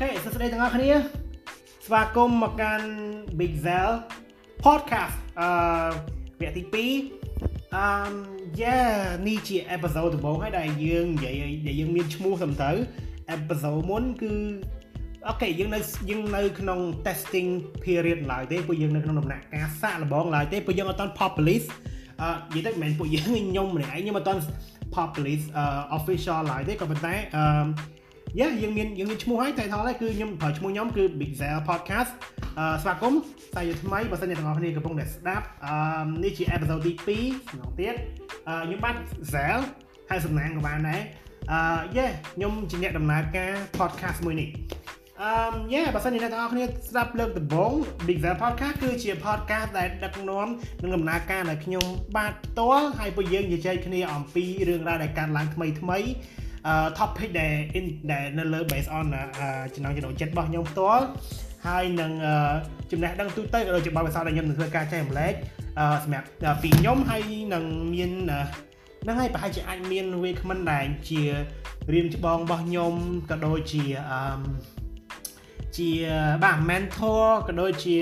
ខេសួស្តីទាំងអស់គ្នាស្វាគមន៍មកកាន់ Big Zell podcast អឺវគ្គទី2អឺយ៉ានេះជា episode ដំបូងហើយដែលយើងនិយាយដែលយើងមានឈ្មោះត្រឹមត្រូវ episode មុនគឺអូខេយើងនៅយើងនៅក្នុង testing period ឡើយទេពួកយើងនៅក្នុងដំណាក់កាលសាកល្បងឡើយទេពួកយើងអត់ទាន់ publish អឺនិយាយទៅមិនមែនពួកយើងខ្ញុំម្នាក់ឯងខ្ញុំអត់ទាន់ publish official ឡើយទេក៏ប៉ុន្តែអឺ យ៉ាយើងមានយើងមានឈ្មោះហើយតែថតហើយគឺខ្ញុំប្រើឈ្មោះខ្ញុំគឺ Big Zell Podcast អឺស្វាគមន៍តែយថ្មីបើសិនជាទាំងអស់គ្នាកំពុងតែស្ដាប់អឺនេះជា episode ទី2ម្ដងទៀតអឺខ្ញុំបាទ Zell ហើយសំណាងក៏បានដែរអឺយ៉ាខ្ញុំជាអ្នកដំណើរការ podcast មួយនេះអឺយ៉ាបើសិនជាអ្នកទាំងអស់គ្នាស្ដាប់លើកដំបូង Big Zell Podcast គឺជា podcast ដែលដឹកនាំនឹងដំណើរការដែលខ្ញុំបាទផ្ទាល់ហើយពួកយើងនិយាយគ្នាអំពីរឿងរ៉ាវដែលកើតឡើងថ្មីថ្មីអឺ topic ដែលដែលនៅលើ based on ចំណងចំណូលចិត្តរបស់ខ្ញុំផ្ទាល់ហើយនឹងចំណេះដឹងទូទៅក៏ដូចជាបទពិសោធន៍ដែលខ្ញុំនឹងធ្វើការចែករំលែកសម្រាប់ពីខ្ញុំហើយនឹងមានហ្នឹងហើយប្រហែលជាអាចមានវាគ្មិនដែរជារៀនច្បងរបស់ខ្ញុំក៏ដូចជាអឺជាបាទ mentor ក៏ដូចជា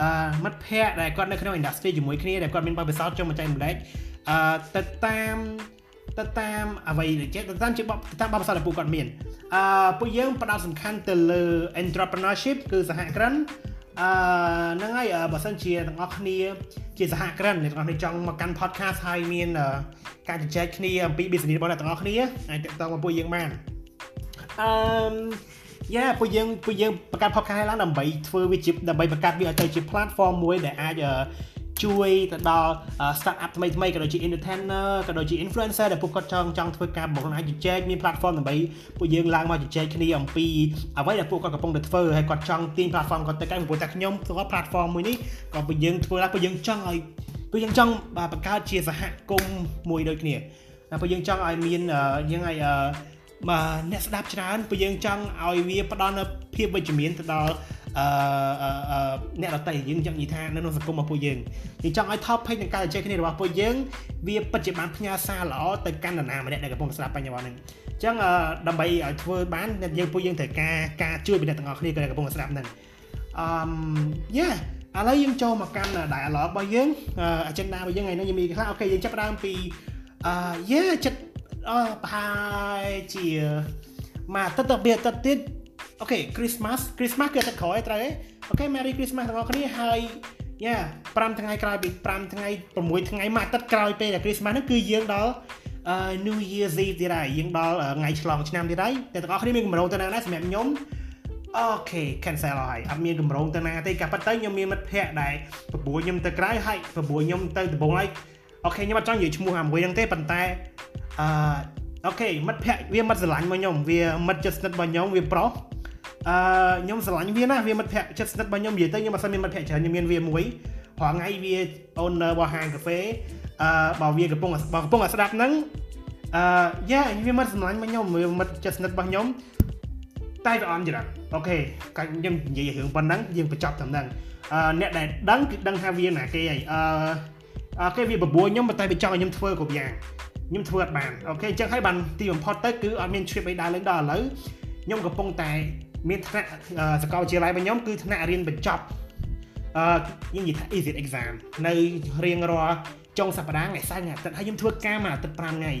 អឺមិត្តភ័ក្តិដែលគាត់នៅក្នុង industry ជាមួយគ្នាដែលគាត់មានបទពិសោធន៍ចង់មកចែកម្លែកអឺទៅតាម ទៅតាមអ្វីដែលចេះទៅតាមជាបបតាមបបផ្សោតដែលពួកគាត់មានអឺពួកយើងផ្ដោតសំខាន់ទៅលើ entrepreneurship គឺសហគ្រិនអឺហ្នឹងហើយបើសិនជាទាំងអស់គ្នា ជាសហគ្រិនអ្នកទាំងអស់គ្នាចង់មកកាន់ podcast ហើយមានការជជែកគ្នាអំពី business របស់អ្នកទាំងអស់គ្នាអាចតាក់ទងមកពួកយើងបានអឺយ៉ាពួកយើងពួកយើងបង្កើត podcast ឡើងដើម្បីធ្វើវាជាដើម្បីបង្កើតវាឲ្យទៅជា platform មួយដែលអាច ជួយទៅដល់ startup ថ្មីថ្មីក៏ដូចជា entertainer ក៏ដូចជា influencer ដែលពួកគាត់ចង់ចង់ធ្វើការបង្ហាញជជែកមាន platform ដើម្បីពួកយើងឡើងមកជជែកគ្នាអំពីអ្វីដែលពួកគាត់កំពុងតែធ្វើហើយគាត់ចង់ទាញ platform គាត់ទៅកាន់ព្រោះតែខ្ញុំធ្វើ platform មួយនេះក៏ពួកយើងធ្វើឡើងពួកយើងចង់ឲ្យពួកយើងចង់បង្កើតជាសហគមន៍មួយដូចគ្នាហើយពួកយើងចង់ឲ្យមានយើងឲ្យបាទអ្នកស្ដាប់ច្រើនពួកយើងចង់ឲ្យវាផ្ដល់នូវភាពវិជ្ជមានទៅដល់ អឺអ្នកដតីយើងចង់និយាយថានៅក្នុងសង្គមរបស់ពួកយើងយើងចង់ឲ្យ top page នៃការជជែកគ្នារបស់ពួកយើងវាពិតជាបានផ្ញើសារល្អទៅកាន់នរណាម្នាក់ដែលកំពុងស្ដាប់បញ្ញវន្តនេះអញ្ចឹងដើម្បីឲ្យធ្វើបានយើងពួកយើងត្រូវការការជួយពីអ្នកទាំងអស់គ្នាដែលកំពុងស្ដាប់ហ្នឹងអឺយ៉ាឥឡូវយើងចូលមកកាន់ dialogue របស់យើង agenda របស់យើងថ្ងៃនេះយើងមានខ្លះ okay យើងចាប់ផ្ដើមពីអឺ yeah ចិត្តអឺប្រហែលជាមួយអាទិត្យទៅពីអាទិត្យទៀត okay Christmas Christmas គឺអាទិត្យក្រោយត្រូវទេអូខេ Merry Christmas ទាំងអស់គ្នាហើយ yeah 5ថ្ងៃក្រោយពី5ថ្ងៃ6ថ្ងៃមួយអាទិត្យក្រោយពេលដែល Christmas ហ្នឹងគឺយើងដល់ New Year's Eve ទៀតហើយយើងដល់ថ្ងៃឆ្លងឆ្នាំទៀតហើយតែទាំងអស់គ្នាមានគម្រោងទៅណាដែរសម្រាប់ខ្ញុំ okay cancel ហើយអត់មានគម្រោងទៅណាទេកាពិតទៅខ្ញុំមានមិត្តភ័ក្តិដែលបបួលខ្ញុំទៅក្រៅហើយបបួលខ្ញុំទៅបាត់ដំបងហើយ okay ខ្ញុំអត់ចង់និយាយឈ្មោះអាមួយហ្នឹងទេប៉ុន្តែអឺ okay មិត្តភ័ក្តិវាមិត្តស្រឡាញ់របស់ខ្ញុំវាមិត្តចិត្តស្និទ្ធរបស់ខ្ញុំវាប្រុស អឺខ្ញុំស្រឡាញ់វាណាវាមិត្តភ័ក្តិចិត្តស្និទ្ធរបស់ខ្ញុំនិយាយទៅខ្ញុំអត់សូវមានមិត្តភ័ក្តិច្រើនខ្ញុំមានវាមួយរាល់ថ្ងៃវា owner របស់ហាងកាហ្វេអឺបើវាកំពុងបើកំពុងតែស្ដាប់ហ្នឹងអឺ yeah វាមិត្តស្រឡាញ់របស់ខ្ញុំវាមិត្តចិត្តស្និទ្ធរបស់ខ្ញុំតែវាអន់ច្រើនokay កាច់ខ្ញុំនិយាយរឿងប៉ុណ្ណឹងយើងបញ្ចប់តាមហ្នឹងអឺអ្នកដែលដឹងគឺដឹងថាវាណាគេហើយអឺ okay វាបបួលខ្ញុំប៉ុន្តែវាចង់ឲ្យខ្ញុំធ្វើគ្រប់យ៉ាងខ្ញុំធ្វើអត់បាន okay អញ្ចឹងហើយបានទីបំផុតទៅគឺអត់មាន trip អីដើរលេងដល់ឥឡូវខ្ញុំកំពុងតែ មានថ្នាក់សាកលវិទ្យាល័យរបស់ខ្ញុំគឺថ្នាក់រៀនបញ្ចប់អឺយើងនិយាយថា exit exam នៅរៀងរាល់ចុងសប្តាហ៍ថ្ងៃសៅរ៍ថ្ងៃអាទិត្យហើយខ្ញុំធ្វើការមួយអាទិត្យ5ថ្ងៃ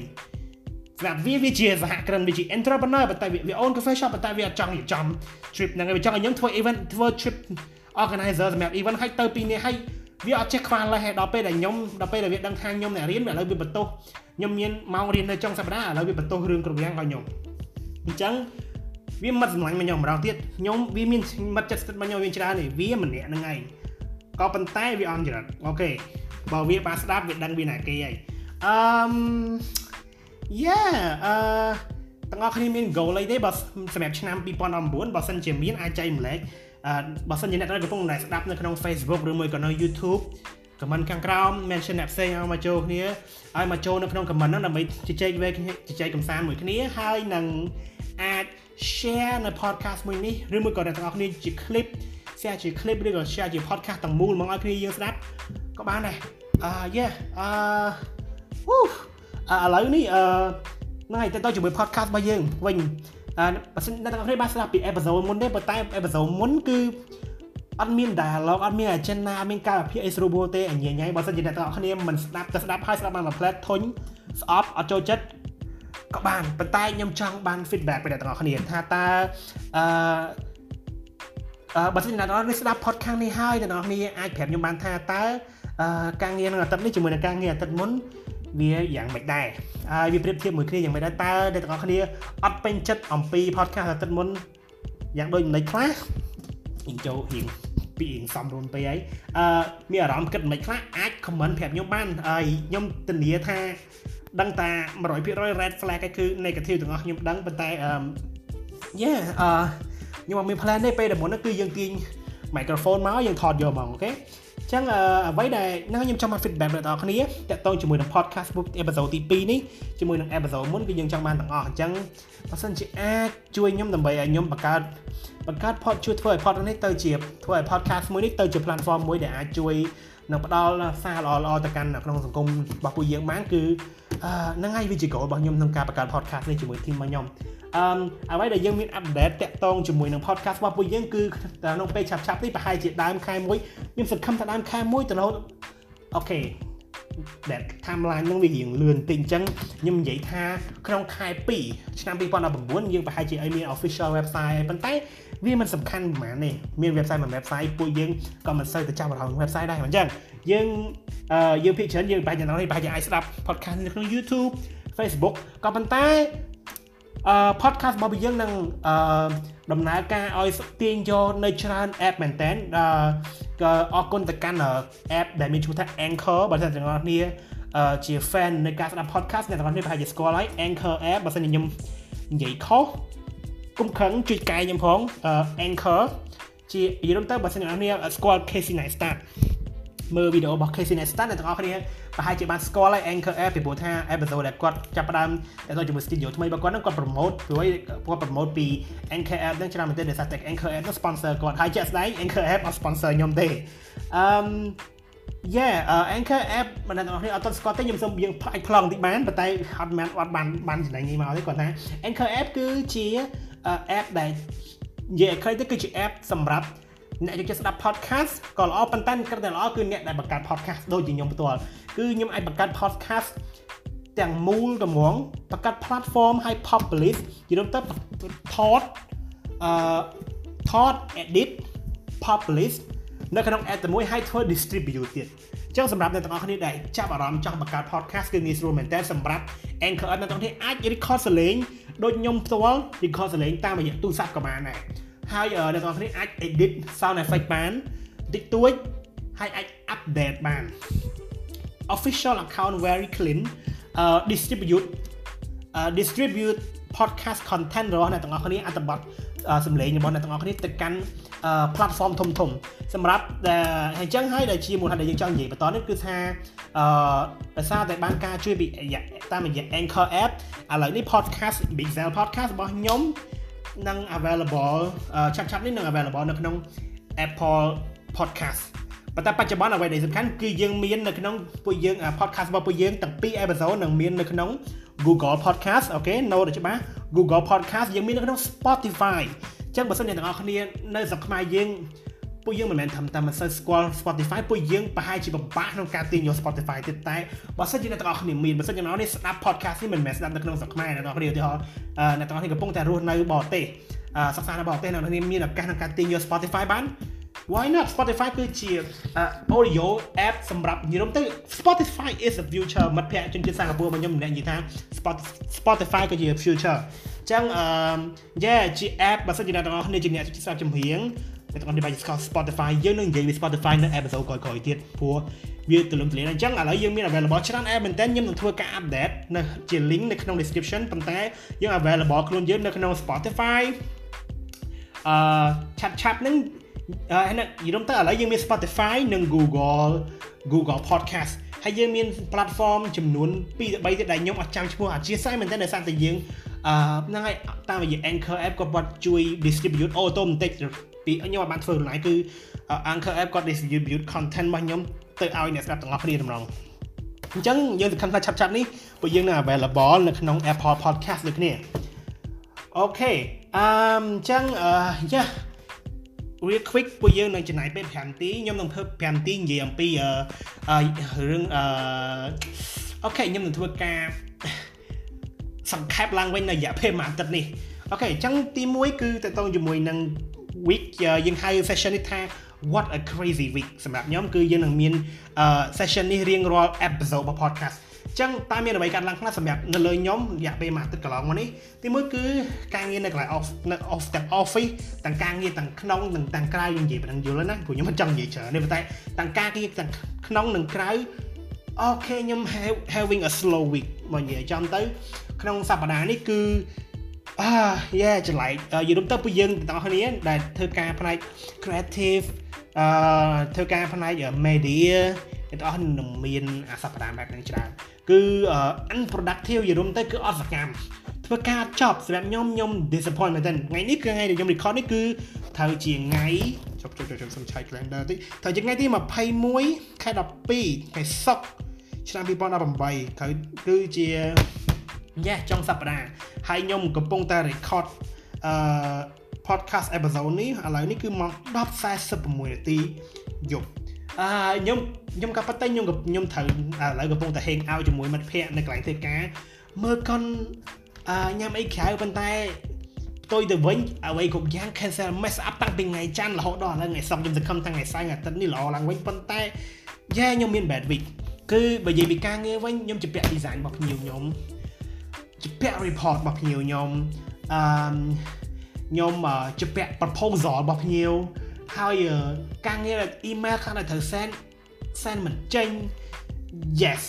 សម្រាប់វាវាជាសហគ្រិនវាជា entrepreneur ប៉ុន្តែវា own coffee shop ប៉ុន្តែវាអត់ចង់រៀបចំ trip ហ្នឹងវាចង់ឲ្យខ្ញុំធ្វើ event ធ្វើ trip organizer សម្រាប់ event ឲ្យទៅពីនេះឲ្យវាអត់ចេះខ្វះលេសដល់ពេលដែលខ្ញុំដល់ពេលដែលវាដឹងថាខ្ញុំអ្នករៀនឥឡូវវាបន្ទោសខ្ញុំមានម៉ោងរៀននៅចុងសប្តាហ៍ឥឡូវវាបន្ទោសរឿងគ្រប់យ៉ាងឲ្យខ្ញុំអញ្ចឹង វាមិនសម្លាញ់មកខ្ញុំម្ដងទៀតខ្ញុំវាមានមិត្តចិត្តស្ទិតមកខ្ញុំវាច្រើនទេវាម្នាក់ហ្នឹងឯងក៏ប៉ុន្តែវាអន់ច្រើនអូខេបើវាបានស្ដាប់វាដឹងវាណាគេហើយអឺមយ៉ាអឺទាំងអស់គ្នាមាន goal អីទេបើសម្រាប់ឆ្នាំ2019បើសិនជាមានអាចចែកម្លែកអឺបើសិនជាអ្នកដែលកំពុងតែស្ដាប់នៅក្នុង Facebook ឬមួយក៏នៅ YouTube comment ខាងក្រោម mention អ្នកផ្សេងឲ្យមកចូលគ្នាឲ្យមកចូលនៅក្នុង comment ហ្នឹងដើម្បីជជែកវែកជជែកកំសាន្តមួយគ្នាហើយនឹង អាច share នៅ podcast មួយនេះឬមួយក៏អ្នកទាំងអស់គ្នាជា clip share ជា clip ឬក៏ share ជា podcast ទាំងមូលមកឲ្យគ្នាយើងស្ដាប់ក៏បានដែរអឺ yeah អឺវូឥឡូវនេះអឺហ្នឹងហើយទៅទៅជាមួយ podcast របស់យើងវិញអអឺបើសិនអ្នកទាំងអស់គ្នាបានស្ដាប់ពី episode មុនទេប៉ុន្តែ episode មុនគឺអត់មាន dialogue អត់មាន agenda អត់មានការវិភាគអីស្រួលបួលទេអញ្ញញ៉ៃបើសិនជាអ្នកទាំងអស់គ្នាមិនស្ដាប់ទៅស្ដាប់ហើយស្ដាប់បានមួយផ្លែតធុញស្អប់អត់ចូលចិត្ត ក៏បានប៉ុន្តែខ្ញុំចង់បាន feedback ពីអ្នកទាំងអស់គ្នាថាតើអឺអឺបើសិនជាអ្នកទាំងអស់គ្នាស្ដាប់ podcast នេះហើយអ្នកទាំងអស់គ្នាអាចប្រាប់ខ្ញុំបានថាតើអឺការងារនៅអាទិត្យនេះជាមួយនឹងការងារអាទិត្យមុនវាយ៉ាងម៉េចដែរហើយវាប្រៀបធៀបមួយគ្នាយ៉ាងម៉េចដែរតើអ្នកទាំងអស់គ្នាអត់ពេញចិត្តអំពី podcast អាទិត្យមុនយ៉ាងដូចម្ដេចខ្លះញចូលរៀងពីរៀងសំរុនពេកហើយអឺមានអារម្មណ៍គិតមិនខ្លះអាច comment ប្រាប់ខ្ញុំបានហើយខ្ញុំធានាថា ដឹងតា100% red flag គឺ negative ទាំងអស់ខ្ញុំដឹងប៉ុន្តែអឺ yeah អឺខ្ញុំអត់មាន plan ទេពេលដែលមុនគឺយើងទាញ microphone មកយើងថតយកមកអូខេអញ្ចឹងអ្វីដែលនឹងខ្ញុំចង់មក feedback ដល់អ្នកគ្នាតាក់ទងជាមួយនឹង podcast book episode ទី2នេះជាមួយនឹង episode មុនគឺយើងចង់បានទាំងអស់អញ្ចឹងបើសិនជាអាចជួយខ្ញុំដើម្បីឲ្យខ្ញុំបង្កើតបង្កើត pod ជួយធ្វើឲ្យ pod នេះទៅជាធ្វើឲ្យ podcast មួយនេះទៅជា platform មួយដែលអាចជួយ នឹងផ្ដល់សារល្អៗទៅកាន់ក្នុងសង្គមរបស់ពួកយើងបានគឺហ្នឹងហើយវាជា goal របស់ខ្ញុំក្នុងការបង្កើត podcast នេះជាមួយ team របស់ខ្ញុំអឺអ្វីដែលយើងមាន update តាក់ទងជាមួយនឹង podcast របស់ពួកយើងគឺក្នុងពេលឆាប់ឆាប់នេះប្រហែលជាដើមខែមួយខ្ញុំសង្ឃឹមថាដើមខែមួយទៅរហូតអូខេ ដែល timeline នឹងវារៀងលឿនតិចអញ្ចឹងខ្ញុំនិយាយថាក្នុងខែ2ឆ្នាំ2019យើងប្រហែលជាឲ្យមាន official website ប៉ុន្តែវាមិនសំខាន់ប៉ុន្មានទេមាន website មួយ website ពួកយើងក៏មិនសូវទៅចាប់អារម្មណ៍ website ដែរអញ្ចឹងយើងអឺយើងភាគច្រើនយើងប្រហែលជានេះប្រហែលជាអាចស្ដាប់ podcast នៅក្នុង YouTube Facebook ក៏ប៉ុន្តែ អឺ podcast របស់យើងនឹងអឺដំណើរការឲ្យទាញយកនៅច្រើន app មែនតើក៏អរគុណទៅកាន់ app ដែលមានឈ្មោះថា Anchor បើសិនជាអ្នកនរគ្នាជា fan នៃការស្ដាប់ podcast អ្នកទាំងអស់គ្នាប្រហែលជាស្គាល់ហើយ Anchor app បើសិនជាខ្ញុំនិយាយខុសគុំខឹងជួយកែខ្ញុំផង Anchor ជាយល់ទៅបើសិនជាអ្នកនរគ្នាស្គាល់ Casey Neistat មើលវីដេអូរបស់ Casey Neistat អ្នកទាំងអស់គ្នាប្រហែលជាបានស្គាល់ហើយ Anchor App ពីព្រោះថា episode ដែលគាត់ចាប់ផ្ដើមទៅជាមួយ studio ថ្មីរបស់គាត់ហ្នឹងគាត់ promote ព្រោះគាត់ promote ពី Anchor App ហ្នឹងច្រើនមែនទែនដោយសារតែ Anchor App ហ្នឹង sponsor គាត់ហើយជាក់ស្ដែង Anchor App អត់ sponsor ខ្ញុំទេអឺ Yeah uh, Anchor app មិនដឹងអ្នកនរអត់ទាន់ស្គាល់ទេខ្ញុំសូមយើងផ្លាច់ប្លង់បន្តិចបានប៉ុន្តែអត់មែនអត់បានបានចំណេញនេះមកទេគាត់ថា Anchor app គឺជា app ដែលនិយាយឲ្យខ្លីទៅគឺជា app សម្រាប់ អ្នកយកចិត្តស្ដាប់ podcast ក៏ល្អប៉ុន្តែគ្រាន់តែល្អគឺអ្នកដែលបង្កើត podcast ដូចជាខ្ញុំផ្ទាល់គឺខ្ញុំអាចបង្កើត podcast ទាំងមូលតម្រងបង្កើត platform ឲ្យ publish និយាយទៅថតអឺថត edit publish នៅក្នុង app តែមួយហើយធ្វើ distribute ទៀតអញ្ចឹងសម្រាប់អ្នកទាំងអស់គ្នាដែលចាប់អារម្មណ៍ចង់បង្កើត podcast គឺងាយស្រួលមែនតើសម្រាប់ Anchor អ្នកទាំងអស់គ្នាអាច record សលេងដូចខ្ញុំផ្ទាល់ record សលេងតាមរយៈទូរស័ព្ទក៏បានដែរ ហើយអ្នកទាំងអស់គ្នាអាច edit sound effect បានតិចតួចហើយអាច update បាន official account very clean uh, distribute uh, distribute podcast content របស់អ្នកទាំងអស់គ្នាអត្ថបទសម្លេងរបស់អ្នកទាំងអស់គ្នាទៅកាន់ platform ធំធំសម្រាប់ដែលអញ្ចឹងហើយដែលជាមូលហេតុដែលយើងចង់និយាយបន្តនេះគឺថាអឺដោយសារតែបានការជួយពីតាមរយៈ Anchor app ឥឡូវនេះ podcast Big Cell podcast របស់ខ្ញុំ នឹង available ឆាប់ឆាប់នេះនឹង available នៅក្នុង Apple podcast ប៉ុន្តែបច្ចុប្បន្នអ្វីដែលសំខាន់គឺយើងមាននៅក្នុងពួកយើង podcast របស់ពួកយើងទាំងពីរ episode នឹងមាននៅក្នុង Google Podcast អូខេ note ឲ្យច្បាស់ Google Podcast យើងមាននៅក្នុង Spotify អញ្ចឹងបើសិនជាអ្នកនរគ្នានៅស្រុកខ្មែរយើង ពួកយើងមិនមែនធ្វើតែមិនសូវស្គាល់ Spotify ពួកយើងប្រហែលជាពិបាកក្នុងការទាញយក Spotify ទៀតតែបើសិនជាអ្នកទាំងអស់គ្នាមានបើសិនជាអ្នកនេះស្ដាប់ podcast នេះមិនមែនស្ដាប់នៅក្នុងស្រុកខ្មែរអ្នកទាំងអស់គ្នាឧទាហរណ៍អ្នកទាំងអស់គ្នាកំពុងតែរស់នៅបរទេសសិក្សានៅបរទេសអ្នកទាំងអស់គ្នាមានឱកាសក្នុងការទាញយក Spotify បាន why not Spotify គឺជា audio app សម្រាប់និយាយទៅ Spotify is the future មិត្តភ័ក្តិជនជាតិសិង្ហបុរីរបស់ខ្ញុំម្នាក់និយាយថា Spotify ក៏ជា future អញ្ចឹងអឺ yeah ជា app បើសិនជាអ្នកទាំងអស់គ្នាជាអ្នកស្ដាប់ចម្រៀង អ្នកទាំងអស់គ្នាបាយស្គាល់ Spotify យើងនឹងនិយាយពី Spotify នៅ episode ក្រោយៗទៀតព្រោះវាទូលំទូលាយអញ្ចឹងឥឡូវយើងមាន available ច្រើន app មែនតើខ្ញុំនឹងធ្វើការ update នៅជា link នៅក្នុង description ប៉ុន្តែយើង available ខ្លួនយើងនៅក្នុង Spotify អឺឆាប់ឆាប់ហ្នឹងហើយនិយាយទៅឥឡូវយើងមាន Spotify និង Google Google Podcast ហើយយើងមាន platform ចំនួន2ទៅ3ទៀតដែលខ្ញុំអត់ចាំឈ្មោះអធិស្ឋានមែនតើដោយសារតែយើងអឺហ្នឹងហើយតាមរយៈ Anchor app គាត់បាត់ជួយ distribute អូតូបន្តិចពីខ្ញុំអត់បានធ្វើខ្លួនឯងគឺ Anchor app គាត់ distribute content របស់ខ្ញុំទៅឲ្យអ្នកស្ដាប់ទាំងអស់គ្នាតម្រងអញ្ចឹងយើងសង្ឃឹមថាឆាប់ៗនេះពួកយើងនឹង available នៅក្នុង Apple Podcast ដូចគ្នាអូខេអឺអញ្ចឹងអឺយ៉ា real quick ពួកយើងនឹងចំណាយពេល5នាទីខ្ញុំនឹងធ្វើ5នាទីនិយាយអំពីអឺរឿងអឺអូខេខ្ញុំនឹងធ្វើការសង្ខេបឡើងវិញនៅរយៈពេលមួយអាទិត្យនេះអូខេអញ្ចឹងទី1គឺតកតងជាមួយនឹង week យើងហៅ session នេះថា what a crazy week សម្រាប់ខ្ញុំគឺយើងនឹងមាន session នេះរៀងរាល់ episode របស់ podcast ចឹងតើមានអ្វីកើតឡើងខ្លះសម្រាប់នៅលើខ្ញុំរយៈពេលមួយអាទិត្យកន្លងមកនេះទីមួយគឺការងារនៅកន្លែង off នៅ off ទាំង office ទាំងការងារទាំងក្នុងនិងទាំងក្រៅយើងនិយាយប៉ុណ្ណឹងយល់ណាព្រោះខ្ញុំមិនចង់និយាយច្រើនទេប៉ុន្តែទាំងការងារទាំងក្នុងនិងក្រៅអូខេខ្ញុំ having a slow week មកនិយាយចំទៅក្នុងសប្តាហ៍នេះគឺ អាយ៉ាចម្លែកយល់ទៅពួកយើងទាំងអស់គ្នាដែលធ្វើការផ្នែក creative អឺធ្វើការផ្នែក media ទាំងអស់នឹងមានអាសប្តាហ៍បែបហ្នឹងច្រើនគឺ unproductive យល់ទៅគឺអត់សកម្មធ្វើការចប់សម្រាប់ខ្ញុំខ្ញុំ disappoint មែនទែនថ្ងៃនេះគឺថ្ងៃដែលខ្ញុំ record នេះគឺត្រូវជាថ្ងៃជប់ជប់ជប់សុំឆែក calendar តិចត្រូវជាថ្ងៃទី21ខែ12ថ្ងៃសុក្រឆ្នាំ2018ត្រូវគឺជា យ៉ាចុងសប្តាហ៍ហើយខ្ញុំកំពុងតែ record អឺ podcast episode នេះឥឡូវនេះគឺម៉ោង10:46នាទីយប់អឺខ្ញុំខ្ញុំក៏ប៉ុន្តែខ្ញុំខ្ញុំត្រូវឥឡូវកំពុងតែ hang out ជាមួយមិត្តភ័ក្តិនៅកន្លែងធ្វើការមើលកុនអឺញ៉ាំអីក្រៅប៉ុន្តែផ្ទុយទៅវិញអ្វីគ្រប់យ៉ាង cancel mess up តាំងពីថ្ងៃច័ន្ទរហូតដល់ឥឡូវថ្ងៃសុក្រខ្ញុំសង្ឃឹមតាំងថ្ងៃសៅរ៍អាទិត្យនេះល្អឡើងវិញប៉ុន្តែយ៉ែខ្ញុំមាន bad week គឺបើនិយាយពីការងារវិញខ្ញុំជាពាក់ design របស់ភ្ញៀវខ្ញុំ ជាពាក់ report របស់ភ្ញៀវខ្ញុំអឺខ្ញុំជាពាក់ proposal របស់ភ្ញៀវហើយការងារ email ខាងដែលត្រូវ send send មិនចេញ yes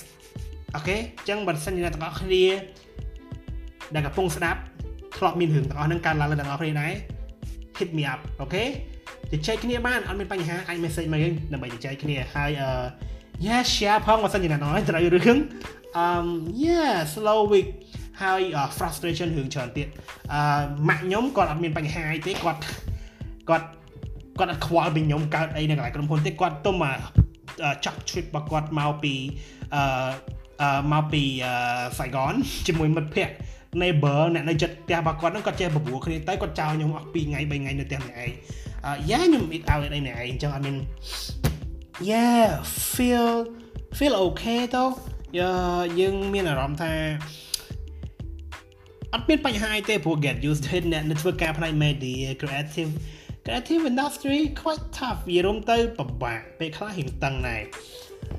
អូខេអញ្ចឹងបើសិនជាអ្នកទាំងអស់គ្នាដែលកំពុងស្ដាប់ធ្លាប់មានរឿងទាំងអស់ហ្នឹងកើតឡើងលើទាំងអស់គ្នាដែរ hit me up អូខេជជែកគ្នាបានអត់មានបញ្ហាអាច message មកយើងដើម្បីជជែកគ្នាហើយអឺ yeah share ផងបើសិនជាអ្នកនរត្រូវរឿងអឺ yeah slow week ហើយ frustration រឿងច្រើនទៀតអឺម៉ាក់ខ្ញុំគាត់អត់មានបញ្ហាអីទេគាត់គាត់គាត់អត់ខ្វល់ពីខ្ញុំកើតអីនៅកន្លែងក្រុមហ៊ុនទេគាត់ទុំចាប់ trip របស់គាត់មកពីអឺមកពីសៃហ្គនជាមួយមិត្តភ័ក្តិ neighbor អ្នកនៅចិត្តផ្ទះរបស់គាត់ហ្នឹងគាត់ចេះបបួលគ្នាទៅគាត់ចោលខ្ញុំអស់2ថ្ងៃ3ថ្ងៃនៅផ្ទះម្នាក់ឯងយ៉ាខ្ញុំ eat out អីម្នាក់ឯងអញ្ចឹងអត់មាន yeah feel feel okay ទៅយើងមានអារម្មណ៍ថា អត់មានបញ្ហាអីទេព្រោះ get used to it អ្នកនៅធ្វើការផ្នែក media creative creative industry quite tough វារុំទៅពិបាកពេលខ្លះរៀងតឹងដែរ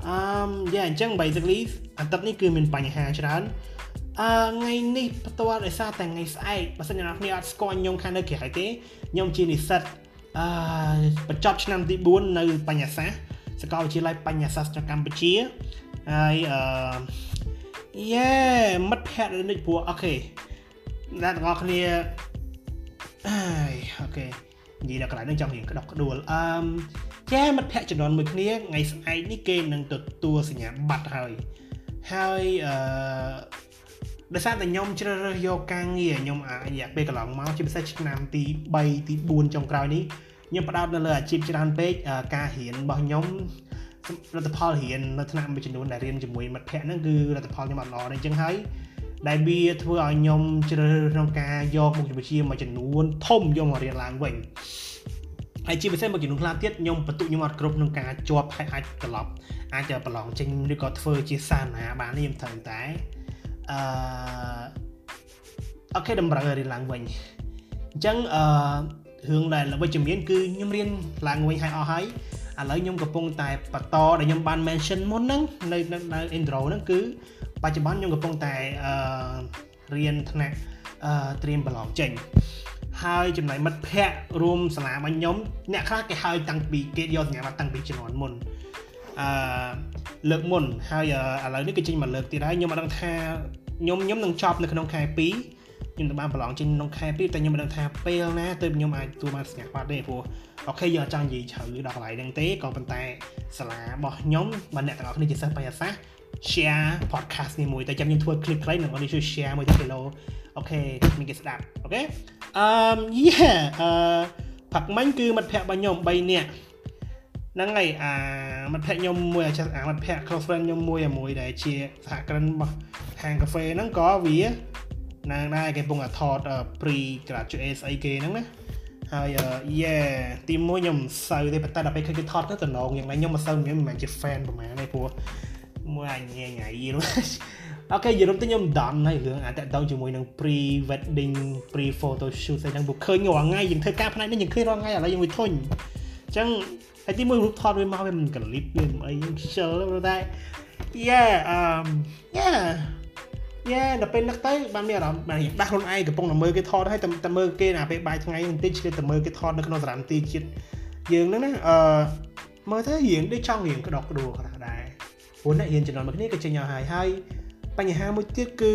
អឺយ៉ាអញ្ចឹង basically អាទិត្យនេះគឺមានបញ្ហាច្រើនអឺថ្ងៃនេះផ្ទាល់ដោយសារតែថ្ងៃស្អែកបើសិនជាអ្នកគ្នាអត់ស្គាល់ខ្ញុំខាងនៅក្រៅទេខ្ញុំជានិស្សិតអឺបញ្ចប់ឆ្នាំទី4នៅបញ្ញាសាស្ត្រសាកលវិទ្យាល័យបញ្ញាសាស្ត្រកម្ពុជាហើយអឺយេមិត្តភ័ក្តិនេះព្រោះអូខេ អ្នកទាំងអស់គ្នាអើយអូខេនិយាយដល់កន្លែងនេះចង់រៀងក្តុកក្តួលអឺចាមិត្តភ័ក្តិចំនួនមួយគ្នាថ្ងៃស្អែកនេះគេនឹងទទួលសញ្ញាបត្រហើយហើយអឺដោយសារតែខ្ញុំជ្រើសរើសយកការងារខ្ញុំអារយៈពេលកន្លងមកជាពិសេសឆ្នាំទី3ទី4ចុងក្រោយនេះខ្ញុំផ្ដោតនៅលើអាជីពច្រើនពេកការរៀនរបស់ខ្ញុំលទ្ធផលរៀននៅថ្នាក់មួយចំនួនដែលរៀនជាមួយមិត្តភ័ក្តិហ្នឹងគឺលទ្ធផលខ្ញុំអត់ល្អទេអញ្ចឹងហើយ ដែលវាធ្វើឲ្យខ្ញុំជ្រើសរើសក្នុងការយកមុខវិជ្ជាមួយចំនួនធំយកមករៀនឡើងវិញហើយជាពិសេសមួយចំនួនខ្លះទៀតខ្ញុំបន្ទុកខ្ញុំអត់គ្រប់ក្នុងការជាប់ហើយអាចត្រឡប់អាចទៅប្រឡងចេញឬក៏ធ្វើជាសាណាបាននេះខ្ញុំត្រូវតែអឺអូខេតម្រូវឲ្យរៀនឡើងវិញអញ្ចឹងអឺរឿងដែលវិជ្ជមានគឺខ្ញុំរៀនឡើងវិញហើយអស់ហើយឥឡូវខ្ញុំកំពុងតែបន្តដែលខ្ញុំបាន mention មុនហ្នឹងនៅនៅ intro ហ្នឹងគឺ បច្ចុប្បន្នខ្ញុំកំពុងតែអឺរៀនថ្នាក់អឺត្រៀមប្រឡងចេញហើយចំណែកមិត្តភ័ក្តិរួមសាលារបស់ខ្ញុំអ្នកខ្លះគេហើយតាំងពីគេយកសញ្ញាបត្រតាំងពីជំនាន់មុនអឺលើកមុនហើយឥឡូវនេះគឺចេញមកលើកទៀតហើយខ្ញុំអត់ដឹងថាខ្ញុំខ្ញុំនឹងចប់នៅក្នុងខែ2ខ្ញុំទៅបានប្រឡងចេញក្នុងខែ2តែខ្ញុំមិនដឹងថាពេលណាទើបខ្ញុំអាចទទួលបានសញ្ញាបត្រទេព្រោះអូខេយើងអត់ចង់និយាយជ្រៅដល់កន្លែងហ្នឹងទេក៏ប៉ុន្តែសាលារបស់ខ្ញុំបើអ្នកទាំងអស់គ្នាជាសិស្សបញ្ញាសាស្ត្រ share podcast នេះមួយតែចាំខ្ញុំធ្វើ clip ខ្លីនឹងឲ្យជួយ share មួយទៅគីឡូអូខេមានគេស្ដាប់អូខេអឺ yeah អឺផាក់មាញ់គឺមិត្តភ័ក្តិរបស់ខ្ញុំ3នាក់ហ្នឹងហើយអាមិត្តភ័ក្តិខ្ញុំមួយអាមិត្តភ័ក្តិ close friend ខ្ញុំមួយមួយដែលជាសហគ្រិនរបស់ហាងកាហ្វេហ្នឹងក៏វាហ្នឹងដែរគេពងតែថត pre graduate ស្អីគេហ្នឹងណាហើយយេទីមួយខ្ញុំសូវទេប៉ុន្តែដល់ពេលឃើញគេថតទៅតំណងយ៉ាងណាខ្ញុំមិនសូវខ្ញុំមិនមែនជា fan ប្រហែលទេព្រោះ មួយអញញ៉ៃយីនោះអូខេយីនោះទៅខ្ញុំដំហើយរឿងអាតតងជាមួយនឹង pre wedding pre photo shoot ហ្នឹងពួកឃើញរាល់ថ្ងៃយើងធ្វើការផ្នែកនេះយើងឃើញរាល់ថ្ងៃឥឡូវយើងមួយធុញអញ្ចឹងហើយទីមួយរូបថតវាមកវាមិនកលិបវាមិនអីខ្ជិលព្រោះតែ yeah um yeah យ៉ាដល់ពេលនឹកទៅបានមានអារម្មណ៍បានដាស់ខ្លួនឯងកំពុងតែមើលគេថតហើយតែមើលគេណាពេលបាយថ្ងៃបន្តិចគេតែមើលគេថតនៅក្នុងសារ៉ាំទីជាតិយើងហ្នឹងណាអឺមើលទៅរៀងដូចចង់រៀងក្តោកក្ដួលគាត់ 4អ្នករៀនចំនួនមកគ្នាគឺចេញឲ្យហើយហើយបញ្ហាមួយទៀតគឺ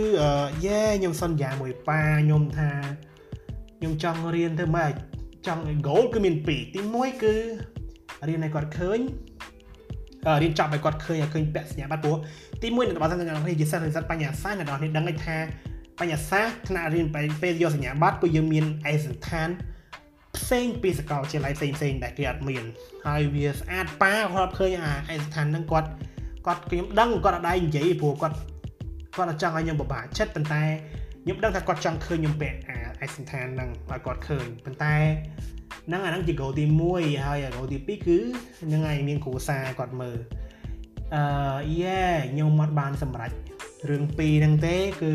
យេខ្ញុំសន្យាមួយប៉ាខ្ញុំថាខ្ញុំចង់រៀនធ្វើម៉េចចង់ goal គឺមាន2ទី1គឺរៀនឲ្យគាត់ឃើញរៀនចប់ឲ្យគាត់ឃើញឲ្យឃើញពាក់សញ្ញាបត្រព្រោះទី1នៅបើសិនជាអ្នកនរនេះជាសិស្សនិស្សិតបញ្ញាសាស្ត្រអ្នកនរនេះដឹងថាបញ្ញាសាស្ត្រថ្នាក់រៀនពេលយកសញ្ញាបត្រពួកយើងមានឯកសណ្ឋានផ្សេងពីសកលវិទ្យាល័យផ្សេងផ្សេងដែលគេអត់មានហើយវាស្អាតប៉ាគាត់ឃើញអាឯកសណ្ឋានហ្នឹងគាត់ គាត់ខ្ញុំដឹងគាត់អត់ដែរនិយាយព្រោះគាត់គាត់អត់ចង់ឲ្យខ្ញុំពិបាកចិត្តប៉ុន្តែខ្ញុំដឹងថាគាត់ចង់ឃើញខ្ញុំពាក់អាឯកសណ្ឋានហ្នឹងឲ្យគាត់ឃើញប៉ុន្តែហ្នឹងអាហ្នឹងជា goal ទី1ហើយ goal ទី2គឺហ្នឹងហើយមានគ្រូសាគាត់មើលអឺយេខ្ញុំអត់បានសម្រេចរឿងពីរហ្នឹងទេគឺ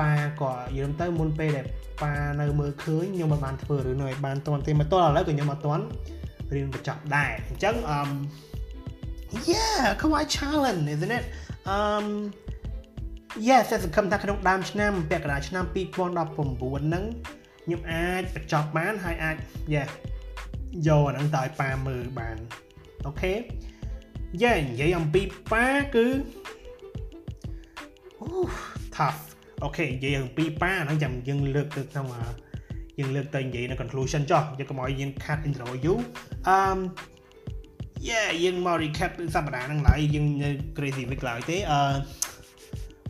ប៉ាក៏យើងទៅមុនពេលដែលប៉ានៅមើលឃើញខ្ញុំមិនបានធ្វើរឿងនោះឲ្យបានទាន់ទេមកទល់ឥឡូវក៏ខ្ញុំអត់ទាន់រៀនបញ្ចប់ដែរអញ្ចឹងអឺ yeah quite challenge isn't it um yes តែសង្ឃឹមថាក្នុងដើមឆ្នាំពាក់កណ្ដាលឆ្នាំ2019ហ្នឹងខ្ញុំអាចបញ្ចប់បានហើយអាច yeah យកអាហ្នឹងទៅឲ្យប៉ាមើលបានអូខេយ៉ានិយាយអំពីប៉ាគឺអូ tough អូខេនិយាយអំពីប៉ាហ្នឹងចាំយើងលើកទៅក្នុងយើងលើកទៅនិយាយនៅ conclusion ចុះយើងកុំឲ្យយើងខាត់ intro យូរអឺ yeah យើងមក recap សប្តាហ៍ហ្នឹងឡើយយើងនៅ crazy week ឡើយទេអឺ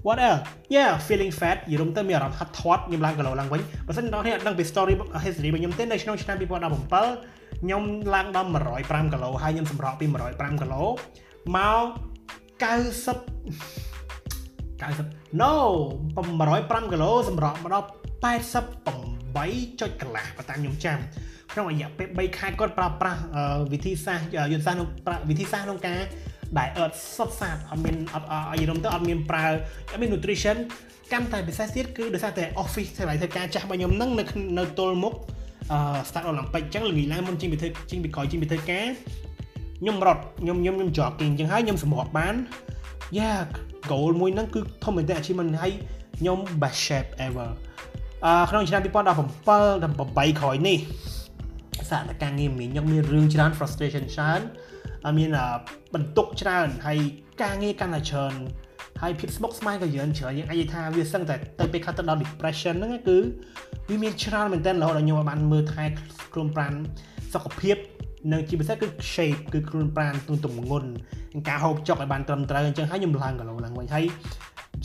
what else yeah feeling fat យល់ទៅមានអារម្មណ៍ហាត់ធាត់ខ្ញុំឡើងគីឡូឡើងវិញបើសិនដល់នេះអត់ដឹងពី story history របស់ខ្ញុំទេនៅក្នុងឆ្នាំ2017ខ្ញុំឡើងដល់105គីឡូហើយខ្ញុំសម្រក់ពី105គីឡូមក90 90 no 105គីឡូសម្រក់មកដល់88ចុចកន្លះបើតាមខ្ញុំចាំ ក្នុងរយៈពេល3ខែគាត់ប្រើប្រាស់វិធីសាស្ត្រយុទ្ធសាស្ត្រវិធីសាស្ត្រក្នុងការដែលអត់សុទ្ធសាធអត់មានអត់យល់ទៅអត់មានប្រើអត់មាន nutrition កាន់តែពិសេសទៀតគឺដោយសារតែ office ធ្វើឲ្យធ្វើការចាស់របស់ខ្ញុំហ្នឹងនៅនៅទល់មុខអឺ start Olympic អញ្ចឹងល្ងាចឡើងមុនចេញពីធ្វើចេញពីក្រោយចេញពីធ្វើការខ្ញុំរត់ខ្ញុំខ្ញុំខ្ញុំ jogging អញ្ចឹងហើយខ្ញុំសម្រត់បាន yeah goal មួយហ្នឹងគឺធំមែនតើ achievement ហើយខ្ញុំ best shape ever អឺក្នុងឆ្នាំ2017ដល់8ក្រោយនេះ សារតែការងារមានខ្ញុំមានរឿងច្រើន frustration ច្រើនមានបន្ទុកច្រើនហើយការងារកាន់តែច្រើនហើយភាពស្មុគស្មាញក៏យើងច្រើនយើងអាចនិយាយថាវាសឹងតែទៅពេលខាត់ទៅដល់ depression ហ្នឹងគឺវាមានច្រើនមែនទែនរហូតដល់ខ្ញុំបានមើលថែខ្លួនប្រាណសុខភាពនិងជាពិសេសគឺ shape គឺខ្លួនប្រាណទម្ងន់ការហូបចុកឲ្យបានត្រឹមត្រូវអញ្ចឹងហើយខ្ញុំឡើងគីឡូឡើងវិញហើយ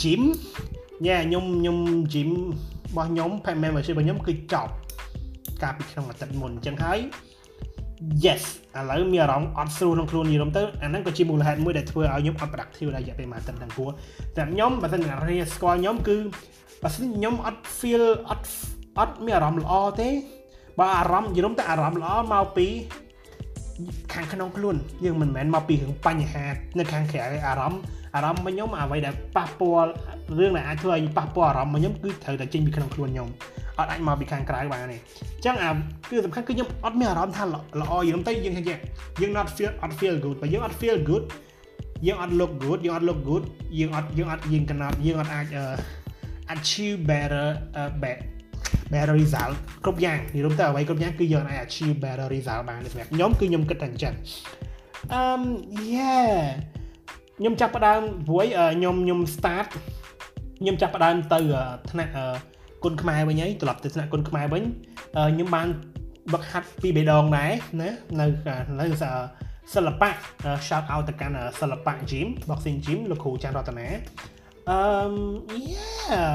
gym ញ៉ែខ្ញុំខ្ញុំ gym របស់ខ្ញុំ membership របស់ខ្ញុំគឺចប់ កាលពីក្នុងអាទិត្យមុនអញ្ចឹងហើយ yes ឥឡូវមានអារម្មណ៍អត់ស្រួលក្នុងខ្លួននិយាយទៅអាហ្នឹងក៏ជាមូលហេតុមួយដែលធ្វើឲ្យខ្ញុំអត់ productive រយៈពេលមួយអាទិត្យហ្នឹងព្រោះតែខ្ញុំបើសិនអ្នករៀនស្គាល់ខ្ញុំគឺបើសិនខ្ញុំអត់ feel អត់អត់មានអារម្មណ៍ល្អទេបើអារម្មណ៍និយាយទៅអារម្មណ៍ល្អមកពី ខាងក្នុងខ្លួនយើងមិនមែនមកពីរឿងបញ្ហានៅខាងក្រៅអារម្មណ៍អារម្មណ៍របស់ខ្ញុំអ្វីដែលប៉ះពាល់រឿងដែលអាចធ្វើឲ្យប៉ះពាល់អារម្មណ៍របស់ខ្ញុំគឺត្រូវតែចេញពីក្នុងខ្លួនខ្ញុំអត់អាចមកពីខាងក្រៅបានទេអញ្ចឹងអាគឺសំខាន់គឺខ្ញុំអត់មានអារម្មណ៍ថាល្អយល់ទៅយើងថាយើង not feel អត់ feel good បើយើងអត់ feel good យើងអត់ look good យើងអត់ look good យើងអត់យើងអត់យើង cannot យើងអត់អាច achieve better better better result គ្រប់យ៉ាងនិយាយទៅអ្វីគ្រប់យ៉ាងគឺយើងអាច achieve better result បានសម្រាប់ខ្ញុំគឺខ្ញុំគិតតែអញ្ចឹងអឺ yeah ខ្ញុំចាប់ផ្ដើមព្រួយខ្ញុំខ្ញុំ start ខ្ញុំចាប់ផ្ដើមទៅថ្នាក់គុណខ្មែរវិញហើយត្រឡប់ទៅថ្នាក់គុណខ្មែរវិញខ្ញុំបានវឹកហាត់ពីបេដងដែរណានៅនៅសិល្បៈ shout out ទៅកាន់សិល្បៈ gym boxing gym លោកគ្រូចាន់រតនាអឺ yeah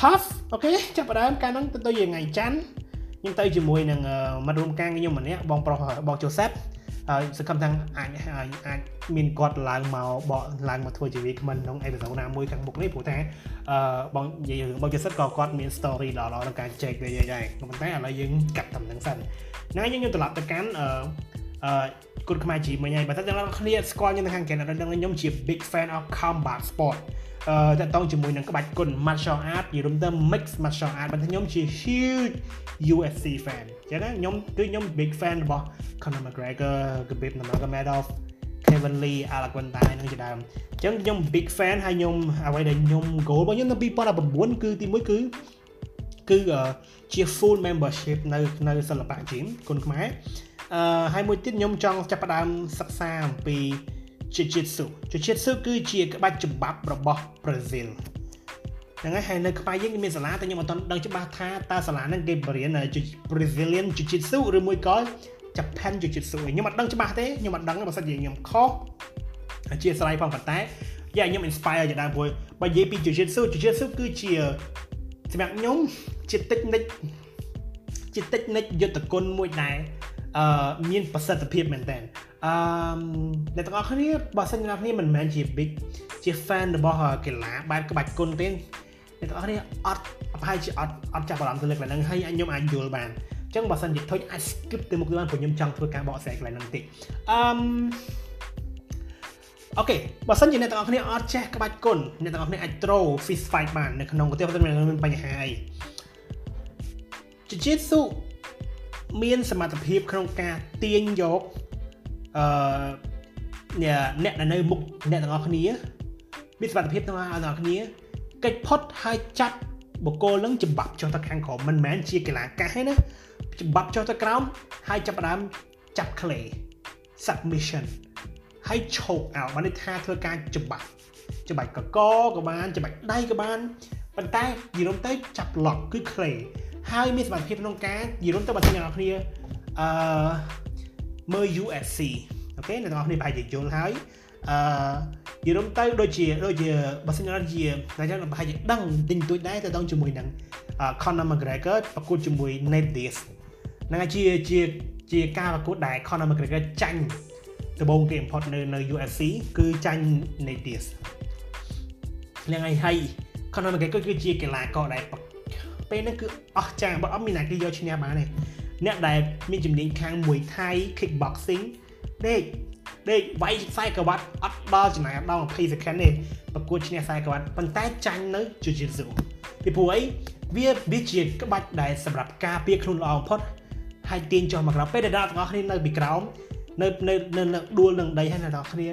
tough អូខេចាប់ផ្ដើមកាលហ្នឹងទៅទៅថ្ងៃច័ន្ទខ្ញុំទៅជាមួយនឹងមិត្តរួមការខ្ញុំម្នាក់បងប្រុសបងជូសេបហើយសង្ឃឹមថាអាចអាចមានគាត់ឡើងមកបកឡើងមកធ្វើជាវាគ្មិនក្នុងអេពីសូតណាមួយខាងមុខនេះព្រោះថាអឺបងនិយាយរឿងបងចិត្តក៏គាត់មាន story ដ៏ល្អក្នុងការចែកវាដែរប៉ុន្តែឥឡូវយើងកាត់តាមនឹងសិនហ្នឹងយើងយើងត្រឡប់ទៅកាន់អឺ អឺគុណខ្មែរជីមិញហើយបើតែអ្នកនរគ្នាស្គាល់ខ្ញុំនៅខាងកែនដឹងខ្ញុំជា big fan of combat sport អឺតកតងជាមួយនឹងក្បាច់គុណ martial art និយាយរួមទៅ mix martial art បើខ្ញុំជា huge UFC fan អញ្ចឹងណាខ្ញុំគឺខ្ញុំ big fan របស់ Conor McGregor Khabib Nurmagomedov Kevin Lee Alaquanta នឹងជាដើមអញ្ចឹងខ្ញុំ big fan ហើយខ្ញុំអ្វីដែលខ្ញុំ goal របស់ខ្ញុំនៅ2019គឺទី1គឺគឺជា full membership នៅនៅសិល្បៈ gym គុណខ្មែរ អឺហើយមួយទៀតខ្ញុំចង់ចាប់ផ្ដើមសិក្សាអំពី Jiu-Jitsu Jiu-Jitsu គឺជាក្បាច់ច្បាប់របស់ប្រេស៊ីលហ្នឹងហើយហើយនៅខ្មែរយើងមានសាលាតែខ្ញុំអត់ដឹងច្បាស់ថាតើសាលាហ្នឹងគេបរៀន Brazilian Jiu-Jitsu ឬមួយក៏ Japan Jiu-Jitsu ខ្ញុំអត់ដឹងច្បាស់ទេខ្ញុំអត់ដឹងបើសិនជាខ្ញុំខុសអធិស្ឋានផងប៉ុន្តែយ៉ាខ្ញុំ inspire ជាដើមព្រោះបើនិយាយពី Jiu-Jitsu Jiu-Jitsu គឺជាសម្រាប់ខ្ញុំជាតិចនិចជាតិចនិចយុទ្ធគុណមួយដែរ អឺមានប្រសិទ្ធភាពមែនតើអឺអ្នកទាំងអស់គ្នាបើសិនអ្នកគ្នាមិនមែនជា big ជា fan របស់កីឡាបែបក្បាច់គុណទេអ្នកទាំងអស់គ្នាអត់ប្រហែលជាអត់អត់ចាប់អារម្មណ៍ទៅលើកន្លែងហ្នឹងហើយខ្ញុំអាចយល់បានអញ្ចឹងបើសិនជាធុញអាច skip ទៅមុខទៅបានព្រោះខ្ញុំចង់ធ្វើការបកស្រាយកន្លែងហ្នឹងតិចអឺអូខេបើសិនជាអ្នកទាំងអស់គ្នាអត់ចេះក្បាច់គុណអ្នកទាំងអស់គ្នាអាច throw fist fight បាននៅក្នុងប្រទេសមិនមានបញ្ហាអី Jiu-Jitsu មានសមត្ថភាពក្នុងការទាញយកអឺអ្នកដែលនៅមុខអ្នកទាំងអស់គ្នាមានសមត្ថភាពទាំងអស់គ្នាកិច្ចផុតហើយចាប់បកគោលនឹងច្បាប់ចុះទៅខាងក្រោមមិនមែនជាកីឡាកាសទេណាច្បាប់ចុះទៅក្រោមហើយចាប់ផ្ដើមចាប់ clay submission ហើយឈោកអោបានន័យថាធ្វើការច្បាប់ច្បាច់កកក៏បានច្បាច់ដៃក៏បានប៉ុន្តែនិយាយទៅចាប់ lock គឺ clay ហើយមានសមត្ថភាពក្នុងការនិយាយរួមទៅបើអ្នកនរគ្នាអឺមើល UFC អូខេអ្នកនរគ្នាប្រហែលជាយល់ហើយអឺនិយាយរួមទៅដូចជាដូចជាបើសិនជាអ្នកចឹងប្រហែលជាដឹងទិញទួចដែរទៅដល់ជាមួយនឹង Conor McGregor ប្រកួតជាមួយ Nate Diaz ហ្នឹងហើយជាជាជាការប្រកួតដែល Conor McGregor ចាញ់ដំបូងគេបំផុតនៅនៅ UFC គឺចាញ់ Nate Diaz ហ្នឹងហើយហើយ Conor McGregor គឺជាកីឡាករដែល ពេលហ្នឹងគឺអស់ចាបើអត់មានអ្នកគេយកឈ្នះបានទេអ្នកដែលមានជំនាញខាងមួយថៃ kickboxing ដេកដេកវាយខ្សែក្រវ៉ាត់អត់ដល់ចំណាយដល់20 second ទេប្រកួតឈ្នះខ្សែក្រវ៉ាត់ប៉ុន្តែចាញ់នៅ jiu-jitsu ពីព្រោះអីវាវាជាក្បាច់ដែលសម្រាប់ការពារខ្លួនល្អបំផុតហើយទាញចុះមកក្រោមពេលដែលអ្នកទាំងអស់គ្នានៅពីក្រោមនៅនៅនៅដួលនឹងដីហើយអ្នកទាំងអស់គ្នា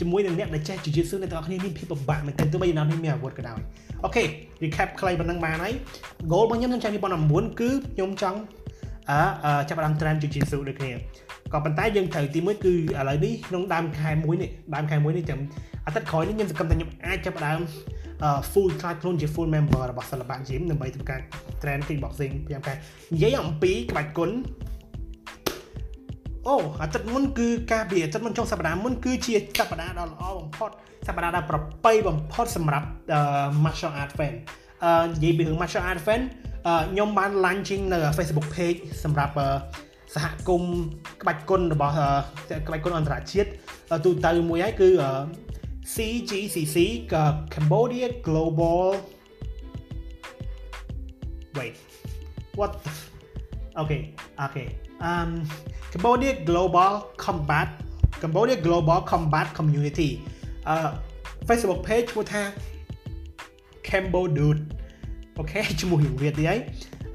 ជាមួយនឹងអ្នកដែលចេះ jiu-jitsu អ្នកទាំងអស់គ្នាមានភាពពិបាកមែនទែនទោះបីអ្នកនេះមានអាវុធក៏ដោយអូខេ recap ខ្លីប៉ុណ្ណឹងបានហើយ goal របស់ខ្ញុំក្នុងឆ្នាំ2019គឺខ្ញុំចង់អឺចាប់ផ្ដើម trend jiu-jitsu ដូចគ្នាក៏ប៉ុន្តែយើងត្រូវទីមួយគឺឥឡូវនេះក្នុងដើមខែមួយនេះដើមខែមួយនេះចាំអាទិត្យក្រោយនេះខ្ញុំសង្កត់ថាខ្ញុំអាចចាប់ផ្ដើម full ខ្លាចខ្លួនជា full member របស់សិល្បៈ gym ដើម្បីធ្វើការ trend kickboxing ពីការនិយាយអំពីក្បាច់គុណ អូអាទិត្យមុនគឺការពីអាទិត្យមុនចុងសប្តាហ៍មុនគឺជាសប្តាហ៍ដ៏ល្អបំផុតសប្តាហ៍ដ៏ប្រពៃបំផុតសម្រាប់ martial art fan អឺនិយាយពីរឿង martial art fan ខ្ញុំបាន launching នៅ Facebook page សម្រាប់សហគមន៍ក្បាច់គុណរបស់ក្បាច់គុណអន្តរជាតិទូទៅមួយហើយគឺ CGCC Cambodia Global wait what okay okay um Cambodia Global Combat Cambodia Global Combat Community អឺ Facebook page ឈ្មោះថា Cambo Dude អូខេឈ្មោះយើងវាទៀតហើយ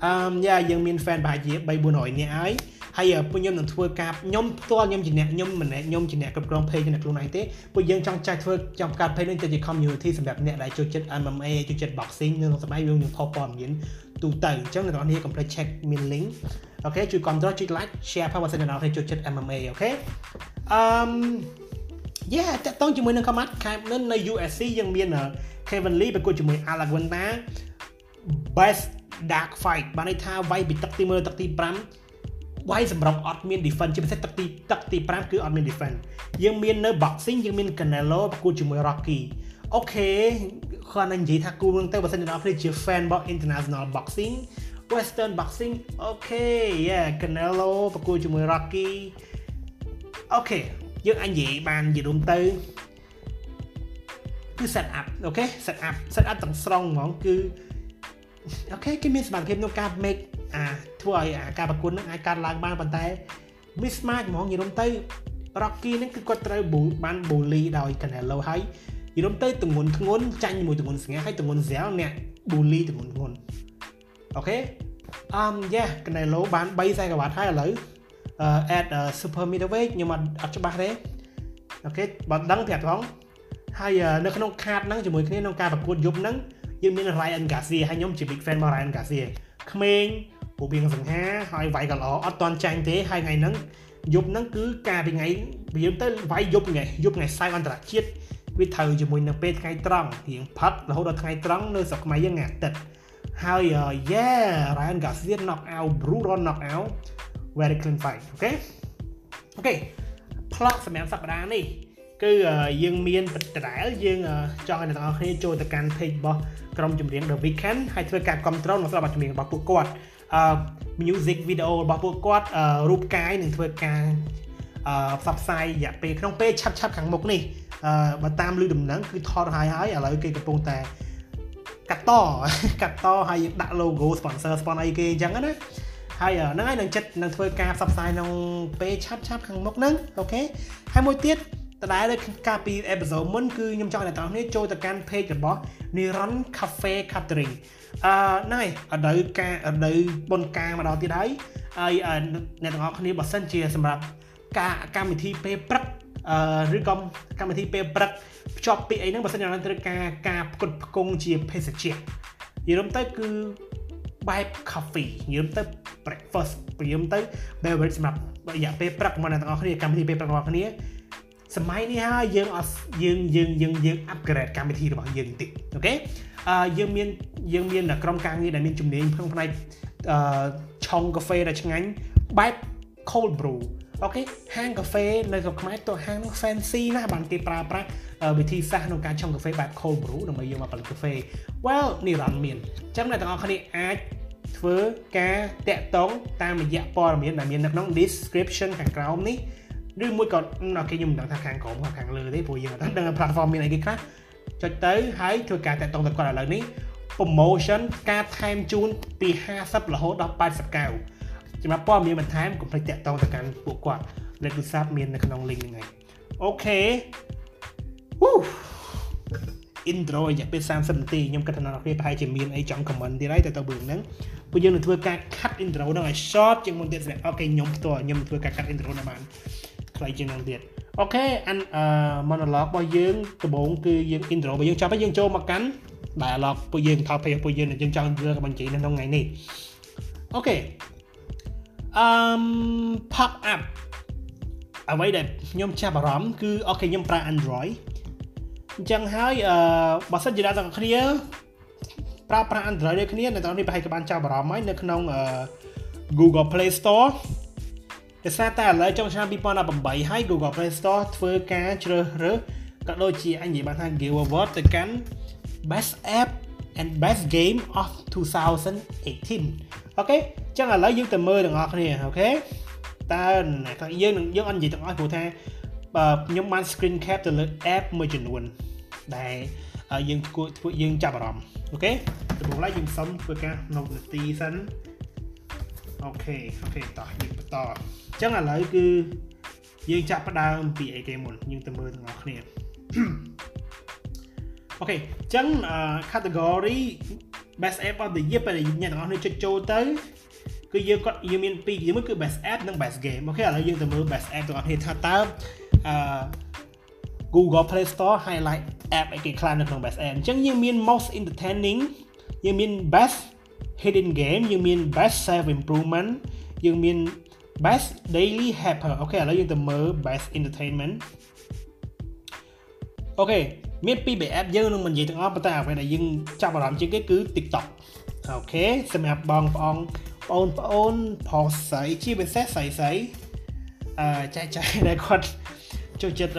អឺយ៉ាយើងមាន fan ប្រហែលជា3 400នាក់ហើយ ហើយពួកខ្ញុំនឹងធ្វើការខ្ញុំផ្ទាល់ខ្ញុំជាអ្នកខ្ញុំមិនមែនខ្ញុំជាអ្នកគ្រប់គ្រង page នៅខ្លួនឯងទេពួកយើងចង់ចាច់ធ្វើចង់បង្កើត page នេះទៅជា community សម្រាប់អ្នកដែលចូលចិត្ត MMA ចូលចិត្ត boxing និងសម័យយើងនឹងផុសព័ត៌មានទូទៅអញ្ចឹងអ្នកនរគ្នាកុំភ្លេច check មាន link អូខេជួយគ្រប់គ្រងជួយ like share ផងបើសិនអ្នកនរគ្នាចូលចិត្ត MMA អូខេអឺ yeah តើតោងជាមួយនឹង comment ខែនៅ USC យើងមាន Kevin Lee ប្រកួតជាមួយ Alaguanta best dark fight បានន័យថាវាយពីទឹកទី1ទឹកទី5 វាយសម្រាប់អត់មាន defense ជាពិសេសទឹកទីទឹកទី5គឺអត់មាន defense យើងមាននៅ boxing យើងមាន Canelo ប្រកួតជាមួយ Rocky អូខេគាត់នឹងនិយាយថាគូនឹងទៅបើសិនជាអ្នកគ្នាជា fan របស់ international boxing western boxing okay yeah Canelo ប្រកួតជាមួយ Rocky អូខេយើងអាចនិយាយបាននិយាយរួមទៅគឺ set up okay set up set up ទាំងស្រុងហ្មងគឺ okay គេមានសមត្ថភាពក្នុងការ make អាធ្វើឲ្យអាការប្រកួតនឹងអាចកើតឡើងបានប៉ុន្តែ mismatch ហ្មងនិយាយរួមទៅ Rocky ហ្នឹងគឺគាត់ត្រូវបាន bully ដោយ Canelo ហើយនិយាយរួមទៅទម្ងន់ធ្ងន់ចាញ់ជាមួយទម្ងន់ស្ងាហើយទម្ងន់ស្រាលអ្នក bully ទងន់ធ្ងន់អូខេអឹមយ៉ា Canelo បាន3សែកវ៉ាត់ហើយឥឡូវ at super middleweight ខ្ញុំអត់ច្បាស់ទេអូខេបើដឹងប្រាប់ផងហើយនៅក្នុងខាតហ្នឹងជាមួយគ្នាក្នុងការប្រកួតយប់ហ្នឹងយើងមាន Ryan Garcia ហើយខ្ញុំជា big fan របស់ Ryan Garcia ក្មេង ពូបៀងសង្ហាហើយវាយក៏ល្អអត់តន់ចាញ់ទេហើយថ្ងៃហ្នឹងយប់ហ្នឹងគឺការពីថ្ងៃវាទៅវាយយប់ថ្ងៃយប់ថ្ងៃសៅរ៍អន្តរជាតិវាត្រូវជាមួយនៅពេលថ្ងៃត្រង់រៀងផាត់រហូតដល់ថ្ងៃត្រង់នៅស្រុកខ្មែរយើងថ្ងៃអាទិត្យហើយ yeah Ryan Garcia knock out brutal knock out very clean fight អូខេអូខេ plot សម្រាប់សប្តាហ៍នេះគឺយើងមានបដដែលយើងចង់ឲ្យអ្នកទាំងអស់គ្នាចូលទៅកាន់ page របស់ក្រុមចម្រៀង The Weeknd ហើយធ្វើការគ្រប់គ្រងនៅស្របបទចម្រៀងរបស់ពួកគាត់ អឺ music video របស់ពួកគាត់រូបកាយនឹងធ្វើការអឺផ្សព្វផ្សាយរយៈពេលក្នុងពេលឆាប់ឆាប់ខាងមុខនេះអឺបើតាមលឺដំណឹងគឺថតហើយហើយឥឡូវគេកំពុងតែកាត់តកាត់តហើយដាក់ logo sponsor sponsor អីគេអញ្ចឹងណាហើយហ្នឹងហើយនឹងចិត្តនឹងធ្វើការផ្សព្វផ្សាយក្នុងពេលឆាប់ឆាប់ខាងមុខហ្នឹងអូខេហើយមួយទៀតដដែលដូចកាលពីអេពីសូតមុនគឺខ្ញុំចង់ឲ្យអ្នកទាំងអស់គ្នាចូលទៅកាន់ page របស់ Niran Cafe Catering អឺហ្នឹងហើយអត់ការអត់បុនការមកដល់ទៀតហើយហើយអ្នកទាំងអស់គ្នាបើសិនជាសម្រាប់ការកម្មវិធីពេលព្រឹកអឺឬក៏កម្មវិធីពេលព្រឹកភ្ជាប់ពីអីហ្នឹងបើសិនជាត្រូវការការផ្គត់ផ្គង់ជាភេសជ្ជៈនិយាយទៅគឺបែប coffee និយាយទៅ breakfast ព្រាមទៅ beverage សម្រាប់រយៈពេលព្រឹកមកអ្នកទាំងអស់គ្នាកម្មវិធីពេលព្រឹករបស់គ្នា សម័យនេះហើយយើងអត់យើងយើងយើងយើង upgrade កម្មវិធីរបស់យើងបន្តិចokay អឺយើងមានយើងមានក្រុមការងារដែលមានជំនាញក្នុងផ្នែកអឺឆុងកាហ្វេដែលឆ្ងាញ់បែប cold brew អូខេហាងកាហ្វេនៅស្រុកខ្មែរតើហាងនោះ fancy ណាស់បានគេប្រើប្រាស់វិធីសាស្ត្រក្នុងការឆុងកាហ្វេបែប cold brew ដើម្បីយកមកផលិតកាហ្វេ well នេះរ៉ាន់មានអញ្ចឹងអ្នកទាំងអស់គ្នាអាចធ្វើការតាក់ទងតាមរយៈព័ត៌មានដែលមាននៅក្នុង description ខាងក្រោមនេះ ឬមួយក៏okay ខ្ញុំមិនដឹងថាខាងក្រោមខាងលើទេព្រោះយើងអត់ដឹង platform មានអីគេខ្លះចុចទៅហើយធ្វើការតាក់ទងទៅគាត់ឥឡូវនេះ promotion ការថែមជូនពី50រហូតដល់89សម្រាប់ព័ត៌មានបន្ថែមកុំភ្លេចតាក់ទងទៅកាន់ពួកគាត់លេខទូរស័ព្ទមាននៅក្នុង link ហ្នឹងហើយ okay Woo intro រយៈពេល30នាទីខ្ញុំគិតថាអ្នកទាំងអស់គ្នាប្រហែលជាមានអីចង់ comment ទៀតហើយទៅទៅរឿងហ្នឹងពួកយើងនឹងធ្វើការ cut intro ហ្នឹងឲ្យ short ជាងមុនទៀតស្រាប់ okay ខ្ញុំផ្ទាល់ខ្ញុំធ្វើការ cut intro ហ្នឹងបាន ខ្លីជាងហ្នឹងទៀត okay អាន monologue របស់យើងដំបូងគឺយើង intro របស់យើងចាប់ហើយយើងចូលមកកាន់ dialogue ពួកយើង topic ពួកយើងយើងចង់លើកបញ្ជីនៅក្នុងថ្ងៃនេះ okay អឺ pop up អ្វីដែលខ្ញុំចាប់អារម្មណ៍គឺ okay ខ្ញុំប្រើ Android អញ្ចឹងហើយអឺបើសិនជាអ្នកទាំងគ្នាប្រើប្រាស់ Android ដូចគ្នាអ្នកទាំងនេះប្រហែលជាបានចាប់អារម្មណ៍ហើយនៅក្នុង Google Play Store ដោយសារតែឥឡូវចុងឆ្នាំ2018ហើយ Google Play Store ធ្វើការជ្រើសរើសក៏ដូចជាអញនិយាយបានថា Give Award ទៅកាន់ Best App and Best Game of 2018អូខេចឹងឥឡូវយើងទៅមើលទាំងអស់គ្នាអូខេតើយើងនឹងយើងអត់និយាយទាំងអស់ព្រោះថាខ្ញុំបាន screen cap ទៅលើ app មួយចំនួនដែលយើងគួរធ្វើយើងចាប់អារម្មណ៍okay ដំបូងឡើយយើងសុំធ្វើការក្នុងនាទីសិន okay okay តោះយើងបន្តអញ្ចឹងឥឡូវគឺយើងចាប់ផ្ដើមពីអីគេមុនយើងទៅមើលទាំងអស់គ្នា okay អញ្ចឹង category best app of the year ពេលអ្នកទាំងអស់គ្នាចុចចូលទៅគឺយើងគាត់យើងមានពីរយើងមួយគឺ best app និង best game អូខេឥឡូវយើងទៅមើល best app ទាំងអស់គ្នាថាតើអឺ Google Play Store highlight app អីគេខ្លះនៅក្នុង best app អញ្ចឹងយើងមាន most entertaining យើងមាន best hidden gem យើងមាន best self improvement យើងមាន best daily helper អូខេឥឡូវយើងទៅមើល best entertainment អូខេមានពីរបែប app យើងនឹងមិននិយាយទាំងអស់ប៉ុន្តែអ្វីដែលយើងចាប់អារម្មណ៍ជាងគេគឺ TikTok អូខេសម្រាប់បងប្អូនបងប្អូនប្រុសស្រីជាពិសេសស្រីស្រីអឺចែកចាយដែលគាត់ចូលចិត្ត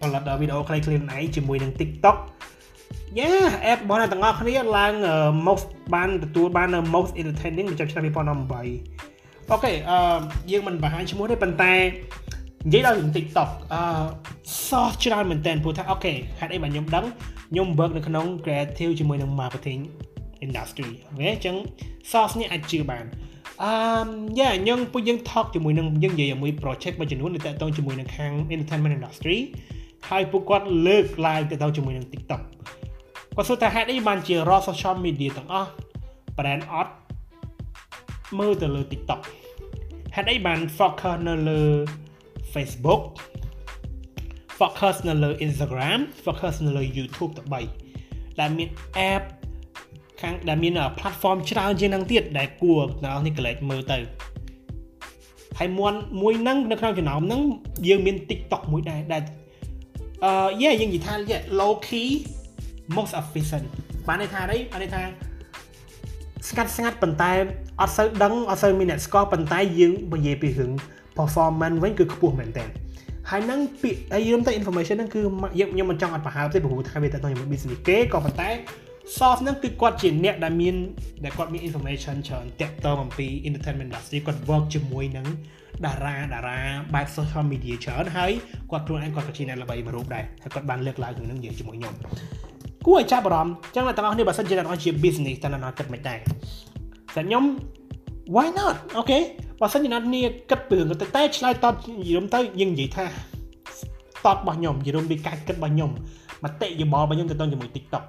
ផលិតវីដេអូខ្លីៗខ្លួនឯងជាមួយនឹង TikTok yeah app របស់អ្នកទាំងអស់គ្នាឡើង most បានទទួលបាននៅ most entertaining នៅឆ្នាំ2018 okay អឺយើងមិនបង្ហាញឈ្មោះទេប៉ុន្តែនិយាយដល់រឿង TikTok អឺ source ច្រើនមែនតើព្រោះថា okay ហេតុអីបាទខ្ញុំដឹងខ្ញុំ work នៅក្នុង creative ជាមួយនឹង marketing industry okay អញ្ចឹង source នេះអាចជឿបានអឺយ៉ាយើងពួកយើង talk ជាមួយនឹងយើងនិយាយជាមួយ project មួយចំនួនដែលតកតងជាមួយនឹងខាង entertainment industry ហើយពួកគាត់លើកឡើងទៅទៅជាមួយនឹង TikTok គាត់សួរថាហេតុអីបានជា raw social media ទាំងអស់ brand អត់មើលទៅលើ TikTok ហេតុអីបាន focus នៅលើ Facebook focus នៅលើ Instagram focus នៅលើ YouTube ទៅបីដែលមាន app ខាងដែលមាន platform ច្រើនជាងនឹងទៀតដែលគួរអ្នកនរនេះកលេចមើលទៅហើយមួយមួយហ្នឹងនៅក្នុងចំណោមហ្នឹងយើងមាន TikTok មួយដែរដែលអឺយេយើងនិយាយថា low key most efficient បានន័យថាអីបានន័យថាស្ងាត់ស្ងាត់ប៉ុន្តែអត់សូវដឹងអត់សូវមានអ្នកស្គាល់ប៉ុន្តែយើងនិយាយពីរឿង performance វិញគឺខ្ពស់មែនតើហើយនឹងពាក្យហើយយើងទៅ information ហ្នឹងគឺយើងខ្ញុំមិនចង់អត់ប្រហើបទេព្រោះថាវាទៅជាមួយ business គេក៏ប៉ុន្តែ source ហ្នឹងគឺគាត់ជាអ្នកដែលមានដែលគាត់មាន information ច្រើនតាក់ទងអំពី entertainment industry គាត់ work ជាមួយនឹងតារាតារាបែប social media ច្រើនហើយគាត់ខ្លួនឯងគាត់ក៏ជាអ្នកល្បីមួយរូបដែរហើយគាត់បានលើកឡើងរឿងហ្នឹងនិយាយជាមួយខ្ញុំ គួរឲ្យចាប់អារម្មណ៍ចឹងអ្នកទាំងអស់គ្នាបើសិនជាអ្នកនរជា business តើអ្នកនរគិតមិនដែរតែខ្ញុំ why not អូខេបើសិនជាអ្នកនេះគិតពីរឿងទៅតែឆ្លើយតបយល់ទៅយើងនិយាយថាតបរបស់ខ្ញុំយល់ពីការគិតរបស់ខ្ញុំមតិយោបល់របស់ខ្ញុំទៅទៅជាមួយ TikTok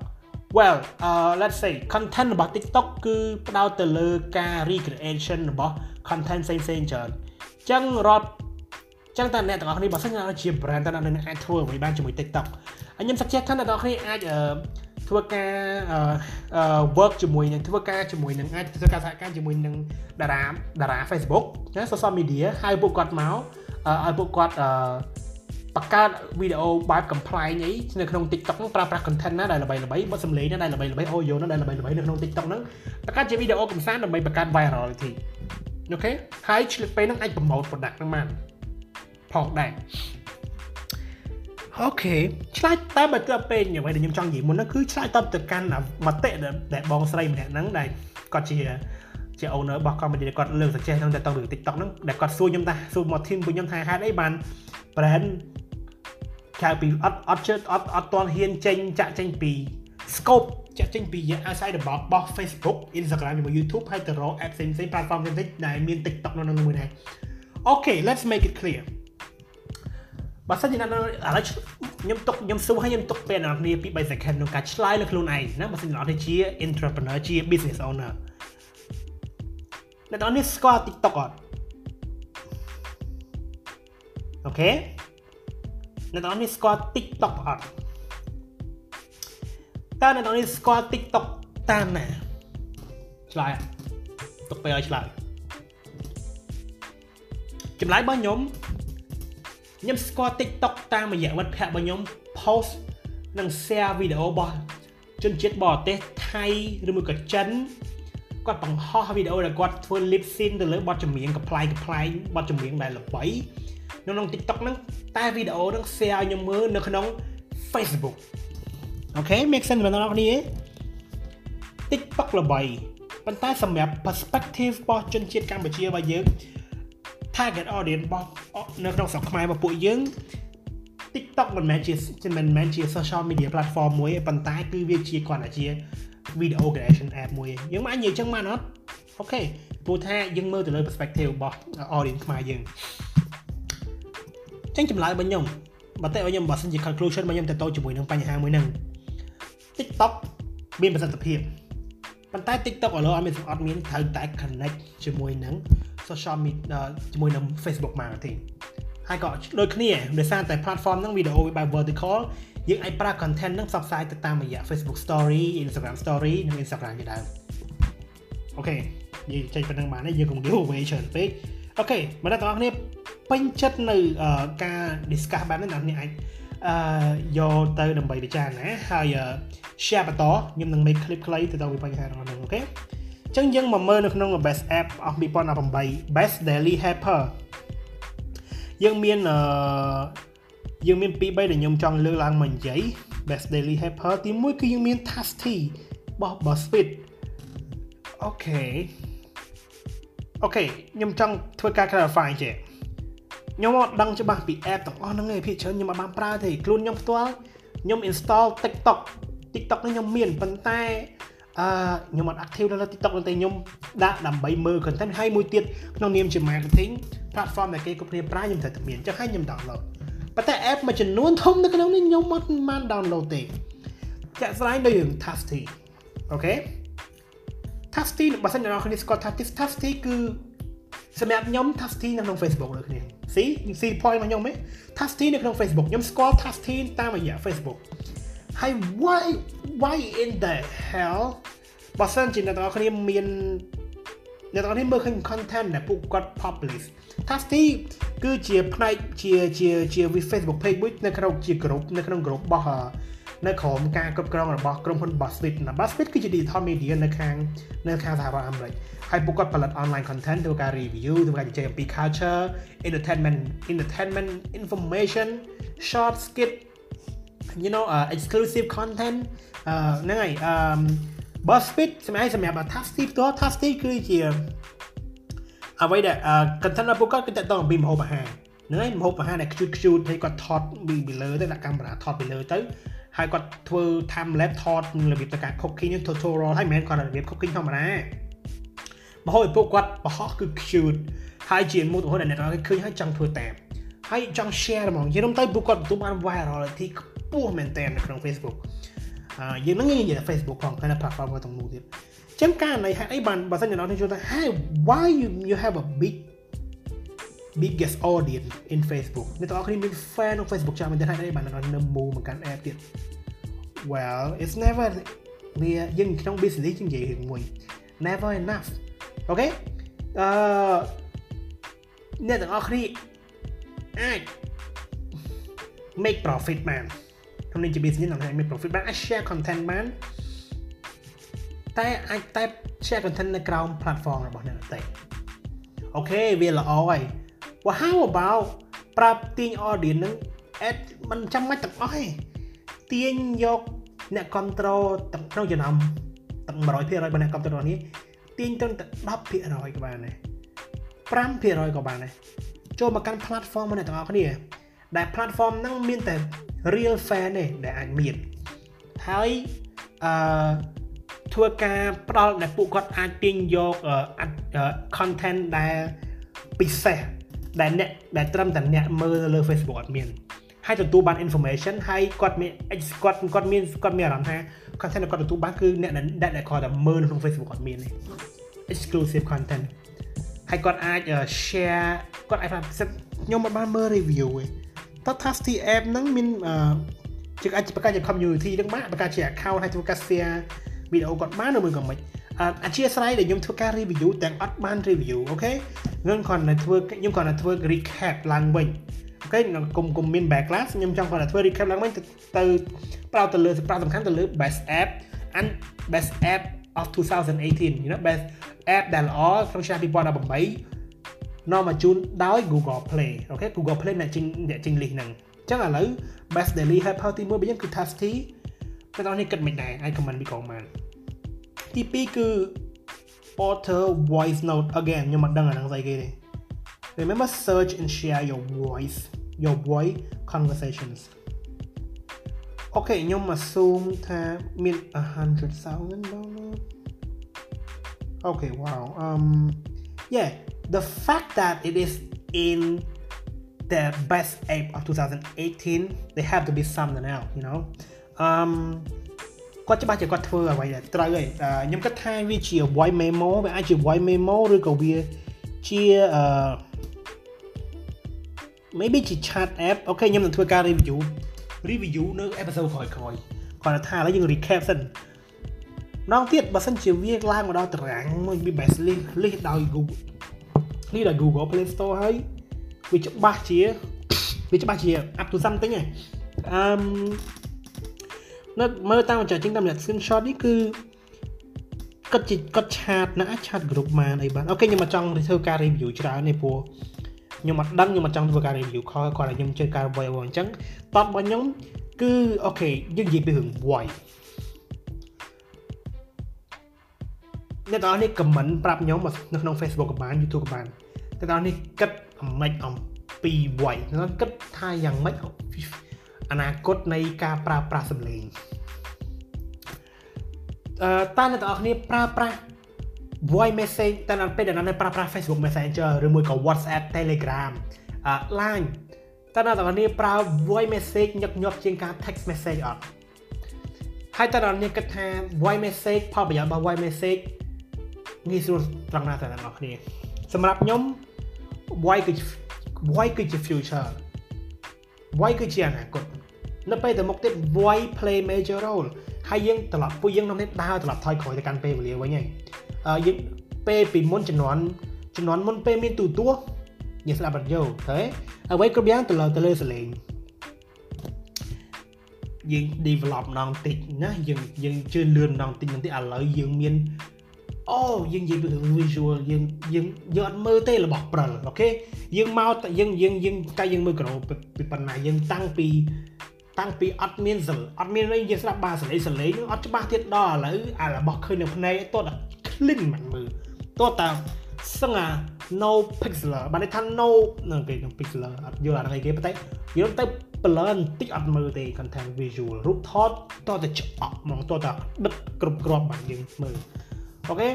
well uh let's say content របស់ TikTok គឺផ្ដោតទៅលើការ recreation របស់ content ផ្សេងផ្សេងច្រើនអញ្ចឹងរាប់ ចឹងតើអ្នកទាំងអស់គ្នាបើសិនជាជា brand តើអ្នកនឹងអាចធ្វើអ្វីបានជាមួយ TikTok ហើយខ្ញុំ suggest ថាអ្នកទាំងអស់គ្នាអាចធ្វើការ work ជាមួយនឹងធ្វើការជាមួយនឹងអាចធ្វើការសហការជាមួយនឹងតារាតារា Facebook ណា social media ហើយពួកគាត់មកឲ្យពួកគាត់បង្កើតវីដេអូបែប complain អីនៅក្នុង TikTok ហ្នឹងប្រើប្រាស់ content ណាដែលល្បីល្បីបទសម្លេងណាដែលល្បីល្បី audio ណាដែលល្បីល្បីនៅក្នុង TikTok ហ្នឹងបង្កើតជាវីដេអូកំសាន្តដើម្បីបង្កើត virality អូខេហើយឆ្លៀតពេលហ្នឹងអាច promote product ហ្នឹងបាន ផងដែរអូខេឆ្លើយតែបើទៅពេលអ្វីដែលខ្ញុំចង់និយាយមុនហ្នឹងគឺឆ្លើយតបទៅកាន់មតិដែលបងស្រីម្នាក់ហ្នឹងដែលគាត់ជាជា owner របស់ company ដែលគាត់លើក suggest ហ្នឹងទៅទៅរឿង TikTok ហ្នឹងដែលគាត់សួរខ្ញុំថាសួរមក team របស់ខ្ញុំថាហេតុអីបាន brand ក្រៅពីអត់អត់ជឿអត់អត់ទាន់ហ៊ានចេញចាក់ចេញពី scope ចាក់ចេញពី outside របស់របស់ Facebook Instagram ជាមួយ YouTube ហើយទៅរក app ផ្សេងផ្សេង platform ផ្សេងៗដែលមាន TikTok នៅក្នុងមួយដែរ Okay let's make it clear បើសិនជាអ្នកឥឡូវខ្ញុំទុកខ្ញុំសួរឲ្យខ្ញុំទុកពេលអ្នកនាងពី3 second ក្នុងការឆ្លើយលើខ្លួនឯងណាបើសិនជាអ្នកនាងជា entrepreneur ជា business owner អ្នកនាងស្គាល់ TikTok អត់អូខេអ្នកនាងស្គាល់ TikTok អត់តើអ្នកនាងស្គាល់ TikTok តាមណាឆ្លើយទុកពេលឲ្យឆ្លើយចម្លើយរបស់ខ្ញុំ ខ្ញុំស្គាល់ TikTok តាមរយៈមិត្តភ័ក្តិរបស់ខ្ញុំ post និង share វីដេអូរបស់ជនជាតិបរទេសថៃឬមួយក៏ចិនគាត់បង្ហោះវីដេអូដែលគាត់ធ្វើ lip sync ទៅលើបទចម្រៀងកំ pl ៃកំ pl ៃបទចម្រៀងដែលល្បីនៅក្នុង TikTok ហ្នឹងតែវីដេអូហ្នឹង share ឲ្យខ្ញុំមើលនៅក្នុង Facebook អូខេ make sense បងប្អូនគ្នា TikTok ល្បីប៉ុន្តែសម្រាប់ perspective របស់ជនជាតិកម្ពុជារបស់យើង target audience របស់នៅក្នុងស្រុកខ្មែររបស់ពួកយើង TikTok មិនមែនជាមិនមែនជា social media platform មួយទេប៉ុន្តែគឺវាជាគាត់តែជា video creation app មួយយើងមិនអាចនិយាយចឹងបានអត់អូខេព្រោះថាយើងមើលទៅលើ perspective របស់ audience ខ្មែរយើងចឹងចម្លើយរបស់ខ្ញុំបើតែខ្ញុំបើសិនជា conclusion របស់ខ្ញុំទៅទៅជាមួយនឹងបញ្ហាមួយហ្នឹង TikTok មានប្រសិទ្ធភាព ប៉ុន្តែ TikTok ឥឡូវអត់មានអត់មានត្រូវតែ connect ជាមួយនឹង social media ជាមួយនឹង Facebook marketing ហើយក៏ដូចគ្នាដោយសារតែ platform ហ្នឹងវីដេអូបែប vertical យើងអាចប្រើ content ហ្នឹងផ្សព្វផ្សាយទៅតាមរយៈ Facebook story Instagram story និង Instagram ជាដើមអូខេនិយាយចេញប៉ុណ្្នឹងបានទេយើងកុំ give away ច្រើនពេកអូខេមកដល់បងប្អូនពេញចិត្តនៅការ discuss បែបនេះអ្នកនរអាច អឺយកទៅដើម្បីពិចារណាហើយ share បន្តខ្ញុំនឹង make clip ខ្លីទៅដល់បញ្ហារបស់ហ្នឹងអូខេចឹងយើងមកមើលនៅក្នុង best app អស់2018 best daily helper យើងមានអឺយើងមាន2 3ដែលខ្ញុំចង់លើកឡើងមកនិយាយ best daily helper ទី1គឺយើងមាន Tasty របស់ BuzzFeed អូខេអូខេខ្ញុំចង់ធ្វើការ clarify ចេះ ខ្ញុំអត់ដឹងច្បាស់ពី app ទាំងអស់ហ្នឹងឯងភាគច្រើនខ្ញុំអត់បានប្រើទេខ្លួនខ្ញុំផ្ទាល់ខ្ញុំ install TikTok TikTok នេះខ្ញុំមានប៉ុន្តែអឺខ្ញុំអត់ active នៅលើ TikTok ទេខ្ញុំដាក់ដើម្បីមើល content ហើយមួយទៀតក្នុងនាមជា marketing platform ដែលគេគ្រប់គ្នាប្រើខ្ញុំត្រូវតែមានអញ្ចឹងហើយខ្ញុំ download ប៉ុន្តែ app មួយចំនួនធំនៅក្នុងនេះខ្ញុំអត់បាន download ទេចាក់ស្ដែងដូចរឿង Tasty អូខេ Tasty បើសិនជាអ្នកនរគ្នាស្គាល់ Tasty Tasty គឺ សម្រាប់ខ្ញុំ Tasty នៅក្នុង Facebook ដូចគ្នា see you see point របស់ខ្ញុំទេ Tasty នៅក្នុង Facebook ខ្ញុំស្គាល់ Tasty តាមរយៈ Facebook ហើយ why why in the hell បើសិនជាអ្នកនរគ្នាមានអ្នកនរគ្នាមើលឃើញ content ដែលពួកគាត់ publish Tasty គឺជាផ្នែកជាជាជា Facebook page មួយនៅក្នុងជា group នៅក្នុង group របស់ នៅក្រោមការគ្រប់គ្រងរបស់ក្រុមហ៊ុន BuzzFeed ណា BuzzFeed គឺជា digital media នៅខាងនៅខាងសហរដ្ឋអាមេរិកហើយពួកគាត់ផលិត online content ធ្វើការ review ធ្វើការជជែកអំពី culture entertainment entertainment information short skit you know uh, exclusive content ហ្នឹងហើយ um BuzzFeed សម្រាប់សម្រាប់ Tasty ផ្ទាល់ Tasty គឺជាអ្វីដែល content របស់ពួកគាត់គឺតើតអំពីម្ហូបអាហារហ្នឹងហើយម្ហូបអាហារដែលខ្ជូតខ្ជូតហើយគាត់ថតពីលើទៅដាក់កាមេរ៉ាថតពីលើទៅ ហើយគាត់ធ្វើ time lapse ថតរបៀបទៅការ cooking tutorial ហើយមិនមែនគាត់របៀប cooking ធម្មតាមកហើយពួកគាត់បង្ហោះគឺ cute ហើយជាមុខទៅដែលអ្នកគេឃើញហើយចង់ធ្វើតាមហើយចង់ share ហ្មងនិយាយទៅពួកគាត់ទទួលបាន virality ខ្ពស់មែនតើនៅក្នុង Facebook អឺយើងនឹងនិយាយ Facebook ផងតែ platform ទាំងនោះទៀតចឹងការណៃហេតុអីបានបើសិនជាអ្នកនរជួយថា Hey why you you have a big biggest audience in Facebook អ្នកទាំងអស់គ្នាមាន fan ក្នុង Facebook ចាំមែនទេហើយបាននៅ move មកកាន់ app ទៀត well it's never វាយើងក្នុង business យើងនិយាយរឿងមួយ never enough អូខេអឺអ្នកទាំងអស់គ្នាអាច make profit បានក្នុងនេះជា business ក្នុង make profit បានអាច share content បានតែអាចតែ share content នៅក្រោម platform របស់អ្នកដទៃអូខេវាល្អហើយ well how about ប្រាប់ទាញ audience នឹង ad មិនចាំបាច់ទាំងអស់ទេទាញយកអ្នកគ្រប់គ្រងទាំងក្នុងចំណោមទាំង100%របស់អ្នកគ្រប់គ្រងនេះទាញទៅតែ10%ក៏បានដែរ5%ក៏បានដែរចូលមកកាន់ platform របស់អ្នកទាំងអស់គ្នា ដែល platform ហ្នឹងមានតែ real fan ទេដែលអាចមានហើយអឺធ្វើការផ្ដល់ដែលពួកគាត់អាចទាញយក content ដែលពិសេស ដែលអ្នកដែលត្រឹមតែអ្នកមើលនៅលើ Facebook អត់មានហើយទទួលបាន information ហើយគាត់មានគាត់គាត់មានគាត់មានអារម្មណ៍ថា content ដែលគាត់ទទួលបានគឺអ្នកដែលគាត់តែមើលនៅក្នុង Facebook គាត់មានទេ exclusive content ហើយគាត់អាច share គាត់អាចខ្ញុំមិនបានមើល review ទេតើ Tasty app ហ្នឹងមានជាអាចបង្កើតជា community ហ្នឹងបានបង្កើតជា account ហើយធ្វើការ share វីដេអូគាត់បានឬមួយក៏មិន អធិស្ឋានដែលខ្ញុំធ្វើការ review ទាំងអត់បាន review អូខេខ្ញុំគ្រាន់តែធ្វើខ្ញុំគ្រាន់តែធ្វើ recap ឡើងវិញអូខេគុំគុំមាន backlash ខ្ញុំចង់គាត់តែធ្វើ recap ឡើងវិញទៅទៅប្រោតទៅលើប្រាក់សំខាន់ទៅលើ best app and best app of 2018 you know best app ដែលល្អក្នុងឆ្នាំ2018នាំមកជូនដោយ Google Play OK Google Play អញ្ចឹងអញ្ចឹង list ហ្នឹងអញ្ចឹងឥឡូវ best daily helper ទី1របស់យើងគឺ Tasty តែតោះនេះគិតមិនដែរអាច comment ពីក្រោមបាន ទី2គឺ Otter voice note again ខ្ញុំមិនដឹងអាហ្នឹងស្អីគេទេ remember search and share your voice your voice conversations OK ខ្ញុំ assume ថាមាន100,000 download okay wow um yeah the fact that it is in the best ape of 2018 they have to be something else you know um គាត់ច្បាស់ជាគាត់ធ្វើអ្វីដែលត្រូវហើយខ្ញុំគិតថាវាជា voice memo វាអាចជា voice memo ឬក៏វាជាអឺ maybe ជា chat app អូខេខ្ញុំនឹងធ្វើការ review review នៅ episode ក្រោយៗគាត់ថាឥឡូវយើង recap សិនម្ដងទៀតបើសិនជាវាឡើងមកដល់តារាងមួយវា best list list ដោយ Google list ដោយ Google Play Store ហើយវាច្បាស់ជាវាច្បាស់ជា up to something ហ៎អឺ នៅមើលតាមចាជាងតាមអ្នក screenshot នេះគឺគាត់ជាគាត់ឆាតណាឆាត group បានអីបានអូខេខ្ញុំមកចង់ធ្វើការ review ច្រើននេះព្រោះខ្ញុំអត់ដឹងខ្ញុំមកចង់ធ្វើការ review ខលគាត់ឲ្យខ្ញុំជឿការ voice over អញ្ចឹងតបរបស់ខ្ញុំគឺអូខេយើងនិយាយពីរឿង voice អ្នកទាំងអស់នេះ comment ប្រាប់ខ្ញុំនៅក្នុង Facebook ក៏បាន YouTube ក៏បានអ្នកទាំងអស់នេះគិតអាម៉េចអំពពីវ័យខ្ញុំគិតថាយ៉ាងម៉េច អនាគតនៃការប្រើប្រាស់សម្លេងអឺតើអ្នកទាំងអស់គ្នាប្រើប្រាស់ voice message តើនៅពេលដែលអ្នកប្រើប្រាស់ Facebook Messenger ឬមួយក៏ WhatsApp Telegram អឺ Line តើអ្នកទាំងអស់គ្នាប្រើ voice message ញឹកញាប់ជាងការ text message អត់ហើយតើអ្នកគិតថា voice message ផលប្រយោជន៍របស់ voice message ងាយស្រួលត្រង់ណាតើអ្នកទាំងអស់គ្នាសម្រាប់ខ្ញុំ voice គឺ voice គឺជា future voice គឺជាអនាគត នៅពេលទៅមុខទៀត voice play major role ហើយយើងត្រឡប់ពួកយើងនាំនេះដើរត្រឡប់ថយក្រោយទៅកាន់ពេលវេលាវិញហើយយើងពេលពីមុនជំនាន់ជំនាន់មុនពេលមានទូទួយើងស្ដាប់រ៉ាឌីយ៉ូឃើញអ្វីគ្រប់យ៉ាងទៅលើទៅលើសលេងយើង develop ម្ដងតិចណាយើងយើងជឿនលឿនម្ដងតិចបន្តិចឥឡូវយើងមានអូយើងនិយាយពី visual យើងយើងយើងអត់មើលទេរបស់ព្រិលអូខេយើងមកយើងយើងយើងកាយយើងមើលក្រូពីប៉ុណ្ណាយើងតាំងពី តាំងពីអត់មានសិលអត់មានអីយើងស្ដាប់បាសលេងសលេងអត់ច្បាស់ទៀតដល់ឥឡូវអារបស់ឃើញនៅភ្នែកតោះតែ clean មិនមើលតោះតែសឹងអា no pixel បានន័យថា no នៅគេ pixel អត់យល់អាហ្នឹងគេប៉ុន្តែយើងទៅ blur បន្តិចអត់មើលទេ content visual រូបថតតោះតែច្អក់ហ្មងតោះតែដិតគ្រប់គ្រាប់បានយើងមើលអូខេ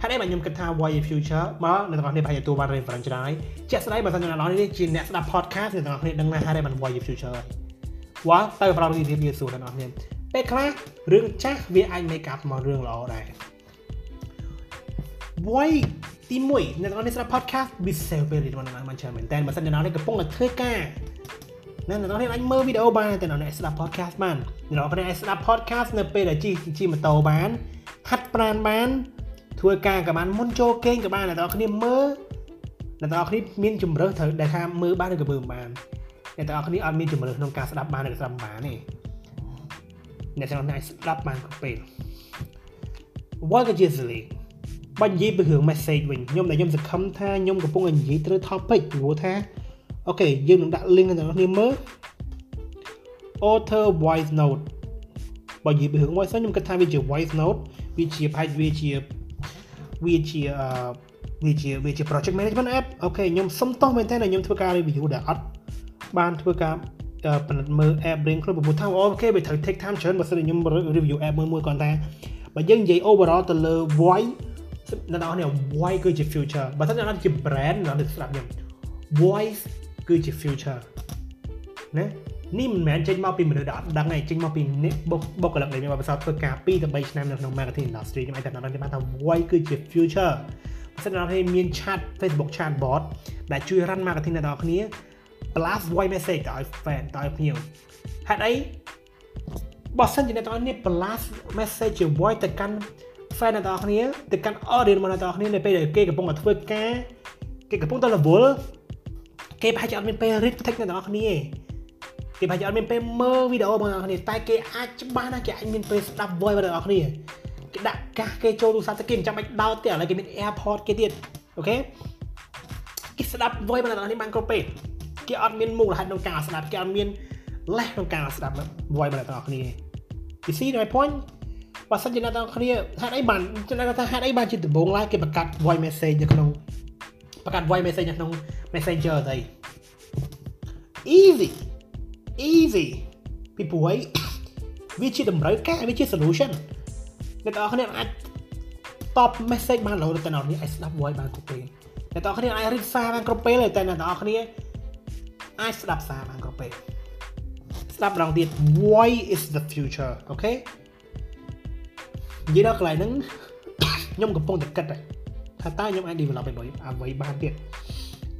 ហើយនេះបាទខ្ញុំគិតថា why future មកអ្នកទាំងអស់គ្នាប្រហែលទទួលបាន reference ច្រើនហើយជាក់ស្ដែងបើសិនជាអ្នកនរនេះជាអ្នកស្ដាប់ podcast អ្នកទាំងអស់គ្នាដឹងណាស់ហើយបាន why future ហើយ វ៉ាទៅប្រហែលវិធីវាសួរអ្នកនរគ្នាពេលខ្លះរឿងចាស់វាអាច make up មករឿងល្អដែរ why ទី1អ្នកទាំងអស់គ្នាស្ដាប់ podcast វា save ពេលរបស់អ្នកបានច្រើនមែនតែបើសិនអ្នកនរនេះកំពុងតែធ្វើការអ្នកនរនេះអាចមើលវីដេអូបានតែអ្នកនរនេះស្ដាប់ podcast បានអ្នកនរនេះអាចស្ដាប់ podcast នៅពេលដែលជិះជិះម៉ូតូបានហាត់ប្រាណបានធ្វើការក៏បានមុនចូលគេងក៏បានអ្នកទាំងអស់គ្នាមើលអ្នកទាំងអស់គ្នាមានជំរើសត្រូវដែលថាមើលបានឬក៏មើលបាន អ្នកទាំងអស់គ្នាអត់មានជំរើសក្នុងការស្ដាប់បានឬក៏ស្ដាប់បានទេអ្នកទាំងអស់គ្នាស្ដាប់បានគ្រប់ពេល What is usually បាញ់និយាយពីរឿង message វិញខ្ញុំដែលខ្ញុំសង្ឃឹមថាខ្ញុំកំពុងតែនិយាយត្រូវ topic ព្រោះថាអូខេយើងនឹងដាក់ link ដល់អ្នកគ្នាមើល author voice note បើនិយាយពីរឿង voice note ខ្ញុំគិតថាវាជា voice note វាជាផាច់វាជាវាជាអឺវាជាវាជា project management app អូខេខ្ញុំសុំទោសមែនតើខ្ញុំធ្វើការ review ដែលអត់ បានធ្វើការពិនិត្យមើល app រៀងខ្លួនព្រោះថាអូខេវាត្រូវ take time ច្រើនបើសិនខ្ញុំ review app មួយមួយគាត់ថាបើយើងនិយាយ overall ទៅលើ voice អ្នកនរនេះ voice គឺជា future បើសិនអ្នកនរជា brand អ្នកនរស្ដាប់ខ្ញុំ voice គឺជា future ណានេះមិនមែនចេញមកពីមនុស្សដែលអត់ដឹងទេចេញមកពីអ្នកបុកបុគ្គលិកដែលមានបទពិសោធន៍ធ្វើការ2ទៅ3ឆ្នាំនៅក្នុង marketing industry ខ្ញុំអាចតែដឹងថា voice គឺជា future បើសិនអ្នកនរមាន chat Facebook chatbot ដែលជួយ run marketing អ្នកនរគ្នា blast voice message ទៅឲ្យ fan ទៅឲ្យភ្ញៀវហេតុអីបើសិនជាអ្នកទាំងអស់គ្នា blast message ជា voice ទៅកាន់ fan អ្នកទាំងអស់គ្នាទៅកាន់ audience របស់អ្នកទាំងអស់គ្នានៅពេលដែលគេកំពុងតែធ្វើការគេកំពុងតែរវល់គេប្រហែលជាអត់មានពេល read text អ្នកទាំងអស់គ្នាទេគេប្រហែលជាអត់មានពេលមើលវីដេអូរបស់អ្នកគ្នាតែគេអាចច្បាស់ណាស់គេអាចមានពេលស្ដាប់ voice របស់អ្នកគ្នាគេដាក់កាសគេចូលទូរស័ព្ទទៅគេមិនចាំបាច់ដោតទេឥឡូវគេមាន AirPod គេទៀតអូខេគេស្ដាប់ voice របស់អ្នកគ្នាបានគ្រប់ពេល គេអត់មានមូលហេតុក្នុងការស្ដាប់គេអត់មានលេសក្នុងការស្ដាប់ voice របស់អ្នកគ្នា You see my point បើសិនជាអ្នកទាំងគ្នាហេតុអីបានចំណែកថាហេតុអីបានជាដំបូងឡើយគេបង្កាត់ voice message នៅក្នុងបង្កាត់ voice message នៅក្នុង Messenger ទៅ easy easy ពីព្រោះអីវាជាតម្រូវការវាជា solution អ្នកទាំងគ្នាអាចតប message បានរហូតតែអ្នកនេះអាចស្ដាប់ voice បានគ្រប់ពេលអ្នកទាំងគ្នាអាច read សារបានគ្រប់ពេលតែអ្នកទាំងគ្នា អាចស្ដាប់សារបានគ្រប់ពេលស្ដាប់ម្ដងទៀត why is the future អូខេនិយាយដល់កន្លែងហ្នឹងខ្ញុំកំពុងតែគិតថាតើខ្ញុំអាច develop អ្វីអ្វីបានទៀត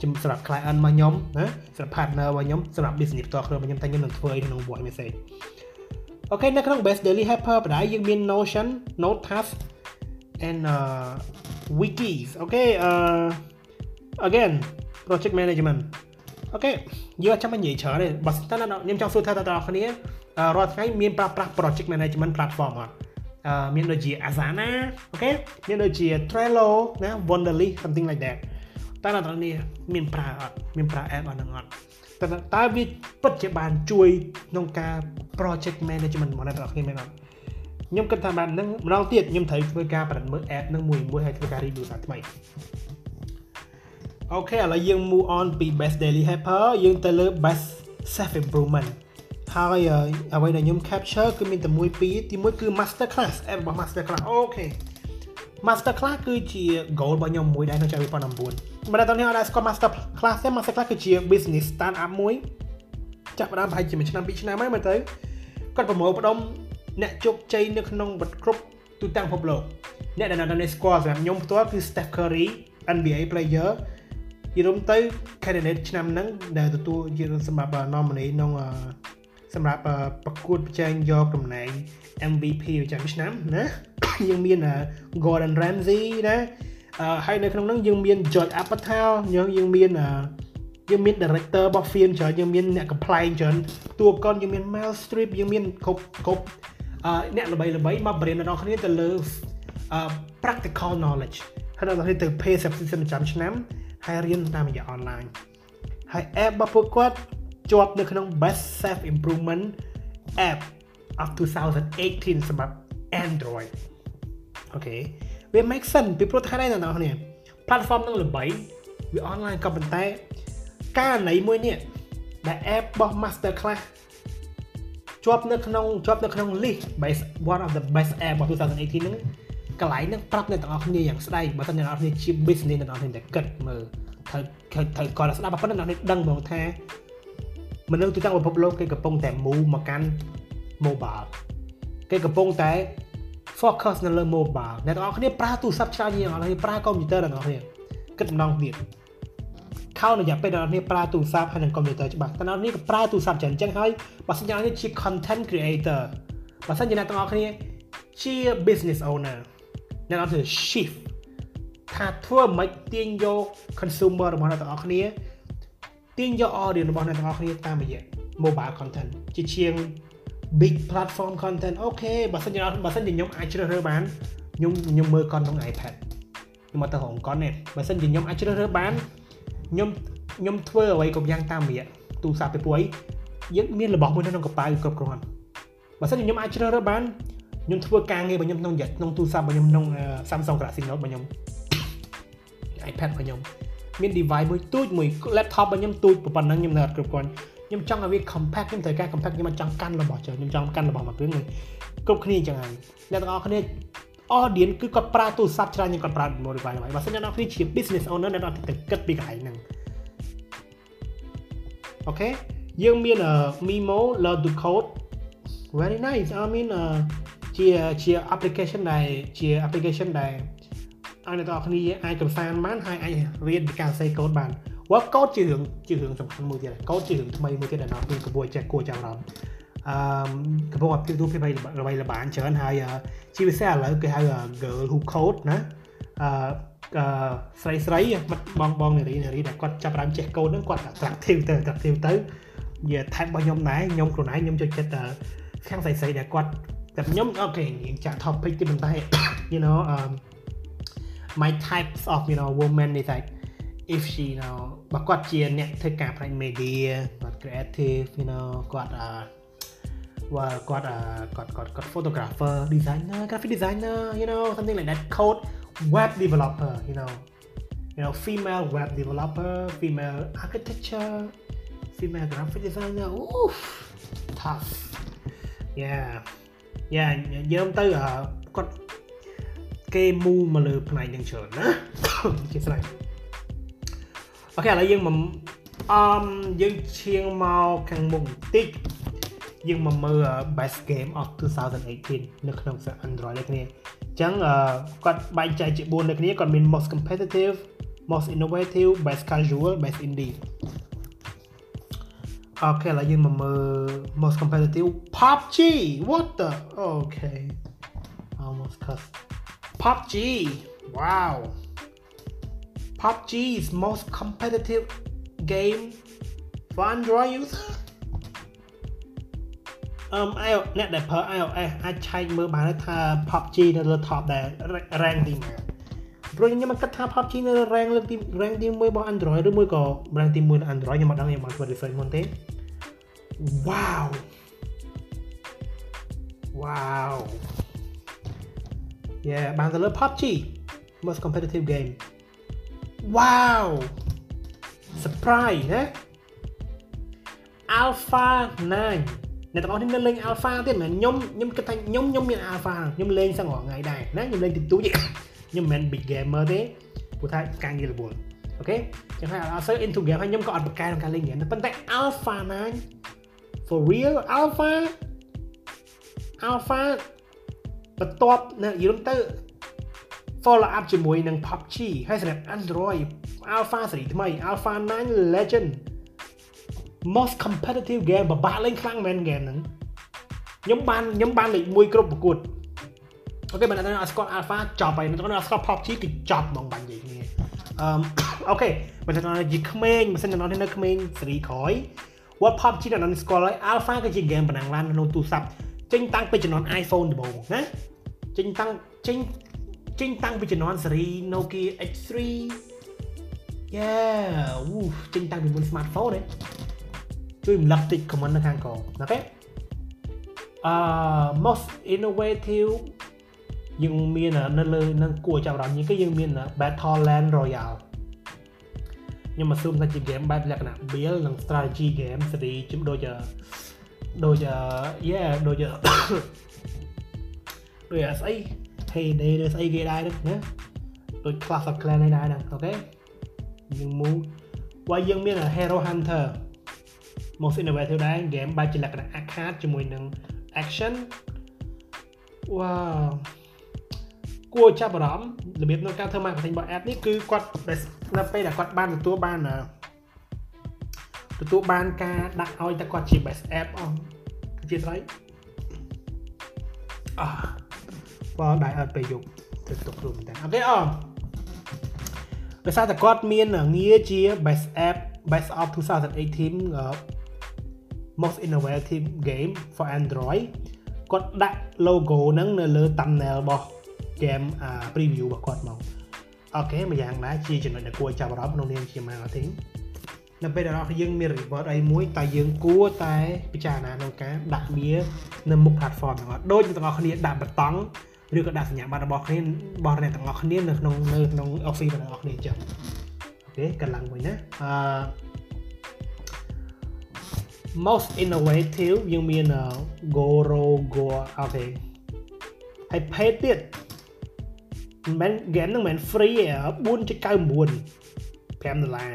សម្រាប់ client របស់ខ្ញុំណាសម្រាប់ partner របស់ខ្ញុំសម្រាប់ business ផ្ទាល់ខ្លួនរបស់ខ្ញុំតែខ្ញុំនឹងធ្វើអីក្នុង voice message OK នៅក្នុង best daily helper បណ្ដាយើងមាន Notion note task and uh, wikis OK uh, again project management OK យើងអត់ចាំបាច់និយាយច្រើនទេបើសិនតែខ្ញុំចង់សួរថាតើអ្នកគ្នារាល់ថ្ងៃមានប្រើប្រាស់ project management platform អត់អឺមានដូចជា Asana OK មានដូចជា Trello ណា Wonderly something like that តើអ្នកទាំងនេះមានប្រើអត់មានប្រើ app អត់ហ្នឹងអត់តើតើវាពិតជាបានជួយក្នុងការ project management របស់អ្នកទាំងគ្នាមែនអត់ខ្ញុំគិតថាបានហ្នឹងម្ដងទៀតខ្ញុំត្រូវធ្វើការប្រឌិតមើល app ហ្នឹងមួយមួយហើយធ្វើការ review សារថ្មី អូខេឥឡូវយើង move on ពី best daily helper យើងទៅលើ best self improvement ហើយអ្វីដែលខ្ញុំ capture គឺមានតែមួយពីរទីមួយគឺ master class app របស់ master class អូខេ master class គឺជា goal របស់ខ្ញុំមួយដែរក្នុងឆ្នាំ2019បើតើអ្នកអត់ស្គាល់ master class ទេ master class គឺជា business start up មួយចាប់ផ្ដើមប្រហែលជាមួយឆ្នាំ2ឆ្នាំហើយមើលទៅគាត់ប្រមូលផ្ដុំអ្នកជោគជ័យនៅក្នុងគ្រប់ទូទាំងពិភពលោកអ្នកដែលនៅស្គាល់សម្រាប់ខ្ញុំផ្ទាល់គឺ Steph Curry NBA player យល់ទៅ candidate ឆ្នាំហ្នឹងដែលទទួលជាសម្រាប់ nominee ក្នុងសម្រាប់ប្រកួតប្រជែងយកតំណែង MVP ប្រចាំឆ្នាំណាយើងមាន Gordon Ramsay ណាហើយនៅក្នុងហ្នឹងយើងមាន George Apatow យើងយើងមានយើងមាន director របស់ film ច្រើនយើងមានអ្នក complain ច្រើនតួកុនយើងមាន Mel Streep យើងមានគ្រប់គ្រប់អ្នកល្បីល្បីមកបរៀនដល់គ្នាទៅលើ practical knowledge ហើយដល់គ្នាទៅ pay subscription ប្រចាំឆ្នាំ ហើយរៀនតាមរយៈ online ហើយ app របស់ពួកគាត់ជាប់នៅក្នុង best self improvement app of 2018សម្រាប់ Android អូខេវា make sense ពីព្រោះថាដែរអ្នកនរគ្នា platform នឹងល្បីវា online ក៏ប៉ុន្តែការណៃមួយនេះដែល app របស់ Master Class ជាប់នៅក្នុងជាប់នៅក្នុង list best one of the best app របស់2018ហ្នឹង កន្លែងហ្នឹងប្រាប់អ្នកទាំងអស់គ្នាយ៉ាងស្ដែងបើមិនអ្នកទាំងអស់គ្នាជា business អ្នកទាំងអស់គ្នាតែគិតមើលត្រូវត្រូវគាត់ស្ដាប់ប៉ុណ្ណឹងអ្នកនេះដឹងហ្មងថាមនុស្សទូទាំងពិភពលោកគេកំពុងតែ move មកកាន់ mobile គេកំពុងតែ focus នៅលើ mobile អ្នកទាំងអស់គ្នាប្រើទូរស័ព្ទច្រើនជាងអ្នកទាំងអស់គ្នាប្រើ computer អ្នកទាំងអស់គ្នាគិតម្ដងទៀតខោរយៈពេលអ្នកទាំងអស់គ្នាប្រើទូរស័ព្ទហើយនិង computer ច្បាស់តែអ្នកទាំងអស់គ្នាក៏ប្រើទូរស័ព្ទច្រើនអញ្ចឹងហើយបើសិនជាអ្នកទាំងអស់គ្នាជា content creator បើសិនជាអ្នកទាំងអស់គ្នាជា business owner អ្នកទាំងអស់គ្នា shift ថាធ្វើមិនទាញយក consumer របស់អ្នកទាំងអស់គ្នាទាញយក audience របស់អ្នកទាំងអស់គ្នាតាមរយៈ mobile content ជាជាង big platform content អូខេបើសិនជាបើសិនជាខ្ញុំអាចជ្រើសរើសបានខ្ញុំខ្ញុំមើល content ក្នុង iPad ខ្ញុំមកទៅរោង content បើសិនជាខ្ញុំអាចជ្រើសរើសបានខ្ញុំខ្ញុំធ្វើអ្វីគ្រប់យ៉ាងតាមរយៈទូរស័ព្ទពីព្រោះអីយើងមានរបស់មួយនៅក្នុងកប៉ាល់គ្រប់គ្រាន់បើសិនជាខ្ញុំអាចជ្រើសរើសបាន ខ្ញុំធ្វើការងាររបស់ខ្ញុំក្នុងក្នុងទូរស័ព្ទរបស់ខ្ញុំក្នុង Samsung Galaxy Note របស់ខ្ញុំ iPad របស់ខ្ញុំមាន device មួយទូចមួយ laptop របស់ខ្ញុំទូចប៉ុណ្ណឹងខ្ញុំនៅអត់គ្រប់គ្រាន់ខ្ញុំចង់ឲ្យវា compact ខ្ញុំត្រូវការ compact ខ្ញុំអត់ចង់កាន់របស់ច្រើនខ្ញុំចង់កាន់របស់មួយគ្រឿងគ្រប់គ្នាអញ្ចឹងហើយអ្នកទាំងអស់គ្នា audience គឺគាត់ប្រើទូរស័ព្ទច្រើនជាងគាត់ប្រើ mobile device បើមិនអ្នកនរគ្នាជា business owner អ្នកនរគ្នាត្រូវគិតពីកន្លែងហ្នឹងអូខេយើងមាន Mimo Learn to Code very nice I mean ជាជា application ដែលជា application ដែលឲ្យអ្នកទាំងអស់គ្នាអាចកំសាន្តបានហើយអាចរៀនពីការសរសេរកូដបាន work code ជារឿងជារឿងសំខាន់មួយទៀតកូដជារឿងថ្មីមួយទៀតដែលអ្នកទាំងគួរចេះគួរចាំអារម្មណ៍អឺកំពុងអភិវឌ្ឍភាពល្បីល្បាញច្រើនហើយជាពិសេសឥឡូវគេហៅ girl who code ណាអឺអឺស្រីស្រីបងបងនារីនារីដែលគាត់ចាប់ផ្ដើមចេះកូដហ្នឹងគាត់ attractive ទៅ attractive ទៅនិយាយ type របស់ខ្ញុំដែរខ្ញុំខ្លួនឯងខ្ញុំចូលចិត្តខាងស្រីស្រីដែលគាត់ តែខ្ញុំអូខេនិយាយចាក់ topic ទីប៉ុន្តែ you know um my types of you know woman is like if she you know បើគាត់ជាអ្នកធ្វើការផ្នែក media គាត់ creative you know គាត់អឺว่าគាត់គាត់គាត់គាត់ photographer designer graphic designer you know something like that code web developer you know you know female web developer female architecture female graphic designer oof tough yeah Yeah យើងទៅគាត់គេមូមកលើផ្នែកនឹងច្រើនណាជាស្រ័យអូខេឥឡូវយើងមកអមយើងឈៀងមកខាងមុខបន្តិចយើងមកមើល best game of 2018នៅក្នុង Android ដូចគ្នាអញ្ចឹងគាត់បែងចែកជា4ដូចគ្នាគាត់មាន most competitive most innovative best casual best indie អូខេឥឡូវយើងមកមើល most competitive PUBG what the okay almost cuss PUBG wow PUBG is most competitive game for Android user អឺអ្នកដែលប្រើ iOS អាចឆែកមើលបានថា PUBG នៅលើ top ដែល rank ទី1 ព្រោះខ្ញុំមិនគិតថា PUBG នៅ rank លើកទី rank ទី1របស់ Android ឬមួយក៏ rank ទី1នៅ Android ខ្ញុំមិនដឹងខ្ញុំបានធ្វើ research មុនទេ Wow Wow Yeah បានទៅលើ PUBG most competitive game Wow surprise ណា Alpha 9អ្នកទាំងអស់នេះនៅលេង Alpha ទៀតមែនខ្ញុំខ្ញុំគិតថាខ្ញុំខ្ញុំមាន Alpha ខ្ញុំលេងសឹងរាល់ថ្ងៃដែរណាខ្ញុំលេងទីទូច ខ្ញុំមិនមែន big gamer ទេព្រោះថាការងាររវល់អូខេចឹងហើយ also into game ហើយខ្ញុំក៏អត់ប្រកែក្នុងការលេងហ្គេមប៉ុន្តែ Alpha 9 for real Alpha Alpha បន្ទាប់នៅយល់ទៅ follow up ជាមួយនឹង PUBG ហើយសម្រាប់ Android Alpha សេរីថ្មី Alpha 9 Legend most competitive game បបាក់លេងខ្លាំងមែនហ្គេមហ្នឹងខ្ញុំបានខ្ញុំបានលេខ1គ្រប់ប្រកួត អូខេបើអ្នកនរអត់ស្គាល់ Alpha ចប់ហើយអ្នកនរអត់ស្គាល់ PUBG គឺចប់ហ្មងបាញ់និយាយគ្នាអឺអូខេបើអ្នកនរជាក្មេងបើសិនអ្នកនរនៅក្មេងសេរីក្រោយ What PUBG អ្នកនរស្គាល់ហើយ Alpha គឺជា game បណ្ណាំងឡានក្នុងទូរស័ព្ទចេញតាំងពីជំនាន់ iPhone ដំបូងណាចេញតាំងចេញចេញតាំងពីជំនាន់ស៊េរី Nokia X3 Yeah វូចេញតាំងពីមុន smartphone ទេជួយរំលឹកតិច comment នៅខាងក្រោមអូខេអឺ most innovative យើងមាននៅលើនឹងគួរចាប់អារម្មណ៍នេះគឺយើងមាន Battle Land Royale ខ្ញុំមកស៊ូមថាជា game បែបលក្ខណៈ build និង strategy game សេរីជំដូចដូច yeah ដូចដូចស្អី Heyday ឬស្អីគេដែរហ្នឹងណាដូច Clash of Clans នេះដែរហ្នឹងអូខេយើងមូបើយើងមាន Hero Hunter most innovative ដែរ game បែបជាលក្ខណៈ arcade ជាមួយនឹង action វ៉ាវ គួរចាប់អារម្មណ៍របៀបក្នុងការធ្វើ marketing របស់ ad នេះគឺគាត់នៅពេលដែលគាត់បានទទួលបានទទួលបានការដាក់ឲ្យតែគាត់ជា best app អស់ជាស្អីអោះបើដៃអត់ពេលយប់ទៅទុករួមតែអូខេអដោយសារតែគាត់មានងារជា best app best of 2018 most innovative game for Android គាត់ដាក់ logo ហ្នឹងនៅលើ thumbnail របស់ game preview របស់គាត់មកOK ម្យ៉ាងដែរជាចំណុចដែលគួរចាប់អារម្មណ៍ក្នុងនាមជា marketing នៅពេលដែលយើងមាន award អីមួយតែយើងគួរតែពិចារណាក្នុងការដាក់វានៅមុខ platform ទាំងអស់ដូចទាំងអស់គ្នាដាក់បតង់ឬក៏ដាក់សញ្ញាបត្ររបស់គ្នារបស់អ្នកទាំងអស់គ្នានៅក្នុងនៅក្នុង office របស់អ្នកគ្នាអញ្ចឹង OK កន្លងមួយណាអឺ most innovative យើងមាន Goro Go OKហើយ pay ទៀត មិន game ហ្នឹងមិន free ទេ4.99 5ដុល្លារ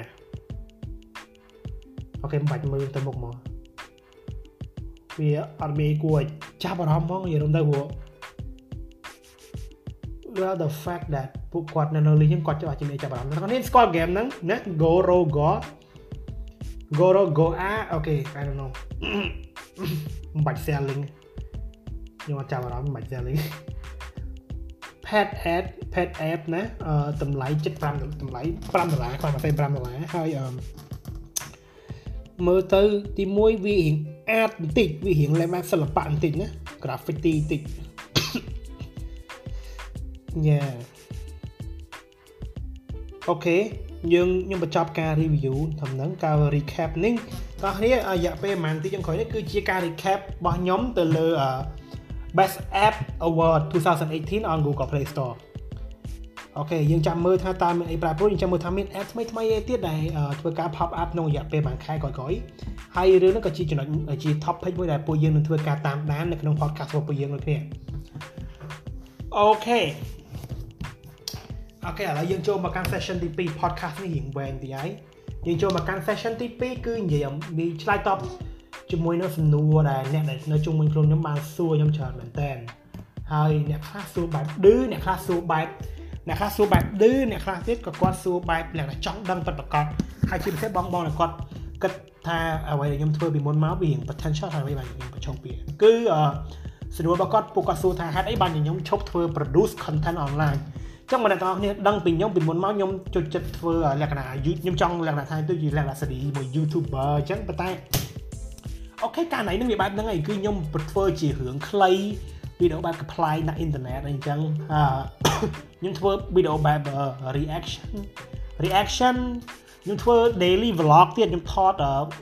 អូខេមិនបាច់មើលទៅមុខមកវាអត់មានគួរចាប់អារម្មណ៍ហ្មងនិយាយរំទៅព្រោះ well the fact that ពួកគាត់នៅនៅលេងហ្នឹងគាត់ចង់ជំនាញចាប់អារម្មណ៍អ្នកនេះស្គាល់ game ហ្នឹងណា Go Rogo Goro Goa អូខេ I don't know មិនបាច់ selling ខ្ញុំអត់ចាប់អារម្មណ៍មិនបាច់ selling pet ad pet app ណាតម្លៃ75តម្លៃ5ដុល្លារគាត់25ដុល្លារហើយអឺមើលទៅទី1វារៀងអាតបន្តិចវារៀងលេខសិល្បៈបន្តិចណា graffiti បន្តិច Yeah អូខេយើងខ្ញុំបញ្ចប់ការ review ធំហ្នឹងការ recap នេះបងប្អូនរយៈពេលប្រហែលទីចុងក្រោយនេះគឺជាការ recap របស់ខ្ញុំទៅលើ Best App Award 2018 on Google Play Store អូខេយើងចាំមើលថាតើមានអីប្រែប្រួលយើងចាំមើលថាមាន app ថ្មីថ្មីអីទៀតដែលធ្វើការ pop up ក្នុងរយៈពេលប្រហែលខែក្រោយៗហើយរឿងនេះក៏ជាចំណុចជា topic មួយដែលពួកយើងនឹងធ្វើការតាមដាននៅក្នុង podcast របស់ពួកយើងដូចគ្នាអូខេអូខេឥឡូវយើងចូលមកកាន់ session ទី2 podcast នេះរៀងវែងតិចហើយយើងចូលមកកាន់ session ទី2គឺនិយាយអំពីឆ្លើយតប ជាមួយនឹងសំណួរដែលអ្នកដែលនៅជុំវិញខ្លួនខ្ញុំបានសួរខ្ញុំច្រើនមែនតើហើយអ្នកខ្លះសួរបែបឌឺអ្នកខ្លះសួរបែបអ្នកខ្លះសួរបែបឌឺអ្នកខ្លះទៀតក៏គាត់សួរបែបលក្ខណៈចង់ដឹងពិតប្រាកដហើយជាពិសេសបងបងដែលគាត់គិតថាអ្វីដែលខ្ញុំធ្វើពីមុនមកវារៀង potential ហើយអ្វីដែលខ្ញុំប្រឈមពីគឺសំណួររបស់គាត់ពួកគាត់សួរថាហេតុអីបានខ្ញុំឈប់ធ្វើ produce content online ចឹងបងប្អូនទាំងអស់គ្នាដឹងពីខ្ញុំពីមុនមកខ្ញុំចូលចិត្តធ្វើលក្ខណៈខ្ញុំចង់លក្ខណៈថាទៅជាលក្ខណៈសេរីមួយ YouTuber អញ្ចឹងប៉ុន្តែ អូខេការណៃនឹងវាបែបហ្នឹងឯងគឺខ្ញុំធ្វើជារឿងខ្លីវីដេអូបែប apply ដាក់អ៊ីនធឺណិតអីចឹងអឺខ្ញុំធ្វើវីដេអូបែប reaction reaction ខ្ញុំធ្វើ daily vlog ទៀតខ្ញុំថត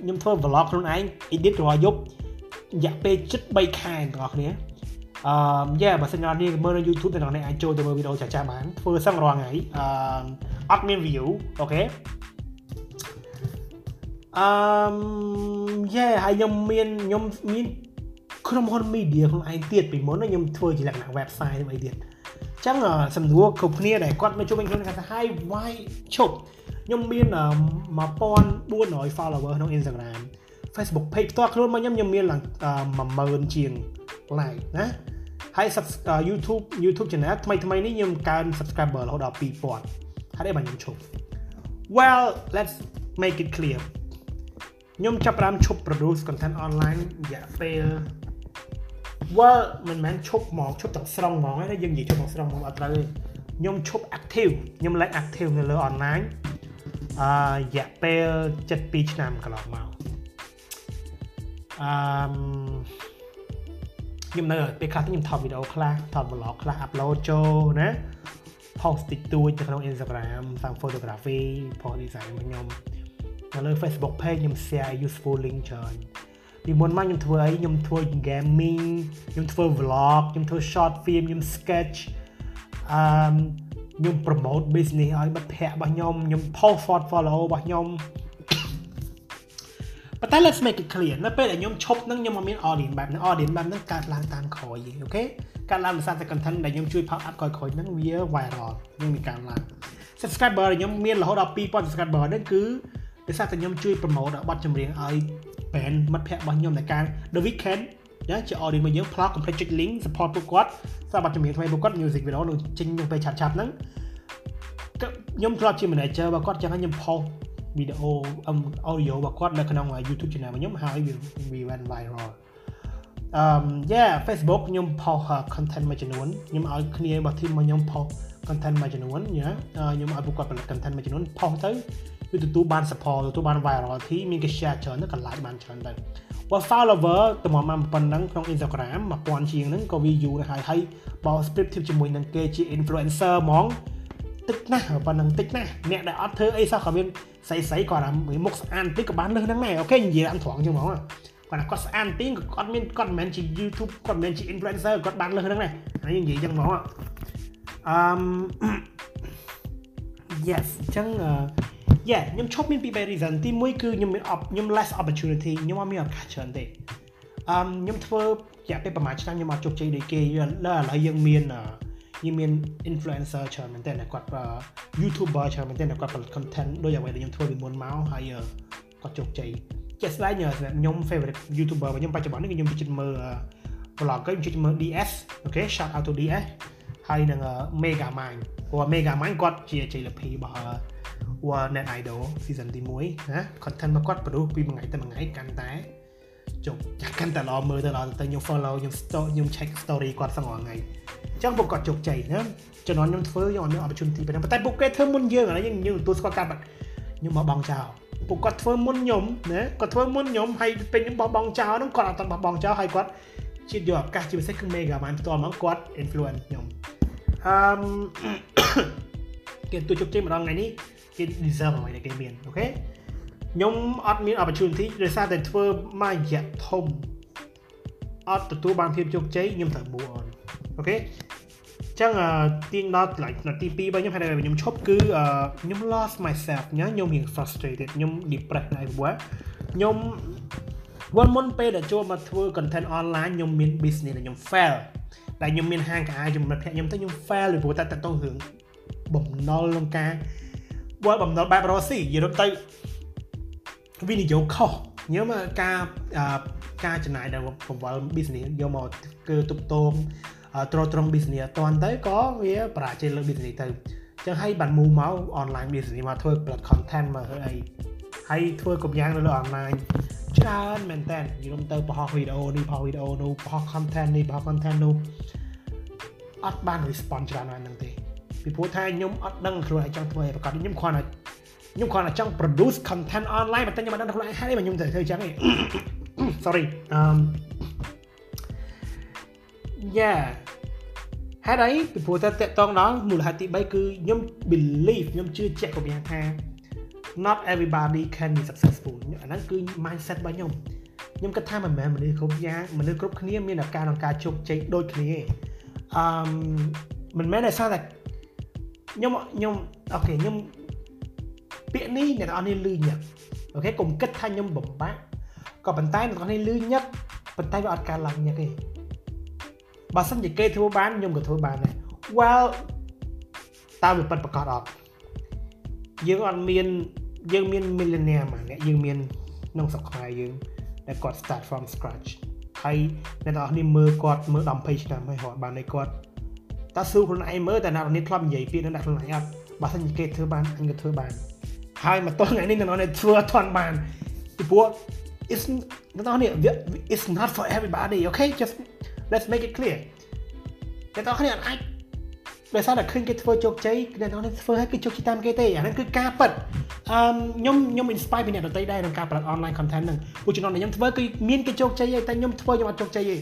ខ្ញុំធ្វើ vlog ខ្លួនឯង edit រាល់យប់រយៈពេលជិត3ខែទាំងអស់គ្នាអឺយ៉ាបើសិនអ្នកនេះមើលនៅ YouTube អ្នកនេះអាចចូលទៅមើលវីដេអូចាស់ចាស់បានធ្វើសឹងរាល់ថ្ងៃអឺអត់មាន view អូខេ អឺយេហើយខ្ញុំមានខ្ញុំមានក្រុមហ៊ុន media ខ្លួនឯងទៀតពីមុនខ្ញុំធ្វើជាលក្ខណៈ website អីទៀតអញ្ចឹងសំណួរគ្រប់គ្នាដែលគាត់មកជួយវិញខ្លួនគាត់ថា Hi why ឈប់ខ្ញុំមាន1400 follower ក្នុង Instagram Facebook page ផ្ទាល់ខ្លួនមកខ្ញុំខ្ញុំមានឡើង10000ជាង like ណាហើយ YouTube YouTube channel ថ្មីថ្មីនេះខ្ញុំកើន subscriber រហូតដល់2000ហើយបានខ្ញុំឈប់ Well let's make it clear ខ្ញុំចាប់ផ្ដើមឈប់ produce content online រយៈពេល well មិនមែនឈប់ហ្មងឈប់ទាំងស្រុងហ្មងទេយើងនិយាយឈប់ទាំងស្រុងហ្មងអត់ត្រូវទេខ្ញុំឈប់ active ខ្ញុំឡើង active នៅលើ online អឺរយៈពេល7-2ឆ្នាំកន្លងមកអឺខ្ញុំនៅពេលខ្លះខ្ញុំថតវីដេអូខ្លះថត vlog ខ្លះ upload ចូលណា post តិចតួចនៅក្នុង Instagram តាម photography post design របស់ខ្ញុំ នៅលើ Facebook page ខ្ញុំ share useful link ច្រើនពីមុនមកខ្ញុំធ្វើអីខ្ញុំធ្វើ gaming ខ្ញុំធ្វើ vlog ខ្ញុំធ្វើ short film ខ្ញុំ sketch អឺខ្ញុំ promote business ឲ្យមិត្តភ័ក្តិរបស់ខ្ញុំខ្ញុំ post follow របស់ខ្ញុំប៉ុន្តែ let's make it clear នៅពេលដែលខ្ញុំឈប់នឹងខ្ញុំមកមាន audience បែបហ្នឹង audience បែបហ្នឹងកើតឡើងតាមក្រោយអូខេកើតឡើងដោយសារតែ content ដែលខ្ញុំជួយ pop up ក្រោយៗហ្នឹងវា viral ខ្ញុំមានការឡើង subscriber ខ្ញុំមានរហូតដល់2000 subscriber ហ្នឹងគឺ ដោយសារតែខ្ញុំជួយ promote បទចម្រៀងឲ្យ band មិត្តភ័ក្តិរបស់ខ្ញុំในការ The Weeknd ណាជា audience របស់យើង plug complete ចុច link support ពួកគាត់សម្រាប់បទចម្រៀងថ្មីពួកគាត់ music video នឹងចេញនឹងពេលឆាប់ឆាប់ហ្នឹងខ្ញុំធ្លាប់ជា manager របស់គាត់ចឹងខ្ញុំ post វីដេអូ audio របស់គាត់នៅក្នុង YouTube channel របស់ខ្ញុំហើយវាវា went viral អឺ yeah Facebook ខ្ញុំ post content មួយចំនួនខ្ញុំឲ្យគ្នារបស់ team របស់ខ្ញុំ post content មួយចំនួនណាខ្ញុំឲ្យពួកគាត់ផលិត content មួយចំនួន post ទៅ វាទទួលបាន support ទទួលបាន virality មានគេ share ច្រើនទៅក៏ like បានច្រើនទៅបើ follower តម្រាំមកប៉ុណ្ណឹងក្នុង Instagram 1000ជាងហ្នឹងក៏វាយូរហើយហើយបើ script ជាមួយនឹងគេជា influencer ហ្មងតិចណាស់ប៉ុណ្ណឹងតិចណាស់អ្នកដែលអត់ធ្វើអីសោះក៏មានស្អីស្អីគាត់មុខស្អាតតិចក៏បានលើសហ្នឹងដែរអូខេនិយាយអត់ត្រង់ចឹងហ្មងគាត់ថាគាត់ស្អាតតិចក៏គាត់មានគាត់មិនមែនជា YouTube គាត់មិនមែនជា influencer គាត់បានលើសហ្នឹងដែរហើយនិយាយចឹងហ្មងអឺ yes ចឹង yeah ខ្ញុំឈប់មានពីរ reason ទី1គឺខ្ញុំមានខ្ញុំ less opportunity ខ្ញុំអត់មានឱកាសច្រើនទេអឺខ្ញុំធ្វើរយៈពេលប្រហែលឆ្នាំខ្ញុំអត់ជោគជ័យដូចគេឥឡូវយើងមានយើងមាន influencer ច្រើនមែនតើគាត់ YouTuber ច្រើនមែនតើគាត់ផលិត content ដូចអ្វីដែលខ្ញុំធ្វើពីមុនមកហើយគាត់ជោគជ័យជាក់ស្ដែងសម្រាប់ខ្ញុំ favorite YouTuber របស់ខ្ញុំបច្ចុប្បន្ននេះខ្ញុំជិតមើល vlog ខ្ញុំជិតមើល DS អូខេ shout out to DS ហើយនឹង Mega Mind ព្រោះ Mega Mind គាត់ជា JLP របស់ World Net Idol season ទី1ណា content របស់គាត់ produce ពីមួយថ្ងៃទៅមួយថ្ងៃកាន់តែជោគកាន់តែល្អមើលទៅល្អទៅខ្ញុំ follow ខ្ញុំ story ខ្ញុំ check story គាត់សងថ្ងៃអញ្ចឹងពួកគាត់ជោគជ័យណាជំនាន់ខ្ញុំធ្វើខ្ញុំអត់មាន opportunity ប៉ុណ្ណឹងប៉ុន្តែពួកគេធ្វើមុនយើងឥឡូវយើងយើងទទួលស្គាល់ការបាត់ខ្ញុំមកបងចោលពួកគាត់ធ្វើមុនខ្ញុំណាគាត់ធ្វើមុនខ្ញុំហើយពេលខ្ញុំបោះបង់ចោលហ្នឹងគាត់អត់តបោះបង់ចោលហើយគាត់ជិតយកឱកាសជាពិសេសគឺ Mega Man ផ្ទាល់ហ្មងគាត់ influence ខ្ញុំអឺគេទូជោគជ័យម្ដងថ្ងៃនេះ គេ deserve អ្វីដែលគេមានអូខេខ្ញុំអត់មាន opportunity ដោយសារតែធ្វើមួយរយៈធំអត់ទទួលបានភាពជោគជ័យខ្ញុំត្រូវ move on អូខេចឹងទាញដល់កន្លែងនាទី2របស់ខ្ញុំហើយខ្ញុំឈប់គឺខ្ញុំ lost myself ញ៉ាខ្ញុំរៀង frustrated ខ្ញុំ depressed ដែរព្រោះខ្ញុំមុនមុនពេលដែលចូលមកធ្វើ content online ខ្ញុំមាន business ដែលខ្ញុំ fail ដែលខ្ញុំមានហាងកាអាជាមួយភ័ក្រខ្ញុំទៅខ្ញុំ fail ពីព្រោះតែតទៅរឿងបំណុលក្នុងការ បើបំណុលបែបរស់ស៊ីនិយាយទៅវិនិយោគខុសខ្ញុំការការចំណាយដែលបង្វិល business យកមកគឺទុបតងទ្រទ្រង់ business អត់តាន់ទៅក៏វាបរាជ័យលើ business ទៅអញ្ចឹងហើយបាន move មក online business មកធ្វើ plot content មកធ្វើអីហើយធ្វើគ្រប់យ៉ាងនៅលើ online ច្រើនមែនតើនិយាយទៅបង្ហោះវីដេអូនេះបង្ហោះវីដេអូនោះបង្ហោះ content នេះបង្ហោះ content នោះអត់បាន response ច្រើនណាស់ហ្នឹងទេ ពីព្រោះថាខ្ញុំអត់ដឹងខ្លួនឯងចង់ធ្វើអីប្រកាសខ្ញុំគ្រាន់តែខ្ញុំគ្រាន់តែចង់ produce content online តែខ្ញុំអត់ដឹងខ្លួនឯងហេតុអីខ្ញុំត្រូវធ្វើចឹងទេ sorry um yeah ហេតុអីពីព្រោះតែតកតងដល់មូលហេតុទី3គឺខ្ញុំ believe ខ្ញុំជឿជាក់គ្រប់យ៉ាងថា not everybody can be successful អាហ្នឹងគឺ mindset របស់ខ្ញុំខ្ញុំគិតថាមិនមែនមនុស្សគ្រប់យ៉ាងមនុស្សគ្រប់គ្នាមានឱកាសក្នុងការជោគជ័យដូចគ្នាអឺមិនមែនតែសារតែ ខ្ញុំខ្ញុំអូខេខ្ញុំពាក្យនេះអ្នកនរនេះលឺញាក់អូខេកុំគិតថាខ្ញុំបំបាក់ក៏ប៉ុន្តែអ្នកនរគ្នាលឺញឹកប៉ុន្តែវាអត់ការឡើងញឹកទេបើសិនជាគេធ្វើបានខ្ញុំក៏ធ្វើបានដែរ well តើវាពិតប្រកបអត់យើងអត់មានយើងមាន millionaire មកអ្នកយើងមានក្នុងស្រុកខ្មែរយើងដែលគាត់ start from scratch ហើយអ្នកនរគ្នាមើលគាត់មើល10 20ឆ្នាំហើយរត់បានឲ្យគាត់ តើស៊ូខ្លួនឯងមើលតែអ្នកនរគ្នាធ្លាប់និយាយពាក្យនឹងដាក់ខ្លួនឯងអត់បើសិនជាគេធ្វើបានអញក៏ធ្វើបានហើយមកទល់ថ្ងៃនេះអ្នកនរគ្នាធ្វើអត់ទាន់បានពីព្រោះ it's អ្នកនរគ្នា it's not for everybody okay just let's make it clear អ្នកនរគ្នាអាចដោយសារតែឃើញគេធ្វើជោគជ័យអ្នកនរធ្វើឲ្យគេជោគជ័យតាមគេទេអាហ្នឹងគឺការពិតអឺខ្ញុំខ្ញុំ inspire ពីអ្នកដទៃដែរក្នុងការផលិត online content ហ្នឹងពួកចំណុចដែលខ្ញុំធ្វើគឺមានគេជោគជ័យហើយតែខ្ញុំធ្វើខ្ញុំអត់ជោគជ័យទេ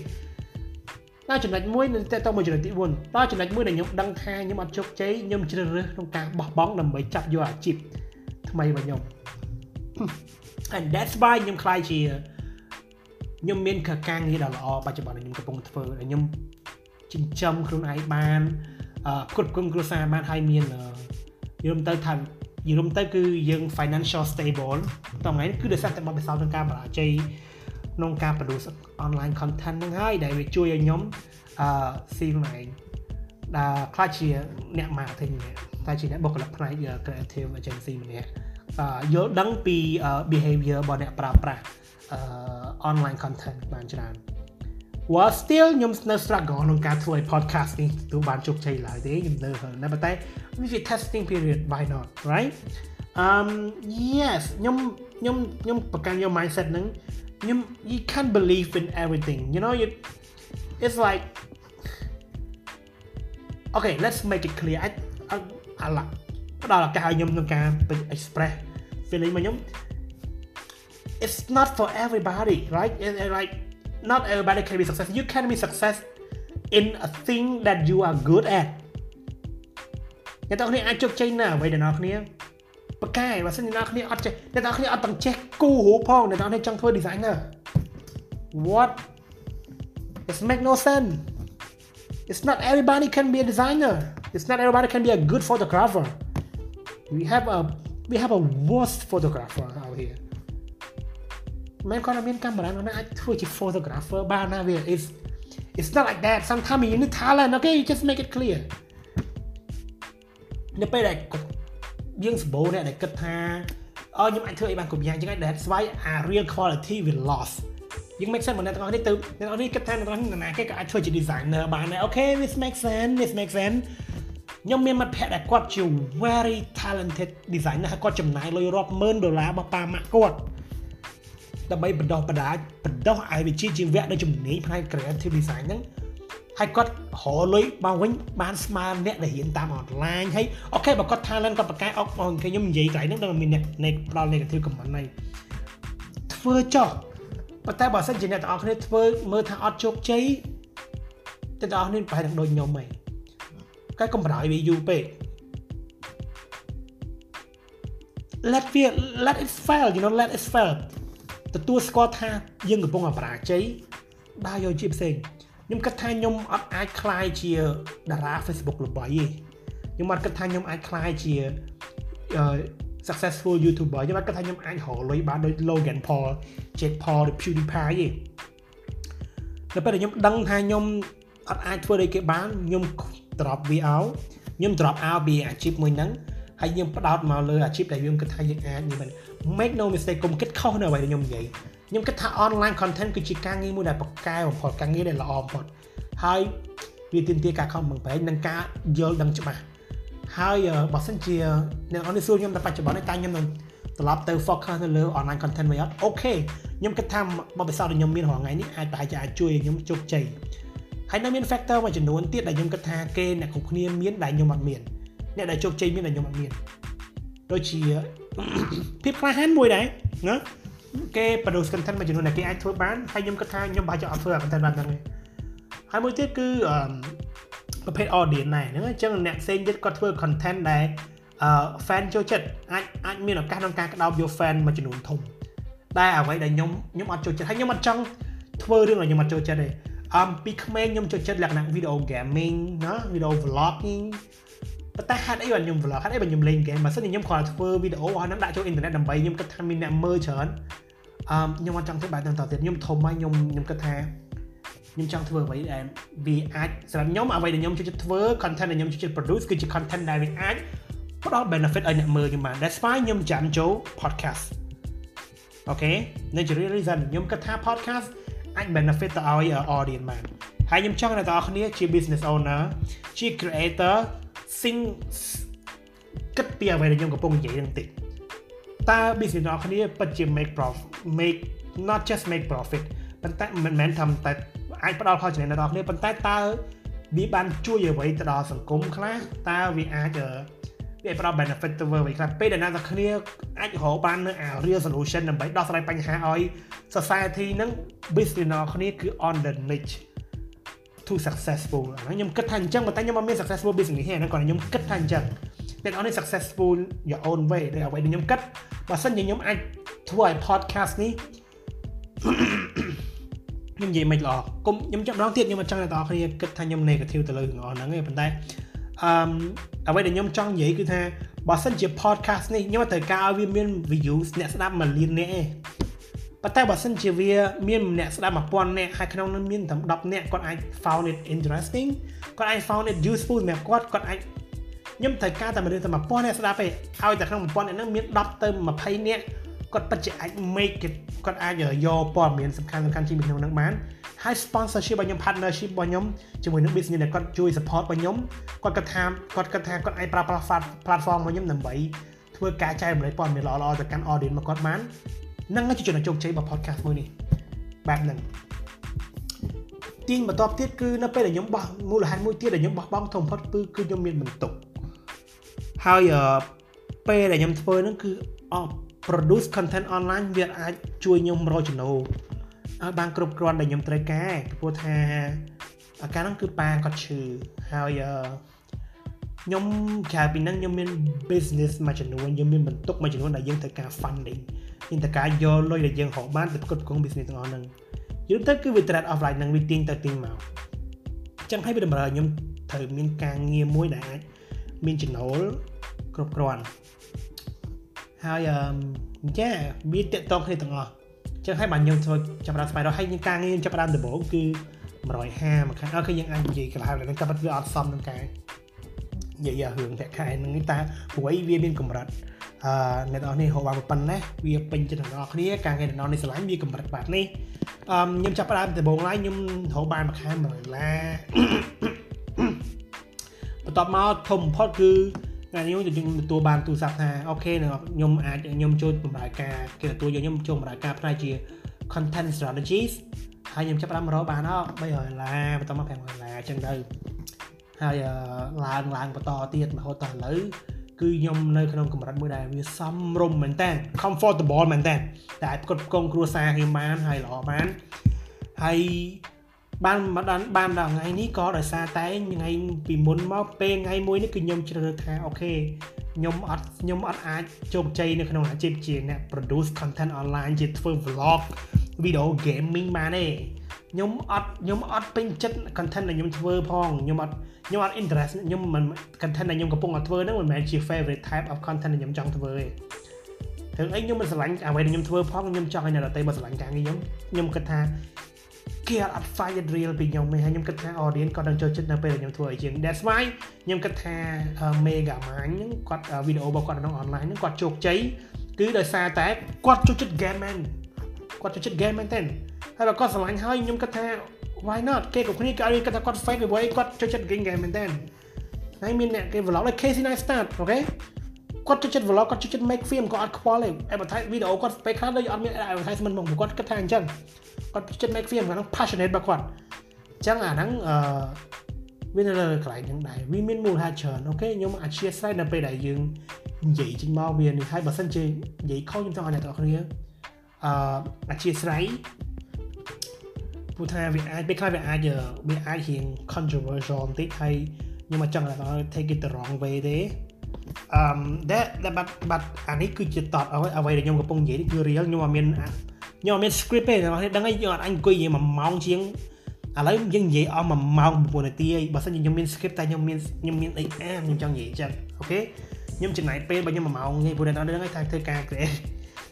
ដល់ចំណុចមួយនៅតែតមកចំណុចទី4ដល់ចំណុចមួយដែលខ្ញុំដឹងថាខ្ញុំអត់ជោគជ័យខ្ញុំជ្រើសរើសក្នុងការបោះបង់ដើម្បីចាប់យកអាជីពថ្មីរបស់ខ្ញុំ and that's why ខ្ញុំខ្លាយជាខ្ញុំមានការងារដ៏ល្អបច្ចុប្បន្នខ្ញុំកំពុងធ្វើខ្ញុំចិញ្ចឹមខ្លួនឯងបានគ្រប់គ្រងគ្រួសារបានហើយមានយល់ទៅថាយល់ទៅគឺយើង financial stable តោះថ្ងៃនេះគឺដោយសារតែបទពិសោធន៍ក្នុងការបរាជ័យ ក្នុងការ produce online content ហ្នឹងហើយដែលវាជួយឲ្យខ្ញុំអឺស៊ីខ្លួនឯងដែលខ្លះជាអ្នក marketing ម្នាក់តែជាអ្នកបុគ្គលិកផ្នែក creative agency ម្នាក់យល់ដឹងពី behavior របស់អ្នកប្រើប្រាស់ online content បានច្រើន while still ខ្ញុំនៅ struggle ក្នុងការធ្វើឲ្យ podcast នេះទទួលបានជោគជ័យឡើយទេខ្ញុំនៅហ្នឹងតែប៉ុន្តែវាជា testing period why not right um yes ខ្ញុំខ្ញុំខ្ញុំប្រកាន់យក mindset ហ្នឹង ខ្ញុំ you can't believe in everything you know you it's like okay let's make it clear អាចអាឡាផ្ដល់ឱកាសឲ្យខ្ញុំក្នុងការ express feeling របស់ខ្ញុំ it's not for everybody right it's like not everybody can be success you can be success in a thing that you are good at អ្នកទាំងគ្នាអាចជោគជ័យណាអ្វីដែលអ្នកគ្នា ប្រកែបើសិនអ្នកគ្នាអត់ចេះអ្នកទាំងគ្នាអត់ទាំងចេះគូរូផងអ្នកទាំងគ្នាចង់ធ្វើ designer what it make no sense it's not everybody can be a designer it's not everybody can be a good photographer we have a we have a worst photographer out here មិនគាត់មានកាមេរ៉ានោះអាចធ្វើជា photographer បានណាវា is it's not like that sometimes you need talent okay you just make it clear នៅពេលដែល យើងសម្បូរអ្នកដែលគិតថាអឺខ្ញុំអាចធ្វើអីបានគ្រប់យ៉ាងចឹងហើយ that's why a real quality will lost យើង make sense មកអ្នកទាំងអស់នេះទៅអ្នកទាំងអស់នេះគិតថាអ្នកទាំងអស់នេះណាគេក៏អាចធ្វើជា designer បានដែរ okay this makes sense this makes sense ខ្ញុំមានមិត្តភ័ក្តិដែលគាត់ជា very talented designer ហើយគាត់ចំណាយលុយរាប់ម៉ឺនដុល្លាររបស់ប៉ាម៉ាក់គាត់ដើម្បីបណ្ដោះបណ្ដាលបណ្ដោះឲ្យវិជ្ជាជីវៈនៅជំនាញផ្នែក creative design ហ្នឹង ហើយគាត់រលុយមកវិញបានស្មើអ្នកដែលរៀនតាមអនឡាញហើយអូខេបើគាត់ talent គាត់ប្រកែអុកមកខ្ញុំនិយាយកន្លែងហ្នឹងដល់មានអ្នកនៃផ្ដល់ negative comment ហ្នឹងធ្វើចោះប៉ុន្តែបើសិនជាអ្នកទាំងអស់គ្នាធ្វើមើលថាអត់ជោគជ័យទាំងអស់គ្នាប្រហែលនឹងដូចខ្ញុំហីតែកុំបដ ாய் វាយូរពេក let it let it fail you know let it fail ទទួលស្គាល់ថាយើងកំពុងអបរាជ័យដើរយកជាផ្សេង ខ្ញុំគិតថាខ្ញុំអត់អាចคลายជាតារា Facebook ល្បីទេខ្ញុំអត់គិតថាខ្ញុំអាចคลายជា successful YouTuber ខ្ញុំអត់គិតថាខ្ញុំអាចរកលុយបានដូច Logan Paul, Jake Paul ឬ PewDiePie ទេនៅពេលដែលខ្ញុំដឹងថាខ្ញុំអត់អាចធ្វើដូចគេបានខ្ញុំ drop វាអោខ្ញុំ drop out ពីអាជីពមួយហ្នឹងហើយខ្ញុំផ្ដោតមកលើអាជីពដែលខ្ញុំគិតថាយើងអាចនេះមិន make no mistake កុំគិតខុសនៅអ្វីដែលខ្ញុំនិយាយ ខ្ញុំគិតថា online content គឺជាការងារមួយដែលប្រកែបំផុតការងារដែលល្អបំផុតហើយវាទាមទារការខំប្រឹងប្រែងនិងការយល់ដឹងច្បាស់ហើយបើសិនជាអ្នកនរនេះសួរខ្ញុំតែបច្ចុប្បន្ននេះតែខ្ញុំនឹងត្រឡប់ទៅ focus នៅលើ online content វិញអត់អូខេខ្ញុំគិតថាបបិសោតខ្ញុំមានរាល់ថ្ងៃនេះអាចប្រហែលជាអាចជួយខ្ញុំជោគជ័យហើយនៅមាន factor មួយចំនួនទៀតដែលខ្ញុំគិតថាគេអ្នកគ្រប់គ្នាមានដែលខ្ញុំអត់មានអ្នកដែលជោគជ័យមានដែលខ្ញុំអត់មានដូចជាភាពក្លាហានមួយដែរណា គេ produce content មួយចំនួនដែលគេអាចធ្វើបានហើយខ្ញុំគិតថាខ្ញុំបាច់ចង់អត់ធ្វើ content បានហ្នឹងទេហើយមួយទៀតគឺប្រភេទ audience ដែរហ្នឹងអញ្ចឹងអ្នកផ្សេងទៀតគាត់ធ្វើ content ដែលអឺ fan ចូលចិត្តអាចអាចមានឱកាសក្នុងការក្តោបយក fan មួយចំនួនធំតែអ្វីដែលខ្ញុំខ្ញុំអត់ចូលចិត្តហើយខ្ញុំអត់ចង់ធ្វើរឿងដែលខ្ញុំអត់ចូលចិត្តទេអមពីក្មេងខ្ញុំចូលចិត្តលក្ខណៈ video gaming ណា video vlogging ប៉ុន្តែហេតុអីបានខ្ញុំ vlog ហេតុអីបានខ្ញុំលេង game បើសិនជាខ្ញុំគ្រាន់តែធ្វើវីដេអូហ្នឹងដាក់ចូលអ៊ីនធឺណិតដើម្បីខ្ញុំគិតថាមានអ្នកមើលច្រើនអឺខ្ញុំអត់ចង់ធ្វើបែបហ្នឹងតទៀតខ្ញុំធំហើយខ្ញុំខ្ញុំគិតថាខ្ញុំចង់ធ្វើអ្វីដែលវាអាចសម្រាប់ខ្ញុំអ្វីដែលខ្ញុំចូលចិត្តធ្វើ content ដែលខ្ញុំចូលចិត្ត produce គឺជា content ដែលវាអាចផ្ដល់ benefit ឲ្យអ្នកមើលខ្ញុំបាន That's why ខ្ញុំចាំចូល podcast អូខេនៅជា reason ខ្ញុំគិតថា podcast អាច benefit ទៅឲ្យ audience បានហើយខ្ញុំចង់ឲ្យអ្នកទាំងអស់គ្នាជា business owner ជា creator sing គិតពីអ្វីដែលខ្ញុំកំពុងនិយាយនឹងតិចតើ business អ្នកគ្នាពិតជា make profit make not just make profit ប៉ុន្តែមិនមែនថាតែអាចផ្ដល់ផលចំណេញដល់អ្នកគ្នាប៉ុន្តែតើវាបានជួយអ្វីទៅដល់សង្គមខ្លះតើវាអាចវាផ្ដល់ benefit ទៅអ្វីខ្លះពេលដែលអ្នកទាំងគ្នាអាចរកបាននៅ real solution ដើម្បីដោះស្រាយបញ្ហាឲ្យ society នឹង business អ្នកគ្នាគឺ on the niche to successful ខ្ញុំគិតថាអញ្ចឹងប៉ុន្តែខ្ញុំអត់មាន successful business ទេហ្នឹងគាត់ខ្ញុំគិតថាអញ្ចឹងអ្នកនរនេះ successful your own way ដែលអ្វីដែលខ្ញុំគិតបើសិនជាខ្ញុំអាចធ្វើឲ្យ podcast នេះខ្ញុំនិយាយមិនល្អគុំខ្ញុំចាំម្ដងទៀតខ្ញុំអត់ចង់ឲ្យបងប្អូនគិតថាខ្ញុំ negative ទៅលើទាំងអស់ហ្នឹងទេប៉ុន្តែអឺអ្វីដែលខ្ញុំចង់និយាយគឺថាបើសិនជា podcast នេះខ្ញុំត្រូវការឲ្យវាមាន views អ្នកស្ដាប់1លាននាក់ឯង ប៉ុន្តែបើសិនជាវាមានអ្នកស្ដាប់1000នាក់ហើយក្នុងនោះមានតែ10នាក់គាត់អាច found it interesting គាត់អាច found it useful សម្រាប់គាត់គាត់អាចខ្ញុំត្រូវការតែមនុស្សតែ1000នាក់ស្ដាប់ឯងឲ្យតែក្នុង1000នាក់ហ្នឹងមាន10ទៅ20នាក់គាត់ពិតជាអាច make it គាត់អាចយកព័ត៌មានសំខាន់សំខាន់ជាក្នុងហ្នឹងបានហើយ sponsorship របស់ខ្ញុំ partnership របស់ខ្ញុំជាមួយនឹង business ដែលគាត់ជួយ support របស់ខ្ញុំគាត់គិតថាគាត់គិតថាគាត់អាចប្រើប្រាស់ platform របស់ខ្ញុំដើម្បីធ្វើការចែករំលែកព័ត៌មានល្អៗទៅកាន់ audience របស់គាត់បាន នឹងជាចំណុចជោគជ័យរបស់ podcast មួយនេះបែបហ្នឹងទីបន្ទាប់ទៀតគឺនៅពេលដែលខ្ញុំបោះមូលហេតុមួយទៀតដែលខ្ញុំបោះបង់ធំផុតគឺគឺខ្ញុំមានបន្ទុកហើយពេលដែលខ្ញុំធ្វើហ្នឹងគឺអ produce content online វាអាចជួយខ្ញុំរកចំណូលឲ្យបានគ្រប់គ្រាន់ដែលខ្ញុំត្រូវការព្រោះថាអាការហ្នឹងគឺប៉ាគាត់ឈឺហើយ ខ្ញុំក្រៅពីហ្នឹងខ្ញុំមាន business មួយចំនួនខ្ញុំមានបន្ទុកមួយចំនួនដែលយើងត្រូវការ funding យើងត្រូវការយកលុយដែលយើងរកបានទៅផ្គត់ផ្គង់ business ទាំងអស់ហ្នឹងយល់ទៅគឺវា trade off ឡើងនឹងវាទៀងទៅទៀងមកអញ្ចឹងហើយវាតម្រូវឲ្យខ្ញុំត្រូវមានការងារមួយដែលអាចមានចំណូលគ្រប់គ្រាន់ហើយអឺចាវាតកតងគ្នាទាំងអស់ចឹងហើយបាទខ្ញុំធ្វើចាប់ដើមស្វែងរកហើយការងារចាប់ដើមដំបូងគឺ150មួយខែអូខេយើងអាចនិយាយកន្លែងហ្នឹងតែវាអត់សមនឹងការ និយាយរឿងតែខែហ្នឹងតែព្រោះអីវាមានកម្រិតអឺអ្នកនរនេះហៅបានប៉ុណ្ណេះវាពេញចិត្តអ្នកនរគ្នាការងារអ្នកនរនេះស្រឡាញ់វាកម្រិតបែបនេះអឺខ្ញុំចាប់ផ្ដើមដំបូងឡើយខ្ញុំរកបានមួយខែ1ដុល្លារបន្ទាប់មកធំបំផុតគឺតែខ្ញុំខ្ញុំទទួលបានទូរស័ព្ទថាអូខេខ្ញុំអាចខ្ញុំចូលបម្រើការគេទទួលយកខ្ញុំចូលបម្រើការផ្នែកជា content strategies ហើយខ្ញុំចាប់បានមករកបានអ300ដុល្លារបន្តមក500ដុល្លារអញ្ចឹងទៅ ហើយឡើងឡើងបន្តទៀតរហូតដល់ឥឡូវគឺខ្ញុំនៅក្នុងកម្រិតមួយដែលវាសមរម្យមែនតើ comfortable មែនតើតែអាចផ្គត់ផ្គង់គ្រួសារខ្ញុំបានហើយល្អបានហើយបានមកដល់បានដល់ថ្ងៃនេះក៏ដោយសារតែថ្ងៃពីមុនមកពេលថ្ងៃមួយនេះគឺខ្ញុំជ្រើសរើសថាអូខេខ្ញុំអត់ខ្ញុំអត់អាចជោគជ័យនៅក្នុងអាជីពជាអ្នក produce content online ជាធ្វើ vlog video gaming បានទេ ខ្ញុំអត់ខ្ញុំអត់ពេញចិត្ត content ដែលខ្ញុំធ្វើផងខ្ញុំអត់ខ្ញុំអត់ interest ខ្ញុំមិន content ដែលខ្ញុំកំពុងតែធ្វើហ្នឹងមិនមែនជា favorite type of content ដែលខ្ញុំចង់ធ្វើទេถึงអីខ្ញុំមិនស្រឡាញ់អ្វីដែលខ្ញុំធ្វើផងខ្ញុំចង់ឲ្យអ្នកដទៃមកស្រឡាញ់ការងារខ្ញុំខ្ញុំគិតថាគេអត់ find it real ពីខ្ញុំទេហើយខ្ញុំគិតថា audience គាត់នឹងចូលចិត្តនៅពេលដែលខ្ញុំធ្វើអីជាង that's why ខ្ញុំគិតថា Mega Man ហ្នឹងគាត់វីដេអូរបស់គាត់នៅ online ហ្នឹងគាត់ជោគជ័យគឺដោយសារតែគាត់ចូលចិត្ត game មែនគាត់ចូលចិត្ត game មែនទេ ហើយបើគាត់ស្រឡាញ់ហើយខ្ញុំគិតថា why not គេគ្រប់គ្នាគេឲ្យគិតថាគាត់ fake អ្វីគាត់ចូលចិត្ត game game មែនទេហើយមានអ្នកគេ vlog ដូច Casey Neistat អូខេគាត់ចូលចិត្ត vlog គាត់ចូលចិត្ត make film គាត់អត់ខ្វល់ទេ advertise វីដេអូគាត់ពេលខ្លះដូចអត់មាន advertisement មកគាត់គិតថាអញ្ចឹងគាត់ចិត្ត make film គាត់ passionate របស់គាត់អញ្ចឹងអាហ្នឹងអឺវានៅលើកន្លែងហ្នឹងដែរវាមានមូលហេតុច្រើនអូខេខ្ញុំអធិស្ឋាននៅពេលដែលយើងនិយាយចេញមកវានេះហើយបើសិនជានិយាយខុសខ្ញុំចង់ឲ្យអ្នកទាំងអស់គ្នាអឺអធិស្ឋាន ព្រោះថាវាអាចពេលខ្លះវាអាចវាអាចរៀង controversial បន្តិចហើយខ្ញុំមកចង់ឲ្យ take it the wrong way ទេអឺដែលបាត់បាត់អានេះគឺជាតតអ្វីដែលខ្ញុំកំពុងនិយាយនេះគឺ real ខ្ញុំអត់មានខ្ញុំអត់មាន script ទេអ្នកនរដឹងហើយយើងអត់អញអង្គុយនិយាយ1ម៉ោងជាងឥឡូវយើងនិយាយអស់1ម៉ោង9នាទីហើយបើសិនជាខ្ញុំមាន script តែខ្ញុំមានខ្ញុំមានអីអានខ្ញុំចង់និយាយចឹងអូខេខ្ញុំចំណាយពេលបើខ្ញុំ1ម៉ោងទេព្រោះអ្នកនរហ្នឹងថាធ្វើការ create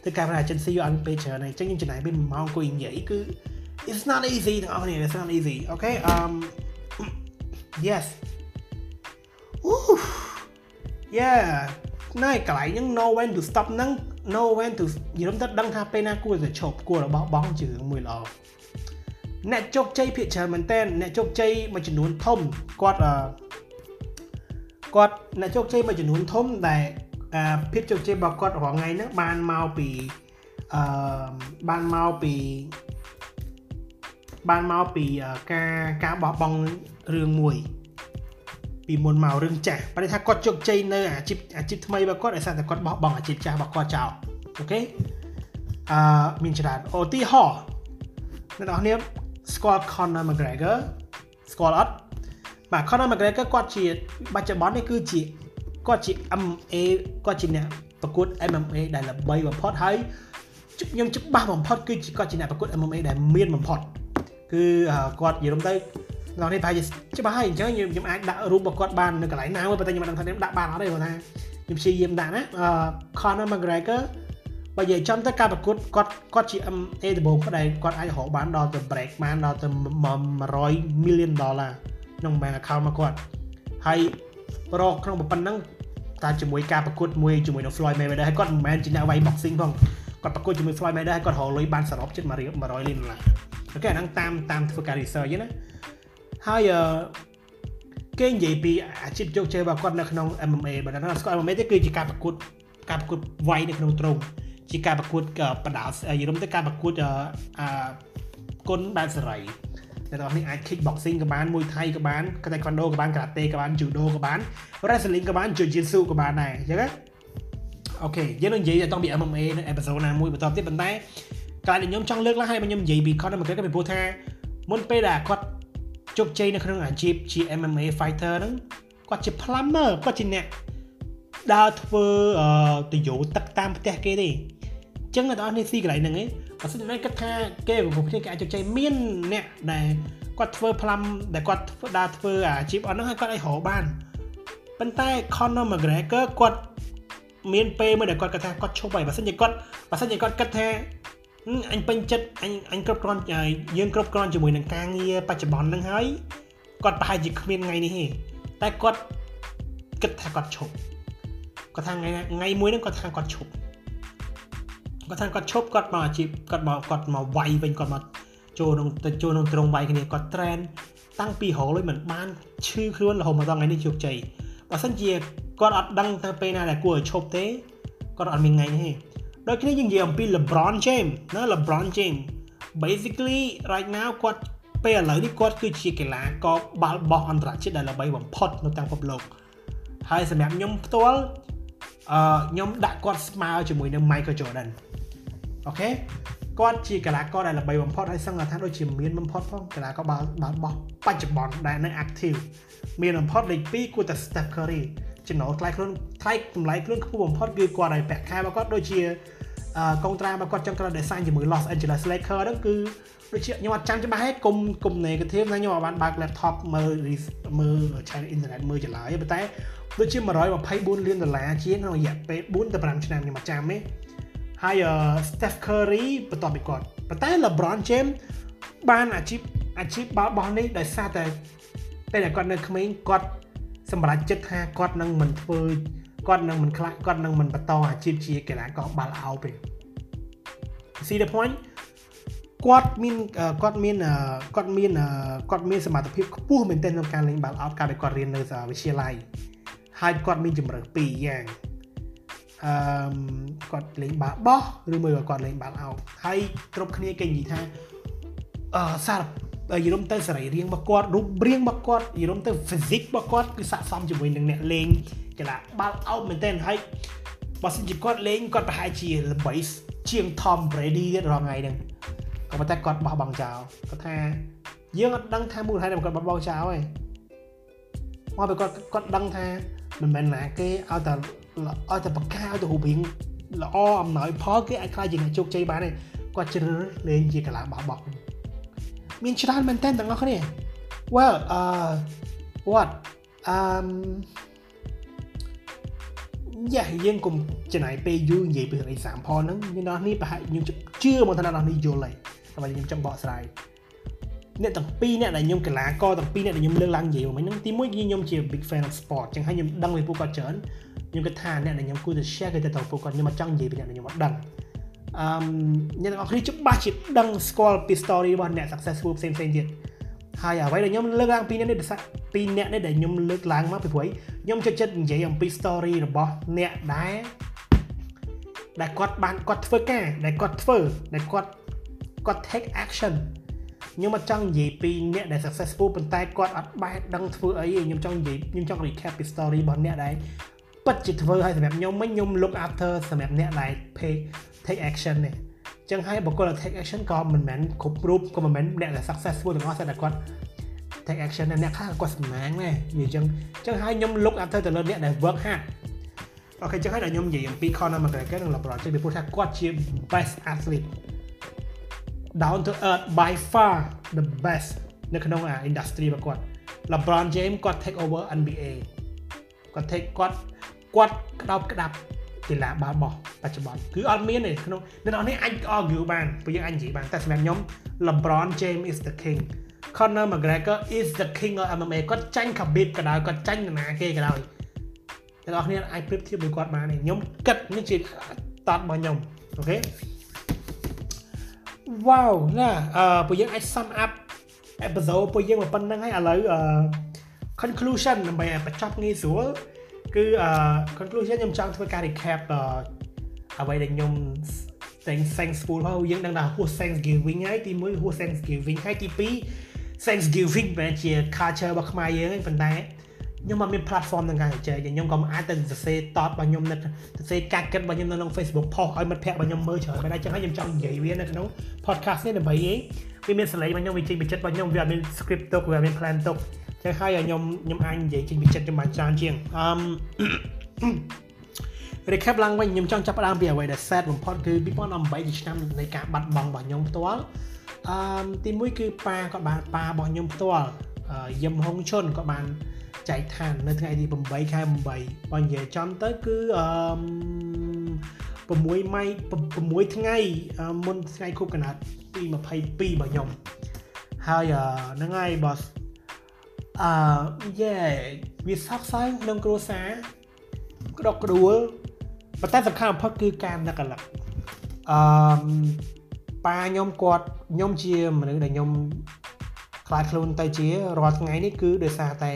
ធ្វើការ agency យកអត់ពេលច្រើនហើយអញ្ចឹងខ្ញុំចំណាយពេល1ម៉ោងគួយនិយាយគឺ it's not easy ទាំងអស់គ្នា it's not easy okay um yes Ooh yeah ណែកន្លែងហ្នឹង know when to stop ហ្នឹង know when to និយាយទៅដឹងថាពេលណាគួរតែឈប់គួររបស់បងជឿមួយល្អអ្នកជោគជ័យភាគច្រើនមែនតើអ្នកជោគជ័យមួយចំនួនធំគាត់គាត់អ្នកជោគជ័យមួយចំនួនធំដែលភាពជោគជ័យរបស់គាត់រាល់ថ្ងៃហ្នឹងបានមកពីអឺបានមកពី បានមកពីការការបោះបង់រឿងមួយពីមុនមករឿងចាស់បើថាគាត់ជោគជ័យនៅអាជីពអាជីពថ្មីរបស់គាត់ដោយសារតែគាត់បោះបង់អាជីពចាស់របស់គាត់ចោលអូខេអឺមានច្រើនឧទាហរណ៍អ្នកនរគ្នាស្គាល់ Conor McGregor ស្គាល់អត់បាទ Conor McGregor គាត់ជាបច្ចុប្បន្ននេះគឺជាគាត់ជា MMA គាត់ជាអ្នកប្រកួត MMA ដែលល្បីបំផុតហើយខ្ញុំច្បាស់បំផុតគឺជាគាត់ជាអ្នកប្រកួត MMA ដែលមានបំផុត គឺគាត់និយាយរំទៅដល់នេះប្រហែលជាច្បាស់ហើយអញ្ចឹងខ្ញុំអាចដាក់រូបរបស់គាត់បាននៅកន្លែងណាមួយប៉ុន្តែខ្ញុំមិនដឹងថាខ្ញុំដាក់បានអត់ទេព្រោះថាខ្ញុំព្យាយាមដាក់ណា Conor McGregor បើនិយាយចំទៅការប្រកួតគាត់គាត់ជា MA ដំបូងគាត់ដែលគាត់អាចរកបានដល់ទៅ break បានដល់ទៅ100 million dollar ក្នុង bank account មកគាត់ហើយប្រកក្នុងប៉ុណ្ណឹងតែជាមួយការប្រកួតមួយជាមួយនឹង Floyd Mayweather ហើយគាត់មិនមែនជាអ្នកវាយ boxing ផងគាត់ប្រកួតជាមួយ Floyd Mayweather ហើយគាត់រកលុយបានសរុបជិត100 100លានដុល្លារ អូខេអាហ្នឹងតាមតាមធ្វើការ research ណាហើយគេនិយាយពីអាជីពជោគជ័យរបស់គាត់នៅក្នុង MMA បើថាស្គាល់ MMA ទេគឺជាការប្រកួតការប្រកួតវាយនៅក្នុងទ្រង់ជាការប្រកួតបដាយល់ទៅការប្រកួតអឺគុណបែបសេរីអ្នកនរនេះអាច kick boxing ក៏បានមួយថៃក៏បាន taekwondo ក៏បាន karate ក៏បាន judo ក៏បាន wrestling ក៏បាន jiu-jitsu ក៏បានដែរអញ្ចឹងណាអូខេយើងនឹងនិយាយទៅពី MMA នៅ episode ណាមួយបន្តទៀតប៉ុន្តែ កាលដែលខ្ញុំចង់លើកឡើងឲ្យខ្ញុំនិយាយពី Conor McGregor ពីព្រោះថាមុនពេលដែលគាត់ជោគជ័យនៅក្នុងអាជីពជា MMA fighter ហ្នឹងគាត់ជា plumber គាត់ជាអ្នកដើរធ្វើទៅយោទឹកតាមផ្ទះគេទេចឹងអ្នកទាំងអស់នេះស៊ីកន្លែងហ្នឹងឯងបើសិនតែគិតថាគេប្រភពគ្នាគេអាចជោគជ័យមានអ្នកដែលគាត់ធ្វើផ្លាំដែលគាត់ធ្វើដើរធ្វើអាជីពអត់ហ្នឹងហើយគាត់អាចរកបានប៉ុន្តែ Conor McGregor គាត់មានពេលមួយដែលគាត់គិតថាគាត់ឈប់ហើយបើសិនជាគាត់បើសិនជាគាត់គិតថា អញពេញចិត្តអញអញគ្រប់គ្រាន់យើងគ្រប់គ្រាន់ជាមួយនឹងការងារបច្ចុប្បន្នហ្នឹងហើយគាត់ប្រហែលជាគ្មានថ្ងៃនេះទេតែគាត់គិតថាគាត់ឈប់គាត់ថាថ្ងៃថ្ងៃមួយហ្នឹងគាត់ថាគាត់ឈប់គាត់ថាគាត់ឈប់គាត់មកអាជីពគាត់មកគាត់មកវាយវិញគាត់មកចូលក្នុងទៅចូលក្នុងត្រង់វាយគ្នាគាត់ train តាំងពីរហូតលុយមិនបានឈឺខ្លួនរហូតមកដល់ថ្ងៃនេះជោគជ័យបើសិនជាគាត់អត់ដឹងទៅពេលណាដែលគួរឲ្យឈប់ទេគាត់អត់មានថ្ងៃនេះទេ ដូចគ្នាយើងនិយាយអំពី LeBron James ណា LeBron James basically right now គាត់ពេលឥឡូវនេះគាត់គឺជាកីឡាករបាល់បោះអន្តរជាតិដែលល្បីបំផុតនៅតាមពិភពលោកហើយសម្រាប់ខ្ញុំផ្ទាល់អឺខ្ញុំដាក់គាត់ស្មើជាមួយនឹង Michael Jordan អូខេគាត់ជាកីឡាករដែលល្បីបំផុតហើយសឹងថាដូចជាមានបំផុតផងកីឡាករបាល់បាល់បោះបច្ចុប្បន្នដែលនៅ active មានបំផុតលេខ2គួរតែ Steph Curry ចំណូលថ្លៃខ្លួនថ្លៃតម្លៃខ្លួនខ្ពស់បំផុតគឺគាត់ឲ្យប្រាក់ខែរបស់គាត់ដូចជា កុងត្រារបស់គាត់ចង់ក្រោយដែលសាញជាមួយ Los Angeles Lakers ហ្នឹងគឺដូចជាខ្ញុំអត់ចាំច្បាស់ទេគុំគុំ negative ណាខ្ញុំអត់បានបើក laptop មើលមើលឆែកអ៊ីនធឺណិតមើលចន្លើយប៉ុន្តែដូចជា124លានដុល្លារជាងក្នុងរយៈពេល4ទៅ5ឆ្នាំខ្ញុំអត់ចាំទេហើយ Steph Curry បន្ទាប់ពីគាត់ប៉ុន្តែ LeBron James បានអាជីពអាជីពបាល់បោះនេះដោយសារតែពេលដែលគាត់នៅក្មេងគាត់សម្រេចចិត្តថាគាត់នឹងមិនធ្វើ គាត់នឹងមិនខ្លាចគាត់នឹងមិនបន្តអាជីពជាកីឡាករបាល់អោបទេ See the point គាត់មានគាត់មានគាត់មានគាត់មានសមត្ថភាពខ្ពស់មែនទែនក្នុងការលេងបាល់អោបកាលពីគាត់រៀននៅវិទ្យាល័យហើយគាត់មានជំរឿពីរយ៉ាងអឺគាត់លេងបាល់បោះឬមួយក៏គាត់លេងបាល់អោបហើយគ្រប់គ្នាគេនិយាយថាអឺសារយល់ទៅសរីរាង្គរបស់គាត់រូបរាងរបស់គាត់យល់ទៅ physics របស់គាត់គឺស័ក្តិសមជាមួយនឹងអ្នកលេង កីឡាបាល់អោបមែនទែនហើយបើសិនជាគាត់លេងគាត់ប្រហែលជាល្បីជាង Tom Brady ទៀតរាល់ថ្ងៃហ្នឹងក៏ប៉ុន្តែគាត់បោះបង់ចោលគាត់ថាយើងអត់ដឹងថាមូលហេតុដែលគាត់បោះបង់ចោលទេមកពេលគាត់គាត់ដឹងថាមិនមែនណាគេឲ្យតែឲ្យតែបកាឲ្យទៅរូបរាងល្អអំណោយផលគេអាចខ្លាចជាអ្នកជោគជ័យបានទេគាត់ជ្រើសរើសលេងជាកីឡាបោះបោះមានច្រើនមែនតើទាំងអស់គ្នា well uh what um យ៉ាយើងកុំចំណាយពេលយូរនិយាយពីរឿង example ហ្នឹងអ្នកនរនេះប្រហែលខ្ញុំជឿមកថាអ្នកនរនេះយល់ហើយតែខ្ញុំចង់បកស្រាយអ្នកទាំងពីរអ្នកដែលខ្ញុំកីឡាករទាំងពីរអ្នកដែលខ្ញុំលើកឡើងនិយាយមកហ្នឹងទីមួយគឺខ្ញុំជា big fan of sport ចឹងហើយខ្ញុំដឹងពីពួកគាត់ច្រើនខ្ញុំគិតថាអ្នកដែលខ្ញុំគួរតែ share គឺទៅទៅពួកគាត់ខ្ញុំអត់ចង់និយាយពីអ្នកដែលខ្ញុំអត់ដឹងអឺអ្នកទាំងអស់គ្នាច្បាស់ជាដឹងស្គាល់ពី story របស់អ្នក successful ផ្សេងផ្សេងទៀតហើយអ្វីដែលខ្ញុំលើកឡើងពីអ្នកនេះពីអ្នកនេះដែលខ្ញុំលើកឡើងមកពីព្រោះ ខ្ញុំចូលចិត្តនិយាយអំពី story របស់អ្នកដែលដែលគាត់បានគាត់ធ្វើការដែលគាត់ធ្វើដែលគាត់គាត់ take action ខ្ញុំអត់ចង់និយាយពីអ្នកដែល successful ប៉ុន្តែគាត់អត់បែរដឹងធ្វើអីទេខ្ញុំចង់និយាយខ្ញុំចង់ recap ពី story របស់អ្នកដែលពិតជាធ្វើឲ្យសម្រាប់ខ្ញុំវិញខ្ញុំ look after សម្រាប់អ្នកដែល pay take action នេះចឹងហើយបុគ្គលដែល take action ក៏មិនមែនគ្រប់រូបក៏មិនមែនអ្នកដែល successful ទាំងអស់តែគាត់ take action អ្នកខ្លះគាត់សំណាងដែរនិយាយចឹងចឹងហើយខ្ញុំ look after ទៅលើអ្នកដែល work hard អូខេចឹងហើយដល់ខ្ញុំនិយាយអំពី Conor McGregor និង LeBron James ពីព្រោះថាគាត់ជា best athlete down to earth by far the best នៅក្នុង industry របស់គាត់ LeBron James គាត់ take over NBA គាត់ take គាត់គាត់ក្តោបក្តាប់កីឡាបាល់បោះបច្ចុប្បន្នគឺអត់មានទេក្នុងអ្នកនរនេះអាច argue បានព្រោះយើងអាចនិយាយបានតែសម្រាប់ខ្ញុំ LeBron James is the king Conor McGregor is the king of MMA គាត់ចាញ់ Khabib ក៏ដោយគាត់ចាញ់នរណាគេក៏ដោយអ្នកនរគ្នាអាចប្រៀបធៀបមួយគាត់បានទេខ្ញុំគិតនេះជាតតរបស់ខ្ញុំអូខេ wow ណាអឺពួកយើងអាច sum up episode ពួកយើងមកប៉ុណ្្នឹងហើយឥឡូវអឺ conclusion ដើម្បីឲ្យបញ្ចប់ងាយស្រួលគឺអឺ conclusion ខ្ញុំចង់ធ្វើការ recap អឺអ្វីដែលខ្ញុំ thanks thankful ហើយយើងដឹងថាហួស Thanksgiving ហើយទី1ហួស Thanksgiving ហើយទី2 Thanksgiving បែរជា culture របស់ខ្មែរយើងហ្នឹងប៉ុន្តែខ្ញុំអត់មាន platform ក្នុងការចែកខ្ញុំក៏អាចទៅសរសេរតតរបស់ខ្ញុំនៅសរសេរការគិតរបស់ខ្ញុំនៅក្នុង Facebook post ឲ្យមិត្តភ័ក្តិរបស់ខ្ញុំមើលច្រើនបែរតែចឹងហើយខ្ញុំចង់និយាយវានៅក្នុង podcast នេះដើម្បីអីវាមានសលេងរបស់ខ្ញុំវាចេញពីចិត្តរបស់ខ្ញុំវាអត់មាន script ទុកវាអត់មាន plan ទុកចឹងហើយខ្ញុំខ្ញុំអាចនិយាយចេញពីចិត្តខ្ញុំបានច្រើនជាងអឺ recap ឡើងវិញខ្ញុំចង់ចាប់ផ្ដើមពីអ្វីដែល sad បំផុតគឺ2018ជាឆ្នាំនៃការបាត់បង់របស់ខ្ញុំផ្ទាល់ អឺទីមួយគឺប៉ាគាត់បានប៉ារបស់ខ្ញុំផ្ទាល់យឹមហុងឈុនគាត់បានចែកឋាននៅថ្ងៃទី8ខែ8បើនិយាយចំទៅគឺអឺ6ម៉ៃ6ថ្ងៃមុនថ្ងៃខួបកំណើតទី22របស់ខ្ញុំហើយហ្នឹងហើយ boss អឺយេវាសោកសៅក្នុងគ្រួសារក្តុកក្តួលប៉ុន្តែសំខាន់បំផុតគឺការនឹកអាឡឹកអឺ ប៉ាខ្ញុំគាត់ខ្ញុំជាមនុស្សដែលខ្ញុំខ្លាចខ្លួនទៅជារាល់ថ្ងៃនេះគឺដោយសារតែ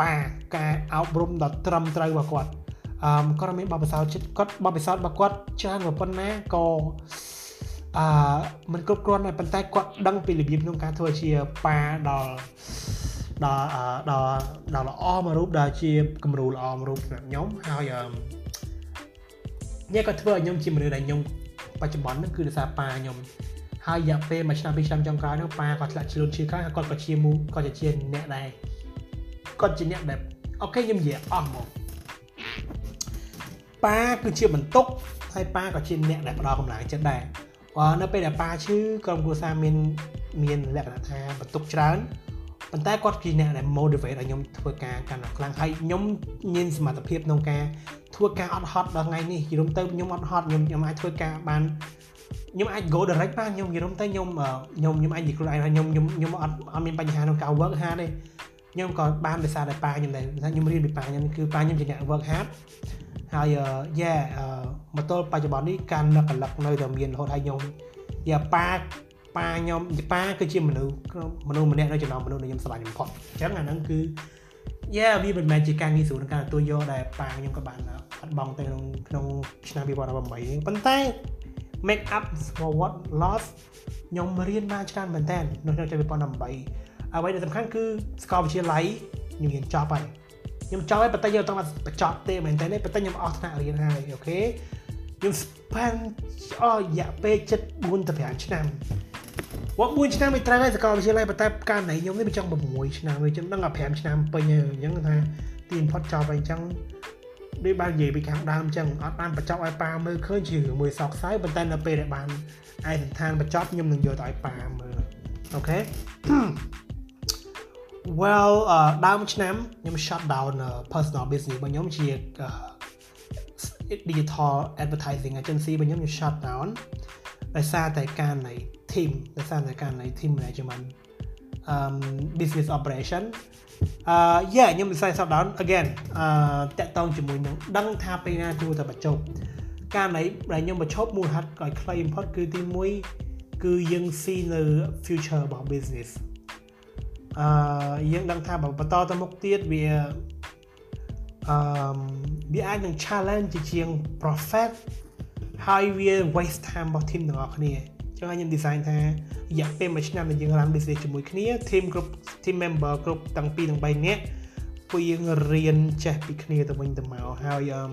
ប៉ាការអប់រំដ៏ត្រឹមត្រូវរបស់គាត់អឺគាត់មានបបិសោតចិត្តគាត់បបិសោតរបស់គាត់ច្រើនក៏ប៉ុណ្ណាក៏អឺមិនគ្រប់គ្រាន់ដែរប៉ុន្តែគាត់ដឹងពីរបៀបក្នុងការធ្វើជាប៉ាដល់ដល់ដល់ដល់ល្អមួយរូបដែលជាគំរូល្អមួយរូបសម្រាប់ខ្ញុំហើយអឺនេះក៏ធ្វើឲ្យខ្ញុំជាមនុស្សដែលខ្ញុំ បច្ចុប្បន្នហ្នឹងគឺដោយសារប៉ាខ្ញុំហើយរយៈពេលមួយឆ្នាំពីរឆ្នាំចុងក្រោយហ្នឹងប៉ាគាត់ធ្លាក់ជ្រុលឈឺខ្លាំងហើយគាត់ក៏ជាមួយគាត់ជាអ្នកដែលគាត់ជាអ្នកដែលអូខេខ្ញុំនិយាយអស់មកប៉ាគឺជាបន្ទុកហើយប៉ាក៏ជាអ្នកដែលផ្ដល់កម្លាំងចិត្តដែរបើនៅពេលដែលប៉ាឈឺក្រុមគ្រួសារមានមានលក្ខណៈថាបន្ទុកច្រើន ប៉ុន្តែគាត់ជាអ្នកដែល motivate ឲ្យខ្ញុំធ្វើការកាន់តែខ្លាំងហើយខ្ញុំមានសមត្ថភាពក្នុងការធ្វើការអត់ហត់ដល់ថ្ងៃនេះយល់ទៅខ្ញុំអត់ហត់ខ្ញុំខ្ញុំអាចធ្វើការបានខ្ញុំអាច go direct បានខ្ញុំយល់ទៅខ្ញុំខ្ញុំខ្ញុំអាចនិយាយខ្លួនឯងថាខ្ញុំខ្ញុំខ្ញុំអត់អត់មានបញ្ហាក្នុងការ work hard ទេខ្ញុំក៏បានដោយសារតែប៉ាខ្ញុំដែរខ្ញុំរៀនពីប៉ាខ្ញុំគឺប៉ាខ្ញុំជាអ្នក work hard ហើយយ៉ាមកទល់បច្ចុប្បន្ននេះការនឹកកលឹកនៅតែមានរហូតហើយខ្ញុំយ៉ាប៉ា ប៉ាខ្ញុំប៉ាគឺជាមនុស្សមនុស្សម្នាក់នៅចំណោមមនុស្សដែលខ្ញុំស្រឡាញ់បំផុតអញ្ចឹងអាហ្នឹងគឺយ៉ាវាមិនមែនជាការងាយស្រួលក្នុងការទទួលយកដែលប៉ាខ្ញុំក៏បានអត់បង់ទៅក្នុងក្នុងឆ្នាំ2018ប៉ុន្តែ make up for what loss ខ្ញុំរៀនបានច្រើនមែនតើនៅក្នុងឆ្នាំ2018អ្វីដែលសំខាន់គឺសាកលវិទ្យាល័យខ្ញុំរៀនចប់ហើយខ្ញុំចប់ហើយប៉ុន្តែយើងអត់ទៅបញ្ចប់ទេមែនតើប៉ុន្តែខ្ញុំអស់ថ្នាក់រៀនហើយអូខេខ្ញុំ spend អស់រយៈពេល7 4ទៅ5ឆ្នាំ វត្ត1ឆ្នាំមិនត្រូវហើយសាកលវិទ្យាល័យប៉ុន្តែការណៃខ្ញុំនេះវាចង់6ឆ្នាំវាចឹងដឹងតែ5ឆ្នាំពេញហើយអញ្ចឹងថាទីបំផុតចប់ហើយអញ្ចឹងដូចបាននិយាយពីខាងដើមអញ្ចឹងអត់បានបញ្ចប់ឲ្យប៉ាមើលឃើញជារឿងមួយសោកសៅប៉ុន្តែនៅពេលដែលបានឯកសន្តានបញ្ចប់ខ្ញុំនឹងយកទៅឲ្យប៉ាមើលអូខេ well ដើមឆ្នាំខ្ញុំ shut down personal business របស់ខ្ញុំជា digital advertising agency របស់ខ្ញុំខ្ញុំ shut down ដោយសារតែការនៃ team ដោយសារតែការនៃ team management um business operation អឺ yeah ខ្ញុំវិស័យ shut down again អឺតាក់តងជាមួយនឹងដឹងថាពេលណាគួរតែបញ្ចប់ការនៃដែលខ្ញុំបញ្ឈប់មូលហេតុឲ្យខ្លីបំផុតគឺទី1គឺយើងស៊ីនៅ future របស់ business អឺយើងដឹងថាបើបន្តទៅមុខទៀតវាអឺវាអាចនឹង challenge ជាជាង profit ហើយវា waste time របស់ team ទាំងអស់គ្នាចឹង ហើយខ្ញុំ design ថារយៈពេល1ឆ្នាំដែលយើង run business ជាមួយគ្នា team គ្រប់ team member គ្រប់ទាំង2ទាំង3នាក់ពួកយើងរៀនចេះពីគ្នាទៅវិញទៅមកហើយអឺ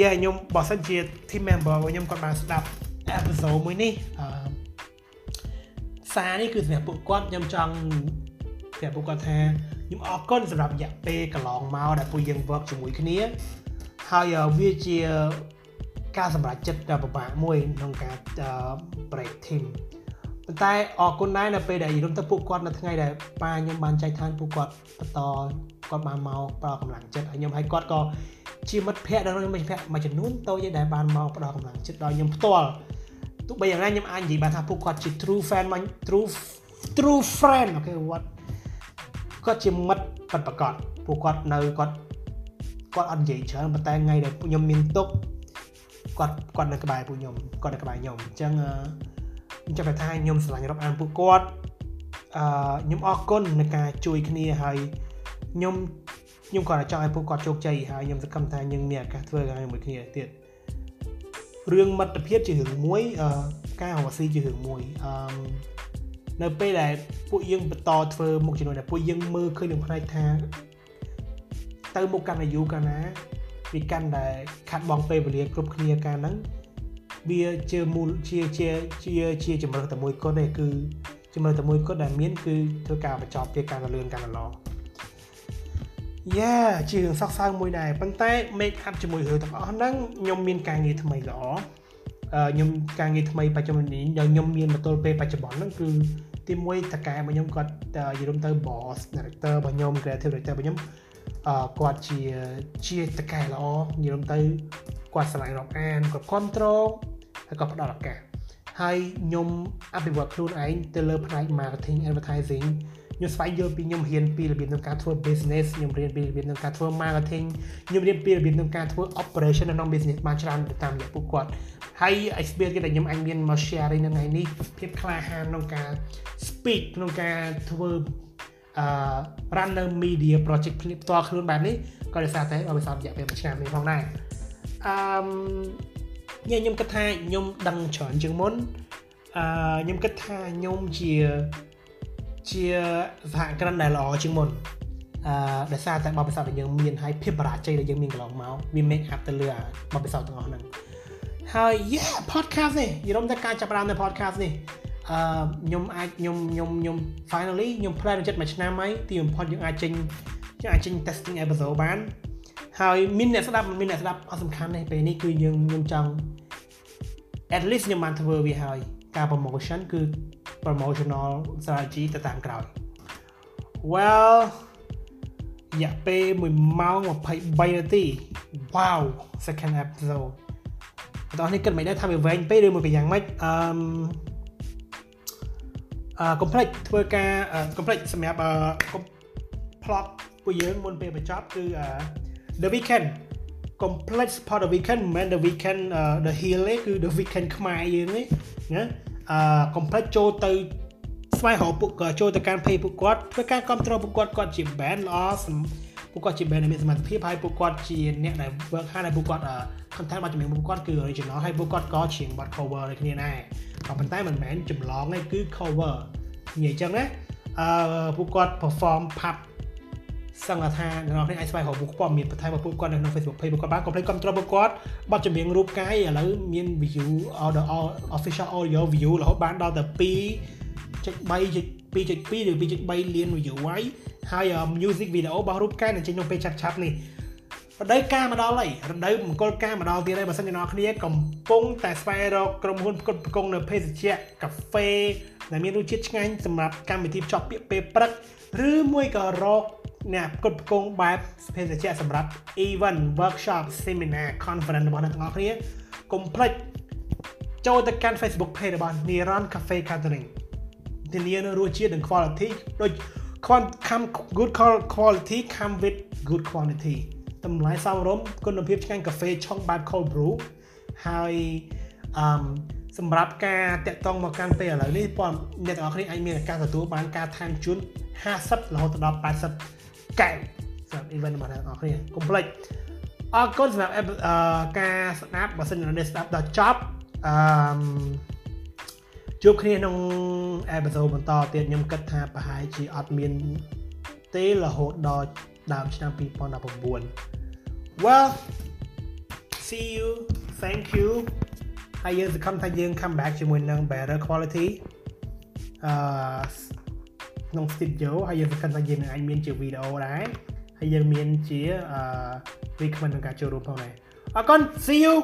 យេខ្ញុំបើសិនជា team member របស់ខ្ញុំគាត់បានស្ដាប់ episode មួយនេះអឺសារនេះគឺសម្រាប់ពួកគាត់ខ្ញុំចង់ប្រាប់ពួកគាត់ថាខ្ញុំអរគុណសម្រាប់រយៈពេលកន្លងមកដែលពួកយើង work ជាមួយគ្នាហើយវាជា ការសម្រេចចិត្តដ៏ពិបាកមួយក្នុងការ break team ប៉ុន្តែអរគុណដែរនៅពេលដែលរួមទៅពួកគាត់នៅថ្ងៃដែលប៉ាខ្ញុំបានចែកឋានពួកគាត់បន្តគាត់បានមកផ្ដល់កម្លាំងចិត្តឲ្យខ្ញុំហើយគាត់ក៏ជាមិត្តភ័ក្តិដល់មិត្តភ័ក្តិមួយចំនួនតូចដែលបានមកផ្ដល់កម្លាំងចិត្តដល់ខ្ញុំផ្ទាល់ទោះបីយ៉ាងណាខ្ញុំអាចនិយាយបានថាពួកគាត់ជា true fan មក true true friend អូខេ what គាត់ជាមិត្តពិតប្រាកដពួកគាត់នៅគាត់គាត់អត់និយាយច្រើនប៉ុន្តែថ្ងៃដែលខ្ញុំមានទុក គាត់គាត់នៅក្បែរពួកខ្ញុំគាត់នៅក្បែរខ្ញុំអញ្ចឹងខ្ញុំចាប់ថាខ្ញុំស្រឡាញ់រាប់អានពួកគាត់អឺខ្ញុំអរគុណในការជួយគ្នាហើយខ្ញុំខ្ញុំគាត់ចង់ឲ្យពួកគាត់ជោគជ័យហើយខ្ញុំសង្ឃឹមថាយើងមានឱកាសធ្វើការជាមួយគ្នាទៀតរឿងមិត្តភាពជារឿងមួយអឺការរកស៊ីជារឿងមួយអឺនៅពេលដែលពួកយើងបន្តធ្វើមុខជំនួយដែលពួកយើងមើលឃើញនឹងផ្នែកថាទៅមុខកាន់តែយូរកាលណា វាកាន់តែខាត់បងពេលវេលាគ្រប់គ្នាកាលហ្នឹងវាជាមូលជាជាជាជាជំរើសតែមួយគត់ទេគឺជំរើសតែមួយគត់ដែលមានគឺធ្វើការបញ្ចប់ជាការលឿនការល្អយ៉ាជារឿងសោកសៅមួយដែរប៉ុន្តែ make up ជាមួយរឿងទាំងអស់ហ្នឹងខ្ញុំមានការងារថ្មីល្អខ្ញុំការងារថ្មីបច្ចុប្បន្ននេះដែលខ្ញុំមានមកទល់ពេលបច្ចុប្បន្នហ្នឹងគឺទីមួយតកែរបស់ខ្ញុំគាត់យល់ទៅ boss director របស់ខ្ញុំ creative director របស់ខ្ញុំអឺ គាត់ជាជាតកែល្អនិយាយទៅគាត់ឆ្លៃរាប់អានគាត់ control ហើយគាត់ផ្ដល់ឱកាសហើយខ្ញុំអភិវឌ្ឍខ្លួនឯងទៅលើផ្នែក marketing advertising ខ្ញុំស្វែងយល់ពីខ្ញុំរៀនពីរបៀបក្នុងការធ្វើ business ខ្ញុំរៀនពីរបៀបក្នុងការធ្វើ marketing ខ្ញុំរៀនពីរបៀបក្នុងការធ្វើ operation នៅក្នុង business បានច្រើនទៅតាមរយៈពួកគាត់ហើយ experience ដែលខ្ញុំអាចមានមក share នៅថ្ងៃនេះភាពក្លាហានក្នុងការ speak ក្នុងការធ្វើ អឺ run នៅ media project ផ្ទាល់ខ្លួនបែបនេះក៏ដោយសារតែបរិស័ទរយៈពេល1ឆ្នាំនេះផងដែរអឺខ្ញុំគិតថាខ្ញុំដឹងច្រើនជាងមុនអឺខ្ញុំគិតថាខ្ញុំជាជាសហគ្រិនដែលល្អជាងមុនអឺដោយសារតែបបិសោតដែលយើងមានហើយភាពបរាជ័យដែលយើងមានកន្លងមកវា make up ទៅលើបបិសោតទាំងអស់ហ្នឹងហើយ yeah podcast នេះយល់តែការចាប់ផ្ដើមនៅ podcast នេះ អឺខ្ញុំអាចខ្ញុំខ្ញុំខ្ញុំ finally ខ្ញុំ plan ចិត្តមួយឆ្នាំហើយទីបំផុតយើងអាចចេញយើងអាចចេញ testing episode បានហើយមានអ្នកស្ដាប់មានអ្នកស្ដាប់អត់សំខាន់ទេពេលនេះគឺយើងខ្ញុំចង់ at least ខ្ញុំបានធ្វើវាហើយការ promotion គឺ promotional strategy ទៅតាមក្រោយ well រយៈពេល1ម៉ោង23នាទី wow second episode តោះនេះគិតមិនដែរថាវាវែងពេកឬមួយក៏យ៉ាងម៉េចអឺ អឺ complex ធ្វើការ complex សម្រាប់ plot ពួកយើងមុនពេលបញ្ចប់គឺ the weekend complex part the weekend មិនមែន the weekend the hill ទេគឺ the weekend ខ្មែរយើងទេណាអឺ complex ចូលទៅស្វែងរកពួកគាត់ចូលទៅកាន់ page ពួកគាត់ធ្វើការគ្រប់គ្រងពួកគាត់គាត់ជា band ល្អ ពួកគាត់ជា band ដែលមានសមត្ថភាពហើយពួកគាត់ជាអ្នកដែល work hard ហើយពួកគាត់ content របស់ចម្រៀងពួកគាត់គឺ original ហើយពួកគាត់ក៏ច្រៀងបទ cover ដូចគ្នាដែរក៏ប៉ុន្តែមិនមែនចម្លងទេគឺ cover និយាយអញ្ចឹងណាអឺពួកគាត់ perform pub សង្ឃថាអ្នកនរគ្នាអាចស្វែងរកមុខព័ត៌មានបន្ថែមរបស់ពួកគាត់នៅក្នុង Facebook page ពួកគាត់បានកុំភ្លេចគ្រប់គ្រងពួកគាត់បទចម្រៀងរូបកាយឥឡូវមាន view order official audio view រហូតបានដល់ទៅ2.3 2.2ឬ2.3លាន view ហើយហើយ music video របស់រូបកាយនឹងចេញក្នុងពេលឆាប់ឆាប់នេះរដូវកាលមកដល់ហើយរដូវមង្គលការមកដល់ទៀតហើយបើសិនជាអ្នកគ្នាកំពុងតែស្វែងរកក្រុមហ៊ុនផ្គត់ផ្គង់នៅភេសជ្ជៈកាហ្វេដែលមានរសជាតិឆ្ងាញ់សម្រាប់កម្មវិធីភ្ជាប់ពាក្យពេលព្រឹកឬមួយក៏រកអ្នកផ្គត់ផ្គង់បែបភេសជ្ជៈសម្រាប់ event workshop seminar conference របស់អ្នកទាំងអស់គ្នាកុំភ្លេចចូលទៅកាន់ Facebook page របស់ Niran Cafe Catering ធានានូវរសជាតិនិង quality ដូច come good quality come with good quantity តម្លៃសមរម្យគុណភាពឆ្ងាញ់កាហ្វេឆុងបែប cold brew ហើយអឺសម្រាប់ការតាក់ទងមកកាន់ពេលឥឡូវនេះបងអ្នកទាំងអស់គ្នាអាចមានឱកាសទទួលបានការថែមជូន50រហូតដល់80កែវសម្រាប់ event របស់អ្នកទាំងអស់គ្នាកុំភ្លេចអរគុណសម្រាប់ការស្ដាប់បើសិនជាអ្នកស្ដាប់ដល់ចប់អឺ ជួបគ្នាក្នុងអេពីសូតបន្តទៀតខ្ញុំគិតថាប្រហែលជាអត់មានទេរហូតដល់ដើមឆ្នាំ2019 Well see you thank you ហើយយើងសង្ឃឹមថាយើង come back ជាមួយនឹង better quality អឺក្នុង studio ហើយយើងសង្ឃឹមថាយើងនឹងអាចមានជាវីដេអូដែរហើយយើងមានជាអឺ recommend ក្នុងការចូលរួមផងដែរអរគុណ see you